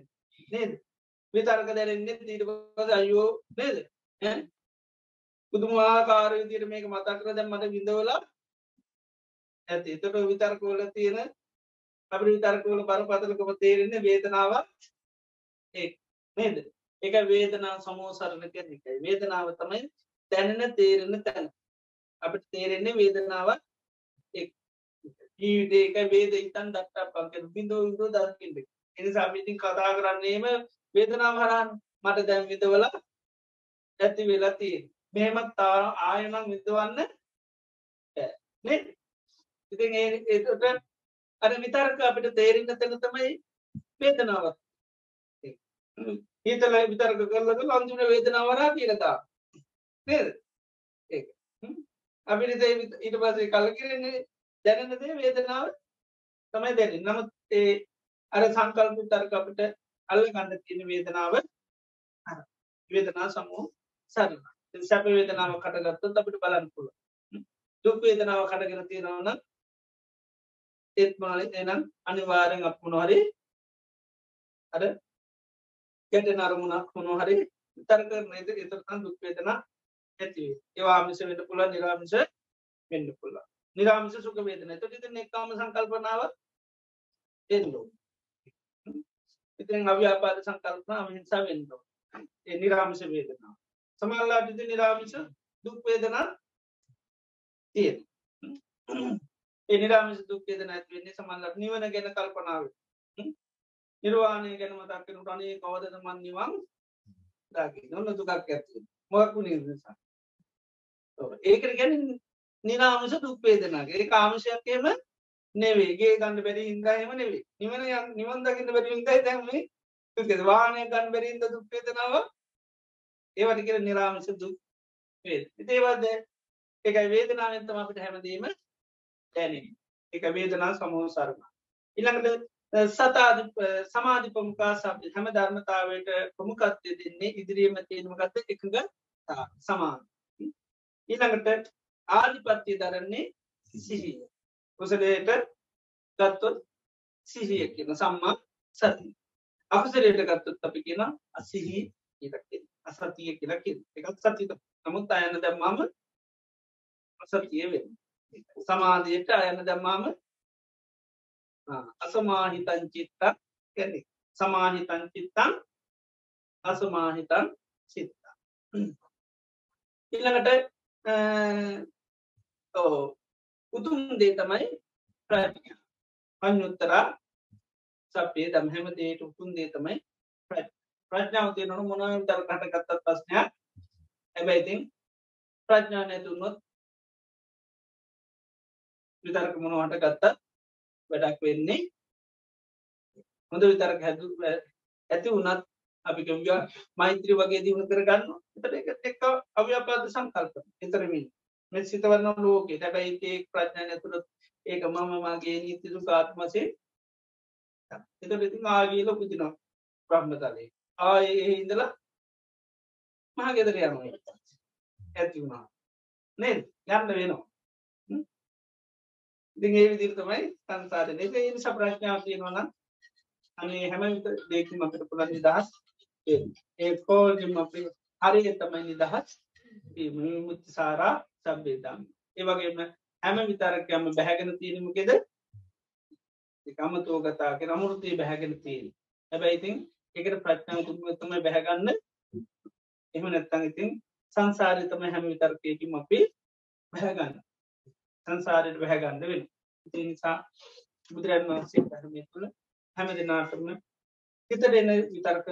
නේද? විතරක දැරෙන්නේ තීරපද අයෝ නේද? පුදුමාකාර විදිර මේක මතක්කර දැම්මට විඳවලා ඇති එතට විතර්කවල තියෙන අප විතර්කවල බර පතලකම තේරෙන්නේ වේදනාව නේද? එක වේදනා සමෝසරණ කැන එකයි. වේදනාව තමයි දැනෙන තේරෙන තැන. අපට තේරෙන්නේ වේදනාව ජීවිතේක වේද ඉතන් දක්ට පංක බිඳෝ විදෝ දකිට එනි සමිතින් කතා කරන්නේම වේදනාව හරන් මට දැම් විදවල ඇති වෙලති මෙහෙමත් තා ආයනම් විදවන්න ඉතින් ඒට අර විතර්ක අපිට තේරෙන්න තැන තමයි වේදනාවත්. හිතල විතර්ක කරලක ලංචුන වේදනාවරා කියලතා නේද? අපිට ඊට පසේ කල කරන්නේ දැනෙනදේ වේදනාව තමයි දැන නමුත් ඒ අර සංකල්ප තර්ක අපට අල්ල ගන්න තියෙන වේදනාව වේදනා සමූ සරන සැප වේදනාව කටගත්තු අපිට බලන්න පුළ දුක් වේදනාව කටගෙන තියෙනවන ඒත් මාල එනම් අනිවාරෙන් අප මොනහරි අර ගැට නරමුණක් මොනොහරි තර්ක නේද එතරතන් දුක් වේදනා ඇති ඒවා ආමිස වෙන්න පුළ නිරාමිස වෙන්න පුල්ලා නිරාමිස සුක වේදන. ත ති එක්කාම සංකල්පනාව එන්නෝ ඉතින් අව්‍යාපාද සංකල්පනා අහිංසා වෙන්නෝ ඒ නිරාමිස වේදනා සමල්ලාට ඉති නිරාමිස දුක් වේදනා තියෙන ඒ නිරාමිස දුක් වේදන ඇත්වෙන්නේ සමල්ලට නිවන ගැන කල්පනාව නිර්වාණය ගැන මතක්කනු අනේ කවදද මන් නිවන් දාකි නොන්න දුකක් ඇත්ති මොකක්ු නිර්සා ඒකට ගැන නිරාමස දුක්පේදනගේ කාමශයක්කේම නෙවේගේ ගන්න බැරි ඉන්දහෙම නෙවේ නිවන නිවන් දකින්න බැරි ඉදයි දැම වානය ගන් බැරින්ද දුක්පේදනාව ඒවට කියර නිරාමස දුක් ඉතේවද එකයි වේදනාවතම අපට හැමදීම දැන එක වේදනා සමෝ සරණ ඉළඟට සතාද සමාධි පමුකා සබ හැම ධර්මතාවට ප්‍රමුකත්වය දෙන්නේ ඉදිරියම තියෙනමගත්ත එකඟ සමාන ඊළඟට ආධිපත්තිය දරන්නේ සිහිය. කුසලයට ගත්තොත් සිහිය කියන සම්මා සති අකුසරයට ගත්තොත් අපි කියන අසිහි අසතිය කියලා එකත් සතිත නමුත් අයන්න දැම්මාම අසතිය වෙන සමාධයට අයන්න දැම්මාම අසමාහිතන් චිත්ත කැනෙ සමාහිතන් චිත්තන් අසමාහිතන් චිත්තා ඉළඟට උතුම් දේ තමයි ප්‍රඥා. පඥුත්තරා සපේ දම් හැම දේට උතුන් දේ තමයි ප්‍රඥාව තියනනු මොනව දර කට ගත්තත් ප්‍රශ්නයක් හැබැයිතින් ප්‍රඥා නැතුන්නොත් විතර්ක මොනවට ගත්ත වැඩක් වෙන්නේ. හොඳ විතරක් හැද ඇති වනත් අපි කම්ග මෛත්‍රී වගේ දියුණු කරගන්න එතට එක් අව්‍යාපාද සංකල්ප. එතරමින් මෙ සිතවන්න ලෝකෙ. හැබැයි ඒ ප්‍රඥාන ඇතුළත් ඒක මම මගේ නීතිදු කාත්මසේ එත ඉතින් ආගීල පුතිනවා බ්‍රහ්මතලේ ආය ඉඳලා මහ ගෙදර යන ඇති වුණා. නේ යන්න වෙනවා. ඉතින් ඒ විදිහට තමයි සංසාරේ. ඒක ඒ නිසා ප්‍රශ්නාවක් තියෙනවා නම් අනේ හැම දෙයකින්ම අපිට පුළුවන් නිදහස් ඒ කෝජිම අපි හරිය තමයි නිදහස් මුත්ති සාරා සබ්බේදම් ඒ වගේම හැම විතරකයම බැහැගෙන තියෙනමකෙද අමතෝ ගතාක අමුෘතිය බැහැගෙන තියෙන. හැබැයි ඉතින් එකට ප්‍රඥාව තුමතම බැහැගන්න. එම නැත්තං ඉතින් සංසාරය තම හැම විතර්කයකින් අපි බැහැගන්න. සංසාරයට බැහැගන්න වෙන නිසා බුදුරන් වහන්සේ ධර්මය තුළ හැම දෙනාටම හිතට එන විතර්ක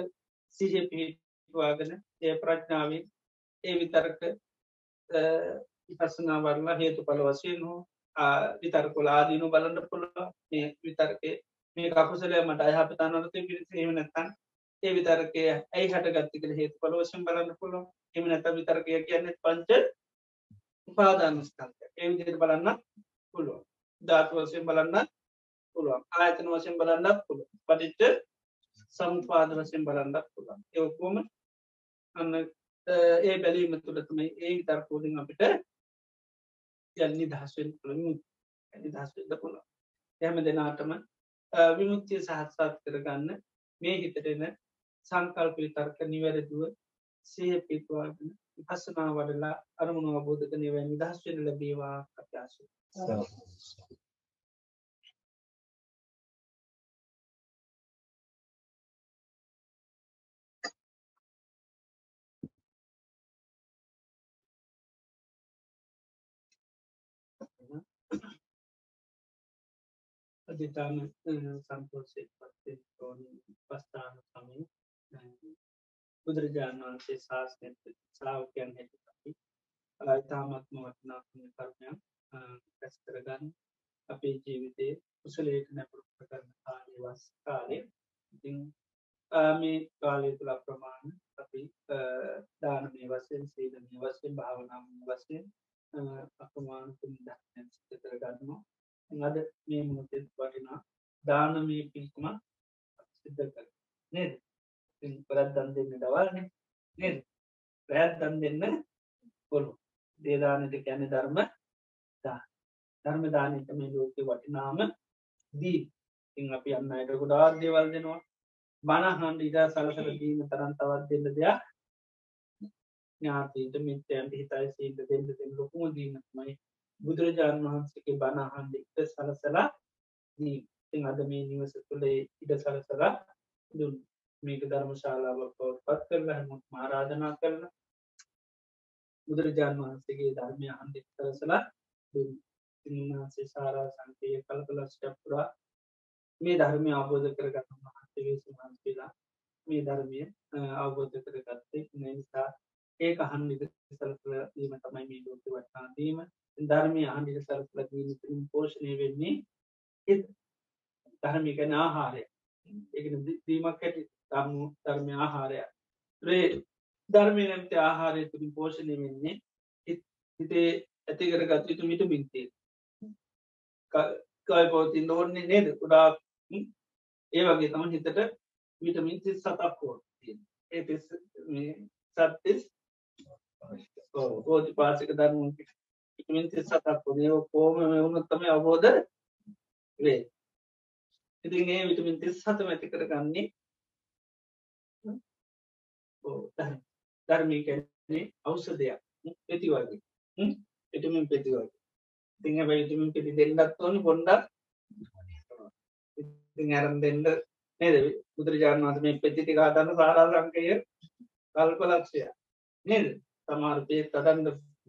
සිහ පිහිටවාගෙන ඒ ප්‍රඥාවෙන් ඒ විතර්ක ඉපසනා වරලා හේතු පල වශයෙන් හෝ විතර්කොල ආදීනු බලන්න පුළුව මේ විතර්කය මේ කකුසලය මට අයහපතානරතය පිරිසේම නැත්තන් ඒ විතරකය ඇයි හට ගත්තිකළ හේතු පල වශයෙන් බලන්න පුළුව එම නැත විතරකය කියන්න පංච උපාදානස්කන්ත ඒ විදියට බලන්න පුළුව ධාතු වශයෙන් බලන්න පුළුවන්. ආයතන වශයෙන් බලන්නත් පුළුව පටිච්ච සම්පාද වශයෙන් බලන්නත් පුළුවන්. ඒකොම අන්න ඒ බැලීම තුළතමයි ඒ විතර්කෝලින් අපිට යන්නි දහස්වෙන් පුළමු ඇනි දහස්වෙද පුළුව හැම දෙනාටම විමුක්තිය සහත්සාත් කරගන්න මේ හිතරෙන සංකල්ප විතර්ක නිවැරදුව සහ පිටවාගෙන පසනා වඩලා අරමුණු අබෝධක නිව නිදහස්වෙන ලැබේවා අත්‍යාශ අධිතාන සන්තෝසය පත්තේ ඕනි. පස්ථාන සමය බුදුරජාණන් වහන්සේ ශාසනය ශ්‍රාවකයන් හැටි අපි ඉතාමත්ම වටනාත්ම කර්මයක් පැස් කරගන්න. අපේ ජීවිතය කුසලයට නැපුරු කරන්න කාලය වස් කාලය. ඉතිං මේ කාලය තුළ ප්‍රමාණ අපි දානමය වසයෙන් සීදනය වසයෙන් භාවනාම වසයෙන් අපමානතුන් දක්නැ සිත කරගන්නවා. අද මේ මොතෙත් වටිනා දානමී පිල්කුම සිද්ධ කර නේද? පරත් දන් දෙන්න දවල්න. නේද? පැත් දන් දෙන්න පොළු දේදානට කැන ධර්ම ධර්ම දානත මේ ලෝක වටිනාම දී ඉං අපි අන්න අයට ගොඩාත් දේවල් දෙනවා. බණහන්ඩ ඉදා සලසල දීම තරන් තවත් දෙන්න දෙයක් ඥාතීට මිත්‍යයන්ට හිතයි සීට දෙන්න දෙන්න ලොකුම දීමත්මයි බුදුරජාණන් වහන්සේගේ බණහන්ඩ ඉට සලසලා දී අද මේ නිවස තුළේ ඉඩ සලසලා දුන් මේක ධර්මශාලාවක් පවත් පත් කරලා හැම මාරාධනා කරන බුදුරජාණන් වහන්සේගේ ධර්මය හන්ඩි සලසලා දුන් උන්වහන්සේ සාරා සංකය කල කලස්ටපුරා මේ ධර්මය අවබෝධ කරගන්න මහන්සේගේ සුහන්සේලා මේ ධර්මය අවබෝධ කරගත්තේ. නිසා ඒක අහන් විද සලසල දීම තමයි මේ ලෝක වටනාදීම ධර්මය අහන්ඩිට සරසල දීම පෝෂණය වෙන්නේ එ ධර්මිකන ආහාරය. ඒ දීමක් ඇති ධර්ම ධර්මය ආහාරය. රේ ධර්මය නැමති ආහාරය තුළින් පෝෂණය වෙන්නේ හිතේ ඇති කර ගත් යුතු මිට බින්තේ කයි පවතින් ඕන්නේ නේද? කුඩා ඒ වගේ තම හිතට විටමින් තිස් සතක් කෝ ඒ සත්තිස් ඕති පාසික ධර්ම විටමින් තිස් සතක් ොදේ කෝම වුණත්තම අවබෝධ වේ ඉතින් ඒ විටමින් තිස් සත ඇති කරගන්නේ ධර්මී කැන්නේ අවසදයක් පෙති වගේ පිටමින් පෙති වගේ තිංහ බැයිටමින් පිටි දෙන්නත් ඕනි පොන්ඩක් ඉතින් ඇරම් දෙන්න. නේද? බුදුරජාණන් වන්ස මේ පෙතිටි කාතන්න සාරා සංකය කල්ප ලක්ෂය නේද? තමාර්පය තදන්ද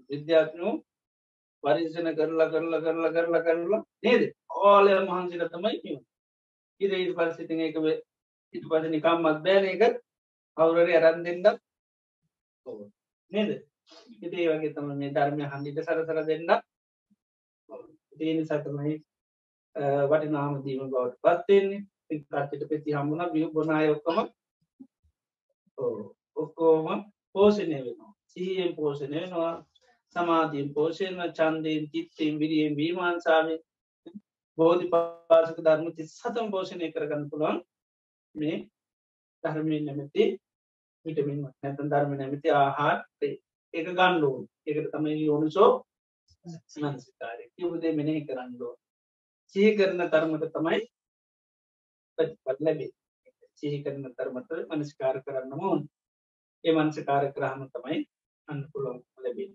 විද්‍යාත්නෝ පරිසන කරලා කරලා කරලා කරලා කරලා නේද? ඕලය මහන්සිල තමයි කිව ඉද ඉට පස්සිතින් එක ඉට පස නිකම්මත් බෑන එක කවුරරි අරන් දෙන්නත් නේද? ඉතේ වගේ තම මේ ධර්මය හන්ඩිට සරසර දෙන්න දේන සතමයි වටි නාම දීම බවට පත්වෙන්නේ පිටට පෙති හමුණ බිය බොනාය ඔක්කම ඔක්කෝම පෝෂණය වෙනවා. සීයෙන් පෝෂණය වෙනවා. සමාධීන් පෝෂණය චන්දයෙන් තිත්තයෙන් විරියෙන් වීමාන්සාාව බෝධි පාසක ධර්ම ති සතම් පෝෂණය කරගන්න පුළුවන් මේ ධර්මයෙන් නැමැති විටමින් නැතන් ධර්ම නැමති ආහාර ඒක ගණ්ඩුවන් ඒකට තමයි යෝනිසෝ මනසිකාරය කිවදේ මෙනෙහි කරන්නඩුව සිහි කරන තරමට තමයි ප්‍රතිපත් ලැබේ සිහි කරන තරමට මනස්කාර කරන්න ඕන්. ඒ මනසකාර කරහම තමයි අන්න පුළොන් ලැබෙන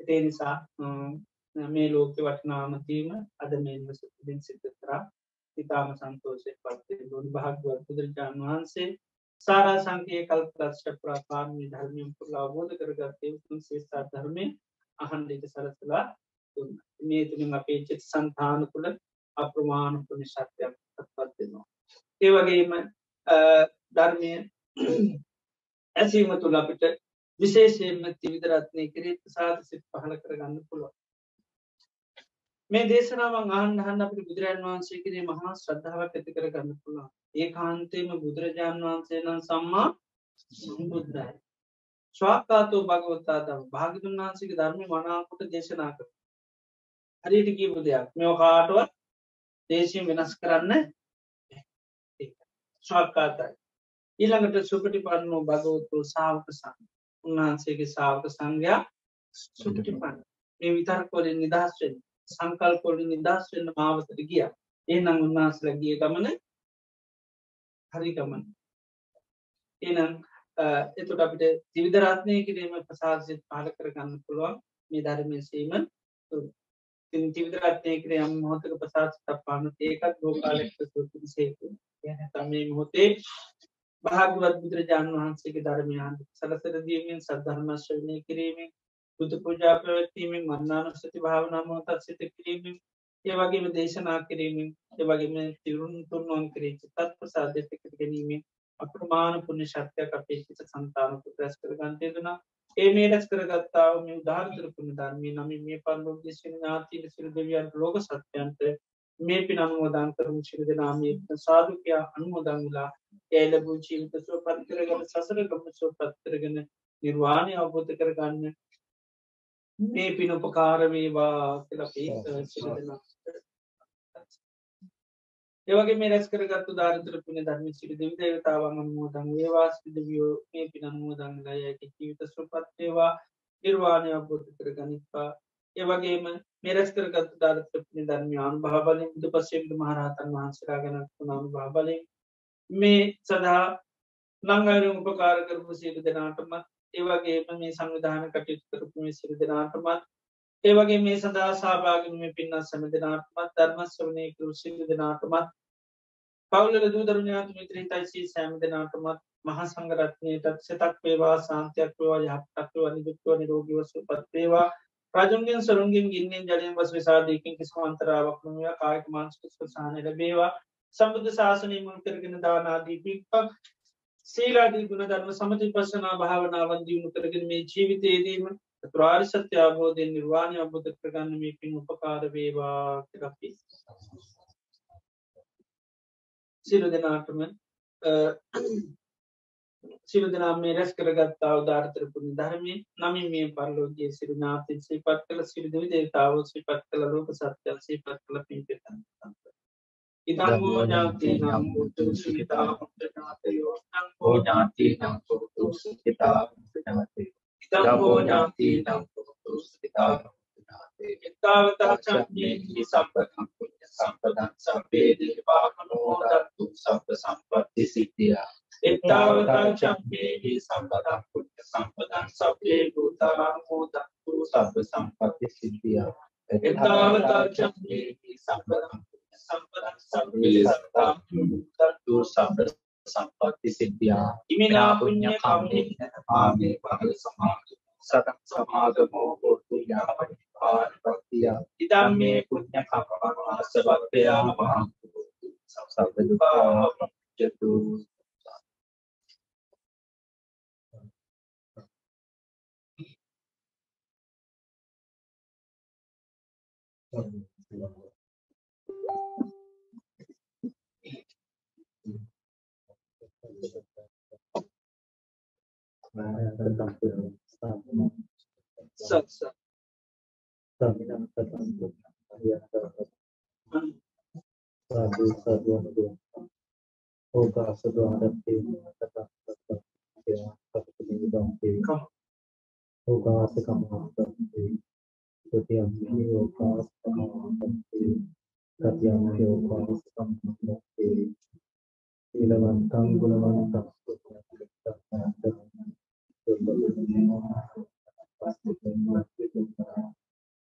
එතේ නිසා මේ ලෝක වටනාමතීම අද මෙන්ම සුපින් සිතතරා ඉතාම සන්තෝෂය පත්තේ දුන් භාග්‍යවත් බුදුරජාණන් වහන්සේ සාරා සංකය කල්පලක්ෂ ප්‍රාපාරමී ධර්මයම් පුරලා අවබෝධ කරගත්තේ උතුම් ශේෂා ධර්මය අහන්ඩට සරසලා දුන්න මේ තුළින් අපේ චිත් සන්තාන තුළ අප්‍රමාණ පුුණ ශක්තියක් පත්වෙනවා ඒ වගේම ධර්මය ඇසීම තුළ අපිට විශේෂයෙන්ම තිවිදරත්නය කරේ සාධ සිත් පහල කරගන්න පුළුවන් මේ දේශනාවන් ආහන්හන්න අපට බුදුරජන් වහන්සේ කරේ මහා ශ්‍රද්ධාවක් ඇති කර ගන්න පුළා ඒ කාන්තේම බුදුරජාණන් වහන්සේ නම් සම්මා බුද්ධයි ස්වාකාතෝ භගවත්තාතම භාගිතුන් වහන්සේක ධර්ම මනාකොට දේශනා කර හරිට කීපු දෙයක්. මෙෝ කාටුවත් දේශයෙන් වෙනස් කරන්න ස්වාකාතයි ඊළඟට සුපටි පන්නෝ භගවතු සාවක සං උන්වහන්සේගේ සාවක සංඝයා සුපටි පන්න මේ විතරකොලින් නිදහස්වෙන් සංකල්පොලින් නිදස් වෙන්න මාවතට ගිය. ඒ නම් උන්වහන්සල ගිය ගමන හරි ගමන. එනම් එතුට අපිට තිවිදරත්නය කිරීම ප්‍රසාසිත් පාල කරගන්න පුළුවන්. මේ ධර්මයසීම තිවිදරත්නය කර යම් මොහොතක ප්‍රසාත් තපාන ඒකත් ලෝකාලෙක් සේතු. තමයි මොහොතේ භාගවත් බුදුරජාණන් වහන්සේගේ ධර්මයන් සලසරදීමෙන් සද්ධර්මශ්‍රවනය කිරීමෙන් බුදු පූජා පැවැත්වීමෙන් මන්නානුස්සති භාවනා මොහොතත් සිත කිරීමෙන් ඒ වගේම දේශනා කිරීමෙන් ඒ වගේම තිරුන් තුන්වන් කරේ චිතත් ප්‍රසාධ්‍යත කර ගැනීමෙන් අප්‍රමාණ පුුණ ශක්තියක් අපේ චිත සන්තානක ප්‍රැස් කර ගන්තයදනා ඒ මේ රැස් කරගත්තාව මේ උදාාරතරපුුණ ධර්මය නම මේ පල්ලෝ දේශන ඥාතිීල සිල් දෙවියන් ලෝක සත්‍යයන්ට මේ පින අනුමෝදන් කරුම්. ශිර දෙනාමේ සාධකයා අනුමෝදංලා ඒලබූ ජීවිත සුව පත්කරගන්න සසර ගම සුව පත්තරගෙන නිර්වාණය අවබෝධ කරගන්න මේ පින උපකාරවේවා කියලා සිරදෙන ඒවගේ මේ රැස් කරගත්තු ධාරතර පින ධර්ම සිරි දෙවි දේවතාවන් අනුමෝදන් වේවා සිදවියෝ මේ පින අනුමෝදන් ලයකි ජීවිත සුපත්තේවා නිර්වාණය අවබෝධ කර ගනිත්වා ඒවගේම මෙරැස් කරගත්තු ධාරතර පින ධර්මයාන් භාබලින් බුදු පසේම්ද මහරහතන් වහන්සරා ගැනත් නාම භාබලින් මේ සඳහා නංගරුම් උපකාර කරපු සියලු දෙනාටමත් ඒවගේම මේ සංවිධාන කටයුතු කරපු සිරි දෙනාටමත් ඒවගේ මේ සඳහා සාභාගම මේ පින්නත් සැම දෙනාටමත් ධර්මස්වනය කරු සිල්ලි දෙනාටමත් පවුල දූ දරුණාතු මිත්‍රී තයිසී සෑම දෙනාටමත් මහා සංගරත්නයටත් සතක් වේවා සාන්තයක් වේවා යහපතක්ව අනිදුක්ව නිරෝගවසු පත්වේවා රජුන්ගෙන් සරුන්ගෙන් ගින්නෙන් ජලින් වස් විසාධයකින් කිස්මන්තරාවක් නොය කායක මාන්ස්ක සාහන ලැබේවා. සම්බුද්ධ ශාසනය මුල් කරගෙන දානාදී පික්පක් සේලාදී ගුණ ධර්ම සමති පසනා භාවනාවන් දියුණු කරගෙන මේ ජීවිතයේදීම ත්‍රාර් සත්‍ය අබෝධය නිර්වාණය අබෝධ කරගන්න මේ පින් උපකාර වේවා කරපි සිරු දෙනාටම සිරු දෙනා මේ රැස් කරගත්තා උදාර්තරපුුණ ධර්මය නමින් මේ පරලෝගේ සිරු නාතින් සේපත් කළ සිරිදවි දේතාව සිපත් කළ ලෝක සත්‍යල් සේපත් කළ පින්පෙතන්. ඉතංගෝ ජාතිනම් බුද්ධ සුහිතා ඥාතයෝ නංගෝ ජාතිනම් පුරුතු සුහිතා ඥාතයෝ ඉතංගෝ ජාතිනම් පුරුතු සුහිතා එත්තාවතා චක්්‍යයෙහි සම්පතම් පුුණ්්‍ය සම්පදන් සබේ දේවාමනෝ දත්තු සම්ප සම්පත්ති සිද්ධියා එත්තාවතා චක්්‍යයෙහි සම්පදම් පුුණ්්‍ය සම්පදන් සබේ භූතාරාමෝ දත්තු සබ සම්පත්ති සිද්ධියා එත්තාවතා චක්්‍යයෙහි සම්පදම් සම්පතු සම්බ සම්පත්ති සිද්ධියා ඉමිනා පුුණ්්‍ය කම්ේ ආගේ පහල සමාග සතක් සමාගමෝ හෝතු යාපනි Nah, ya, इदामे पुण्यपापासवप्या Nah, tentang film. Sat, sat satu satu dua oka sedua adapti kata kata ya kata ini dongki oka sekam adapti setiap ini oka sekam adapti setiap ini oka sekam adapti ilamantam gulamantam Thank you.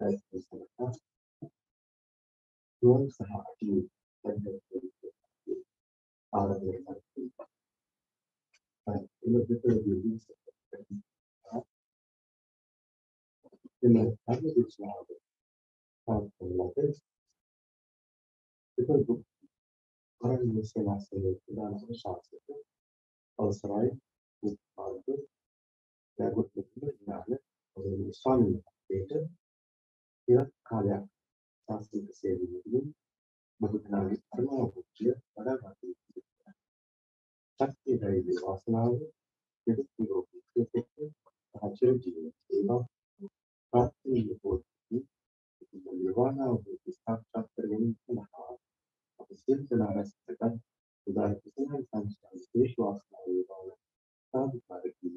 that is the ගන්න. ශක්තිය දෛවී වාසනාව දෙවිත් ලෝකයේ ආචාර්ය ජීවන සේවා ප්‍රාර්ථනීය පොතේ නිර්වාණව විස්තරාත් කරගෙන ඉන්නවා. අපි සිතන රැස්තක උදාර කිසිම සංස්කාර විශේෂ වාසනාව වේවා. සාධුකාරකී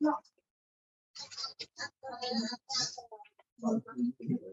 ご本人にお願いします。